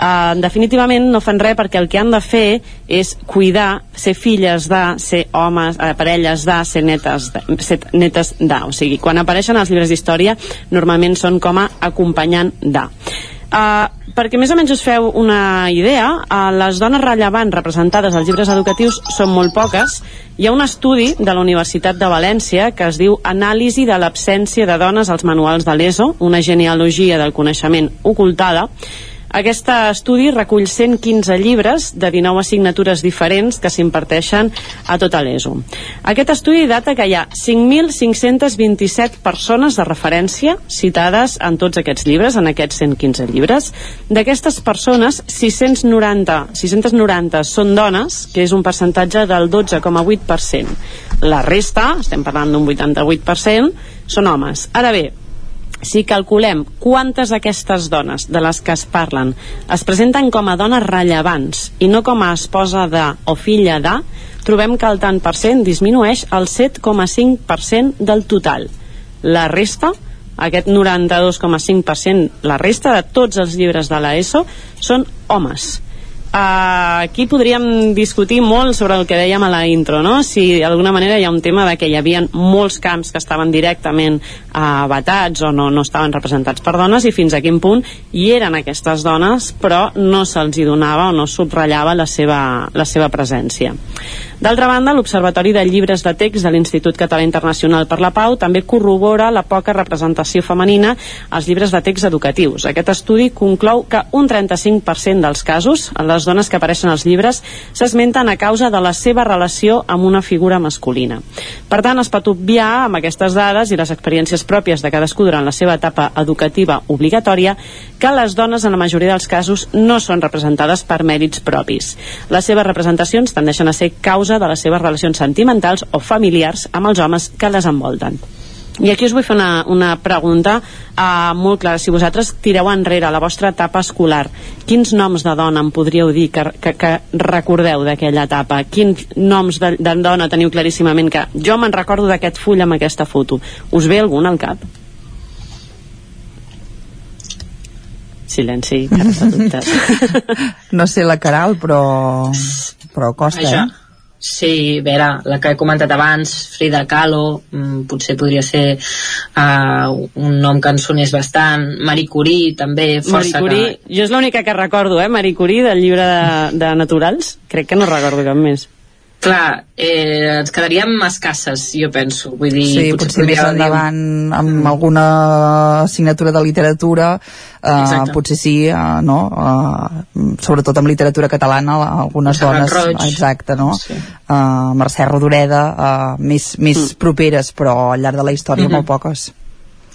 Uh, definitivament no fan res perquè el que han de fer és cuidar, ser filles de, ser homes, uh, parelles de, ser netes de, ser netes de. O sigui, quan apareixen als llibres d'història normalment són com a acompanyant de. Uh, perquè més o menys us feu una idea, uh, les dones rellevants representades als llibres educatius són molt poques. Hi ha un estudi de la Universitat de València que es diu Anàlisi de l'absència de dones als manuals de l'ESO, una genealogia del coneixement ocultada, aquest estudi recull 115 llibres de 19 assignatures diferents que s'imparteixen a tota l'ESO. Aquest estudi data que hi ha 5.527 persones de referència citades en tots aquests llibres, en aquests 115 llibres. D'aquestes persones, 690, 690 són dones, que és un percentatge del 12,8%. La resta, estem parlant d'un 88%, són homes. Ara bé, si calculem quantes d'aquestes dones de les que es parlen es presenten com a dones rellevants i no com a esposa de o filla de, trobem que el tant per cent disminueix al 7,5% del total. La resta, aquest 92,5%, la resta de tots els llibres de l'ESO són homes. Uh, aquí podríem discutir molt sobre el que dèiem a la intro, no? Si d'alguna manera hi ha un tema de que hi havia molts camps que estaven directament uh, vetats o no, no estaven representats per dones i fins a quin punt hi eren aquestes dones però no se'ls hi donava o no subratllava la seva, la seva presència. D'altra banda, l'Observatori de Llibres de Text de l'Institut Català Internacional per la Pau també corrobora la poca representació femenina als llibres de text educatius. Aquest estudi conclou que un 35% dels casos, en les dones que apareixen als llibres, s'esmenten a causa de la seva relació amb una figura masculina. Per tant, es pot obviar amb aquestes dades i les experiències pròpies de cadascú durant la seva etapa educativa obligatòria que les dones en la majoria dels casos no són representades per mèrits propis. Les seves representacions tendeixen a ser causa de les seves relacions sentimentals o familiars amb els homes que les envolten. I aquí us vull fer una, una pregunta uh, molt clara. Si vosaltres tireu enrere la vostra etapa escolar, quins noms de dona em podríeu dir que, que, que recordeu d'aquella etapa? Quins noms de, de dona teniu claríssimament que jo me'n recordo d'aquest full amb aquesta foto? Us ve algun al cap? Silenci, cara de dubtes. [LAUGHS] no sé la Caral, però, però costa, Vaja. eh? Sí, a veure, la que he comentat abans, Frida Kahlo, mm, potser podria ser uh, un nom que ens sonés bastant, Marie Curie també, Marie força Curie, que... jo és l'única que recordo, eh, Marie Curie, del llibre de, de Naturals. Crec que no recordo cap més. Clar, eh, ens quedaríem escasses, jo penso. Vull dir, Sí, potser més podríem dir- endavant amb alguna assignatura de literatura eh, Exacte. potser sí, eh, no? Eh, sobretot amb literatura catalana algunes Montserrat dones, Roig. exacte, no? Sí. Eh, Mercè Rodoreda eh, més, més Mm. properes però al llarg de la història Mhm. molt poques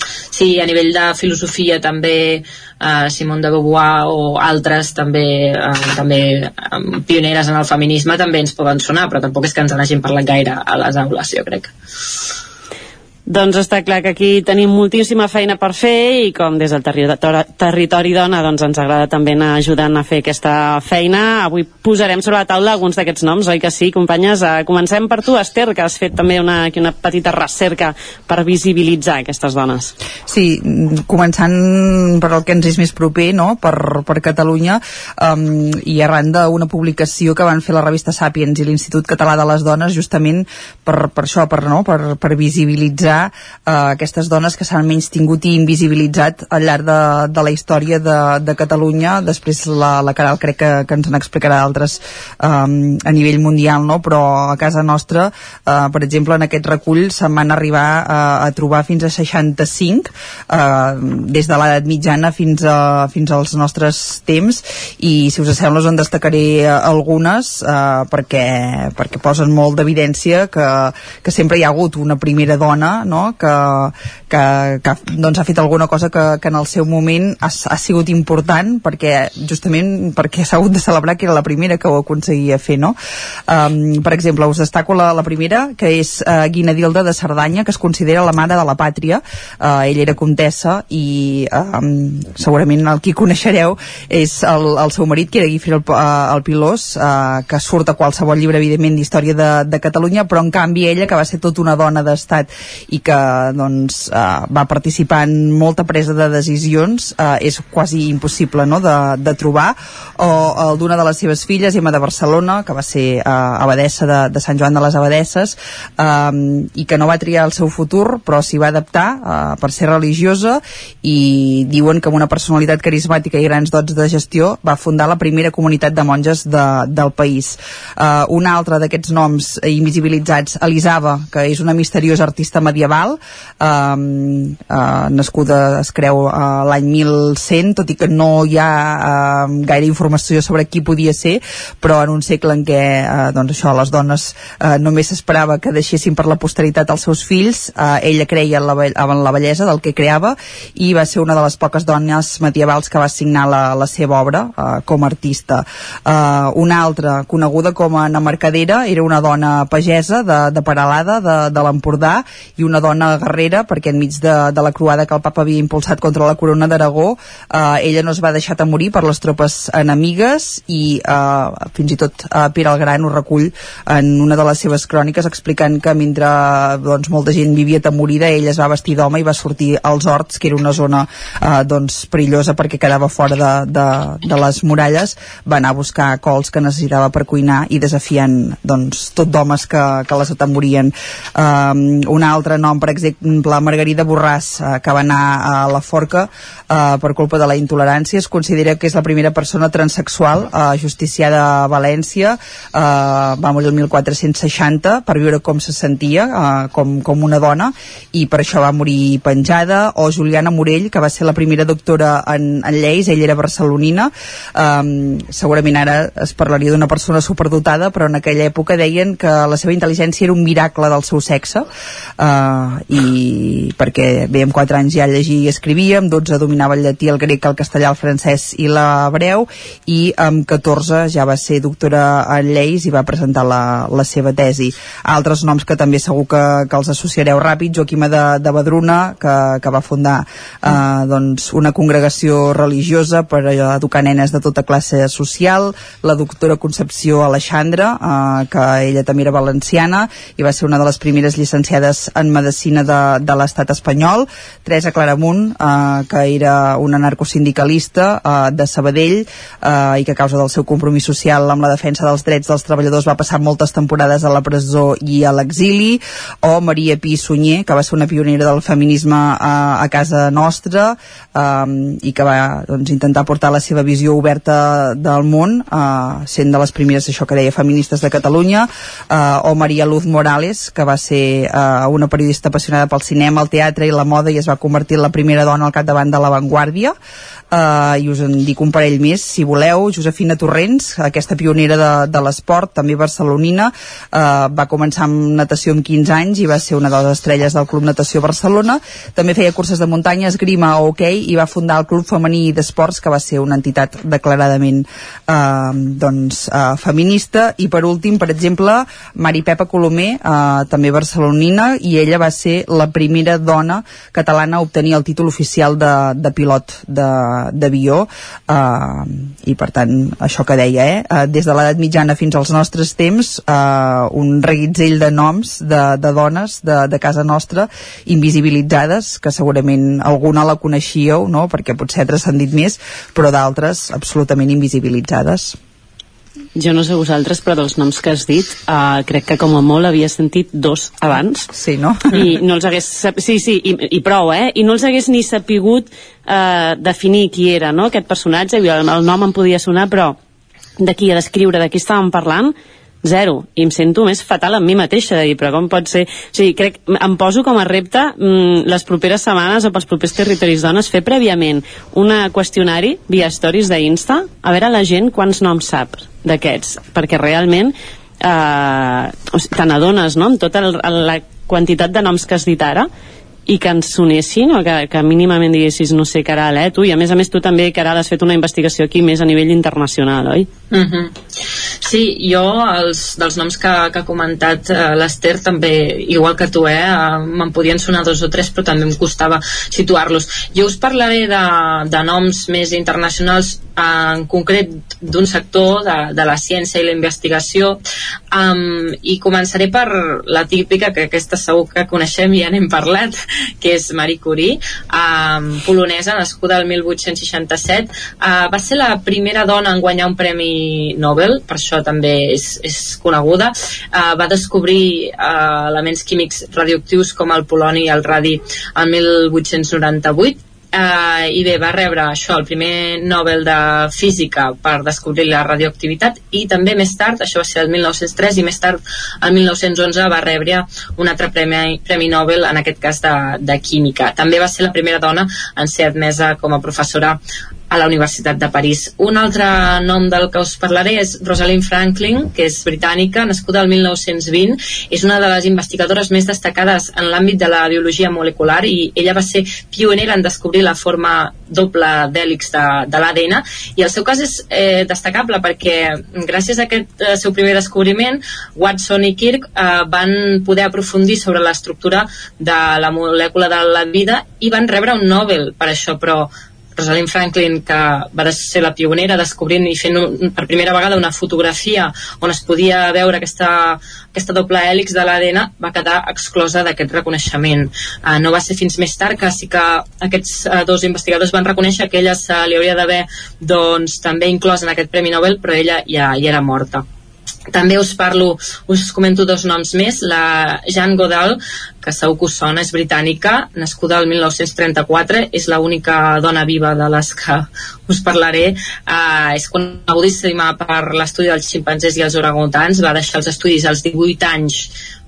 Sí, a nivell de filosofia també eh, Simone de Beauvoir o altres també, eh, també eh, pioneres en el feminisme també ens poden sonar, però tampoc és que ens n'hagin parlat gaire a les aules, jo crec. Doncs està clar que aquí tenim moltíssima feina per fer i com des del territori, territori dona doncs ens agrada també anar ajudant a fer aquesta feina. Avui posarem sobre la taula alguns d'aquests noms, oi que sí, companyes? Uh, comencem per tu, Esther, que has fet també una, aquí una petita recerca per visibilitzar aquestes dones. Sí, començant per el que ens és més proper, no?, per, per Catalunya, um, i arran d'una publicació que van fer la revista Sàpiens i l'Institut Català de les Dones, justament per, per això, per, no?, per, per visibilitzar uh, aquestes dones que s'han menys tingut i invisibilitzat al llarg de, de la història de, de Catalunya. Després la, la Caral crec que, que ens n'explicarà d'altres um, a nivell mundial, no?, però a casa nostra, uh, per exemple, en aquest recull se'n van arribar uh, a trobar fins a 65 eh, des de l'edat mitjana fins, a, fins als nostres temps i si us sembla us en destacaré eh, algunes eh, perquè, perquè posen molt d'evidència que, que sempre hi ha hagut una primera dona no? que, que, que doncs, ha fet alguna cosa que, que en el seu moment ha, ha sigut important perquè justament perquè s'ha hagut de celebrar que era la primera que ho aconseguia fer no? um, per exemple us destaco la, la primera que és uh, Guinadilda de Cerdanya que es considera la mare de la pàtria uh, ella era comtessa i um, segurament el qui coneixereu és el, el seu marit que era Guifre el, uh, el Pilós uh, que surt a qualsevol llibre evidentment d'història de, de Catalunya però en canvi ella que va ser tota una dona d'estat i que doncs, uh, va participar en molta presa de decisions uh, és quasi impossible no? de, de trobar o el d'una de les seves filles Emma de Barcelona que va ser uh, abadessa de, de Sant Joan de les Abadesses um, i que no va triar el seu futur però s'hi va adaptar uh, per ser religiosa i diuen que amb una personalitat carismàtica i grans dots de gestió va fundar la primera comunitat de monges de, del país. Uh, un altre d'aquests noms invisibilitzats, Elisava, que és una misteriosa artista medieval, um, uh, nascuda, es creu, uh, l'any 1100, tot i que no hi ha uh, gaire informació sobre qui podia ser, però en un segle en què uh, doncs això, les dones uh, només s'esperava que deixessin per la posteritat els seus fills, uh, ella creia en la, en la bellesa del que creava i va ser una de les poques dones medievals que va signar la, la seva obra uh, com a artista. Uh, una altra, coneguda com a Ana Mercadera, era una dona pagesa de, de Paralada, de, de l'Empordà, i una una dona guerrera, perquè enmig de, de la croada que el papa havia impulsat contra la corona d'Aragó, eh, ella no es va deixar de morir per les tropes enemigues i eh, fins i tot eh, Pere el Gran ho recull en una de les seves cròniques explicant que mentre doncs, molta gent vivia temorida, ella es va vestir d'home i va sortir als horts, que era una zona eh, doncs, perillosa perquè quedava fora de, de, de les muralles, va anar a buscar cols que necessitava per cuinar i desafiant doncs, tot d'homes que, que les atemorien. Um, un altre nom, per exemple, Margarida Borràs, uh, que va anar a la forca uh, per culpa de la intolerància, es considera que és la primera persona transexual uh, justiciada a València, uh, va morir el 1460 per viure com se sentia, uh, com, com una dona, i per això va morir penjada, o Juliana Morell, que va ser la primera doctora en, en lleis, ella era barcelonina, um, segurament ara es parlaria d'una persona superdotada, però en aquella època deien que la seva intel·ligència era un miracle del seu sexe, uh, i perquè bé, amb 4 anys ja llegia i escrivia, amb 12 dominava el llatí, el grec, el castellà, el francès i l'hebreu, i amb 14 ja va ser doctora en lleis i va presentar la, la seva tesi. Altres noms que també segur que, que els associareu ràpid, Joaquima de, de Badruna, que, que va fundar eh, doncs una congregació religiosa per educar nenes de tota classe social, la doctora Concepció Alexandra, eh, que ella també era valenciana i va ser una de les primeres llicenciades en Medicina de, de l'estat espanyol, Teresa Claramunt, eh, que era una narcosindicalista eh, de Sabadell eh, i que a causa del seu compromís social amb la defensa dels drets dels treballadors va passar moltes temporades a la presó i a l'exili, o Maria Pi Sunyer, que va ser una pionera del feminisme a, a casa nostra eh, i que va doncs, intentar portar la seva visió oberta del món, eh, sent de les primeres, això que deia, feministes de Catalunya, eh, o Maria Luz Morales, que va ser eh, una periodista apassionada pel cinema, el teatre i la moda i es va convertir en la primera dona al capdavant de l'avantguàrdia, uh, i us en dic un parell més si voleu, Josefina Torrents aquesta pionera de, de l'esport, també barcelonina uh, va començar amb natació amb 15 anys i va ser una de les estrelles del Club Natació Barcelona. També feia curses de muntanya, esgrima o hoquei i va fundar el Club Femení d'Esports que va ser una entitat declaradament uh, doncs, uh, feminista. I per últim, per exemple Mari Pepa Colomer, uh, també barcelonina i ella va ser la primera dona catalana a obtenir el títol oficial de, de pilot de, d'avió eh, i per tant això que deia eh, eh des de l'edat mitjana fins als nostres temps eh, un reguitzell de noms de, de dones de, de casa nostra invisibilitzades que segurament alguna la coneixíeu no? perquè potser ha transcendit més però d'altres absolutament invisibilitzades jo no sé vosaltres, però dels noms que has dit, uh, crec que com a molt havia sentit dos abans. Sí, no? I no els hagués... Sí, sí, i, i prou, eh? I no els hagués ni sapigut uh, definir qui era, no?, aquest personatge. El, el nom em podia sonar, però d'aquí a descriure de qui estàvem parlant, zero, i em sento més fatal amb mi mateixa de dir, però com pot ser o sigui, crec, em poso com a repte mm, les properes setmanes o pels propers territoris dones fer prèviament un qüestionari via stories d'Insta a veure la gent quants noms sap d'aquests, perquè realment eh, te n'adones no? amb tota el, la quantitat de noms que has dit ara i que ens sonessin o que, que mínimament diguessis no sé, Caral, eh, tu, i a més a més tu també, Caral, has fet una investigació aquí més a nivell internacional, oi? Mm -hmm. Sí, jo els, dels noms que, que ha comentat eh, l'Ester també, igual que tu, eh, me'n podien sonar dos o tres però també em costava situar-los jo us parlaré de, de noms més internacionals en concret d'un sector de, de la ciència i la investigació um, i començaré per la típica que aquesta segur que coneixem i ja n'hem parlat [LAUGHS] que és Marie Curie, um, polonesa, nascuda el 1867. Uh, va ser la primera dona en guanyar un premi Nobel, per això també és, és coneguda. Uh, va descobrir uh, elements químics radioactius com el poloni i el radi el 1898 eh, i bé, va rebre això, el primer Nobel de Física per descobrir la radioactivitat i també més tard, això va ser el 1903 i més tard, el 1911 va rebre un altre premi, premi Nobel en aquest cas de, de Química. També va ser la primera dona en ser admesa com a professora a la Universitat de París. Un altre nom del que us parlaré és Rosalind Franklin, que és britànica, nascuda el 1920. És una de les investigadores més destacades en l'àmbit de la biologia molecular i ella va ser pionera en descobrir la forma doble d'hèlix de, de l'ADN i el seu cas és eh, destacable perquè gràcies a aquest eh, seu primer descobriment Watson i Kirk eh, van poder aprofundir sobre l'estructura de la molècula de la vida i van rebre un Nobel per això, però Rosalind Franklin, que va ser la pionera descobrint i fent un, per primera vegada una fotografia on es podia veure aquesta, aquesta doble hèlix de l'ADN, va quedar exclosa d'aquest reconeixement. Uh, no va ser fins més tard que sí que aquests uh, dos investigadors van reconèixer que ella se li hauria d'haver doncs, també inclòs en aquest Premi Nobel, però ella ja, ja era morta. També us parlo, us comento dos noms més. La Jeanne Godal, que segur que us sona, és britànica, nascuda el 1934, és l'única dona viva de les que [LAUGHS] us parlaré. Uh, és conegudíssima per l'estudi dels ximpanzés i els orangutans, va deixar els estudis als 18 anys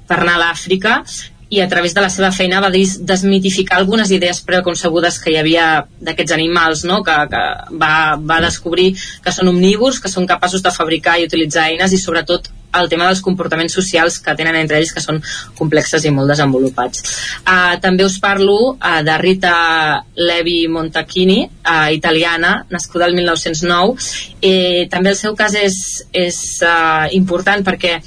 per anar a l'Àfrica i a través de la seva feina va des desmitificar algunes idees preconcebudes que hi havia d'aquests animals, no? que, que va, va descobrir que són omnívors, que són capaços de fabricar i utilitzar eines i sobretot el tema dels comportaments socials que tenen entre ells que són complexes i molt desenvolupats. Uh, també us parlo uh, de Rita Levi Montachini, uh, italiana, nascuda el 1909. Eh, també el seu cas és, és uh, important perquè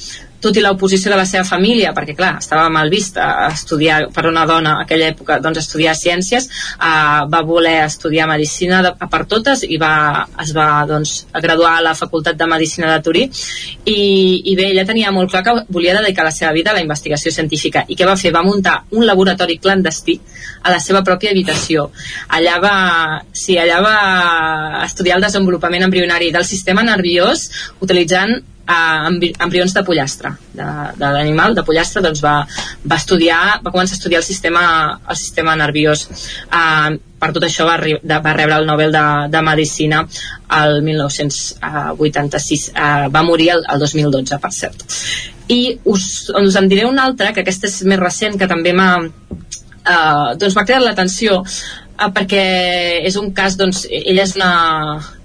tot i l'oposició de la seva família, perquè clar, estava mal vista estudiar per una dona a aquella època, doncs estudiar ciències, eh, va voler estudiar medicina de, per totes i va, es va doncs, graduar a la Facultat de Medicina de Turí i, i bé, ella tenia molt clar que volia dedicar la seva vida a la investigació científica i què va fer? Va muntar un laboratori clandestí a la seva pròpia habitació. Allà va, sí, allà va estudiar el desenvolupament embrionari del sistema nerviós utilitzant eh, embrions de pollastre de, de l'animal, de pollastre doncs va, va estudiar, va començar a estudiar el sistema, el sistema nerviós. Eh, per tot això va, va rebre el Nobel de, de Medicina el 1986 eh, va morir el, el 2012 per cert. I us, us en diré un altre que aquest és més recent que també m'ha eh, doncs m'ha creat l'atenció eh, perquè és un cas, doncs, ella és una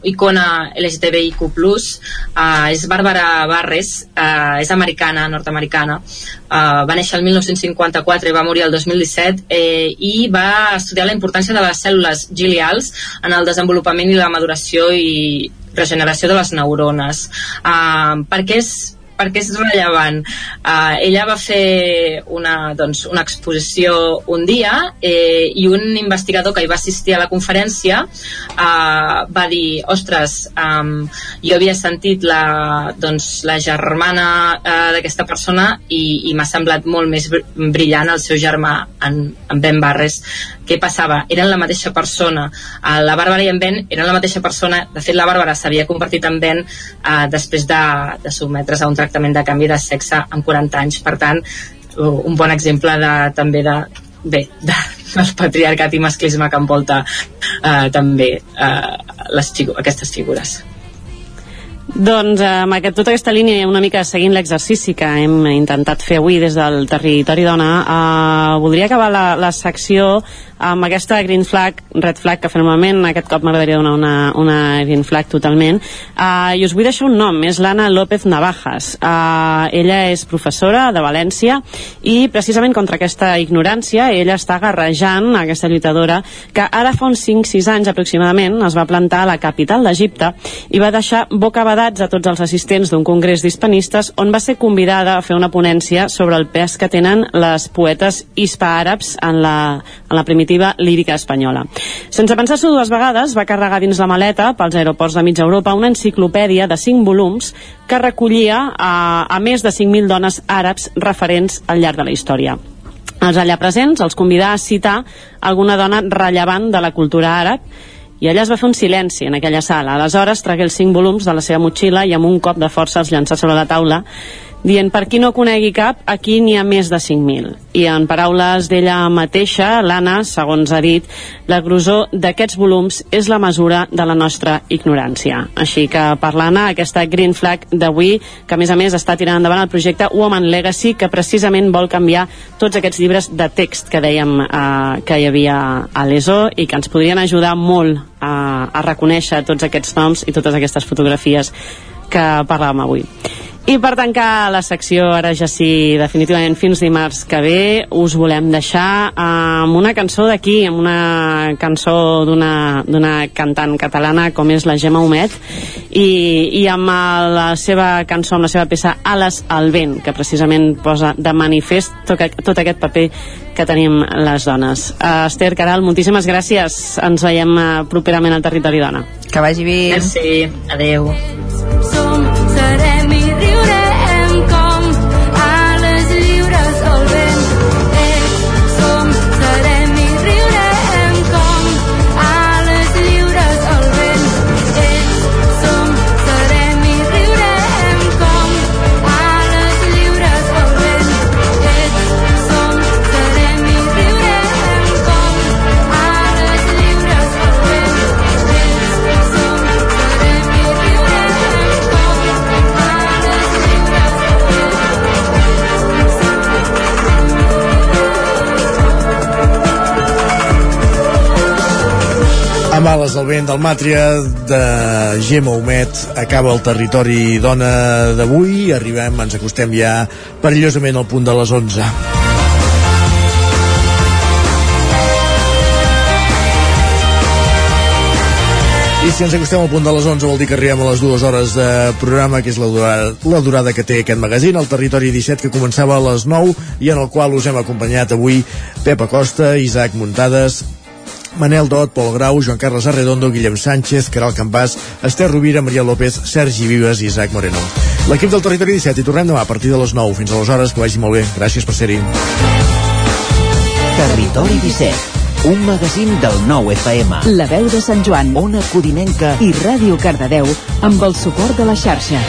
icona LGTBIQ+, uh, és Bàrbara Barres, uh, és americana, nord-americana, uh, va néixer el 1954 i va morir el 2017, eh, i va estudiar la importància de les cèl·lules gilials en el desenvolupament i la maduració i regeneració de les neurones. Uh, perquè és perquè és rellevant. Uh, ella va fer una, doncs, una exposició un dia eh, i un investigador que hi va assistir a la conferència uh, va dir, ostres, um, jo havia sentit la, doncs, la germana uh, d'aquesta persona i, i m'ha semblat molt més brillant el seu germà en, en Ben Barres. Què passava? Eren la mateixa persona. Uh, la Bàrbara i en Ben eren la mateixa persona. De fet, la Bàrbara s'havia convertit en Ben uh, després de, de sotmetre's a un de canvi de sexe amb 40 anys. Per tant, un bon exemple de, també de, bé, de, del patriarcat i masclisme que envolta eh, també eh, les, aquestes figures. Doncs eh, amb aquest, tota aquesta línia una mica seguint l'exercici que hem intentat fer avui des del territori dona eh, voldria acabar la, la secció amb aquesta green flag, red flag que normalment aquest cop m'agradaria donar una, una green flag totalment. Uh, i us vull deixar un nom, és l'Anna López Navajas. Uh, ella és professora de València i precisament contra aquesta ignorància ella està agarrejant aquesta lluitadora que ara fa uns 5-6 anys aproximadament es va plantar a la capital d'Egipte i va deixar bocabadats a tots els assistents d'un congrés d'hispanistes on va ser convidada a fer una ponència sobre el pes que tenen les poetes hispaàrabs en la, la primitiva lírica espanyola. Sense pensar-s'ho dues vegades, va carregar dins la maleta pels aeroports de mitja Europa una enciclopèdia de 5 volums que recollia a, a més de 5.000 dones àrabs referents al llarg de la història. Els allà presents els convidà a citar alguna dona rellevant de la cultura àrab i allà es va fer un silenci en aquella sala. Aleshores tragué els cinc volums de la seva motxilla i amb un cop de força els llançà sobre la taula dient per qui no conegui cap, aquí n'hi ha més de 5.000. I en paraules d'ella mateixa, l'Anna, segons ha dit, la grosor d'aquests volums és la mesura de la nostra ignorància. Així que per l'Anna, aquesta Green Flag d'avui, que a més a més està tirant endavant el projecte Woman Legacy, que precisament vol canviar tots aquests llibres de text que dèiem eh, que hi havia a l'ESO i que ens podrien ajudar molt a, a reconèixer tots aquests noms i totes aquestes fotografies que parlàvem avui. I per tancar la secció, ara ja sí, definitivament fins dimarts que ve, us volem deixar amb una cançó d'aquí, amb una cançó d'una cantant catalana com és la Gemma Humet, i, i amb la seva cançó, amb la seva peça Ales al vent, que precisament posa de manifest tot, tot aquest paper que tenim les dones. Uh, Esther, Caral, moltíssimes gràcies. Ens veiem uh, properament al Territori Dona. Que vagi bé. Merci. Adeu. Amb ales al vent del Màtria de Gemma Humet acaba el territori dona d'avui. Arribem, ens acostem ja perillosament al punt de les 11. I si ens acostem al punt de les 11 vol dir que arribem a les dues hores de programa, que és la durada, la durada que té aquest magazín, el Territori 17, que començava a les 9 i en el qual us hem acompanyat avui Pep Acosta, Isaac Muntades, Manel Dot, Pol Grau, Joan Carles Arredondo, Guillem Sánchez, Caral Campàs, Esther Rovira, Maria López, Sergi Vives i Isaac Moreno. L'equip del Territori 17 i tornem demà a partir de les 9. Fins aleshores, que vagi molt bé. Gràcies per ser-hi. Territori 17, un magazín del nou FM. La veu de Sant Joan, Ona Codinenca i Ràdio Cardedeu amb el suport de la xarxa.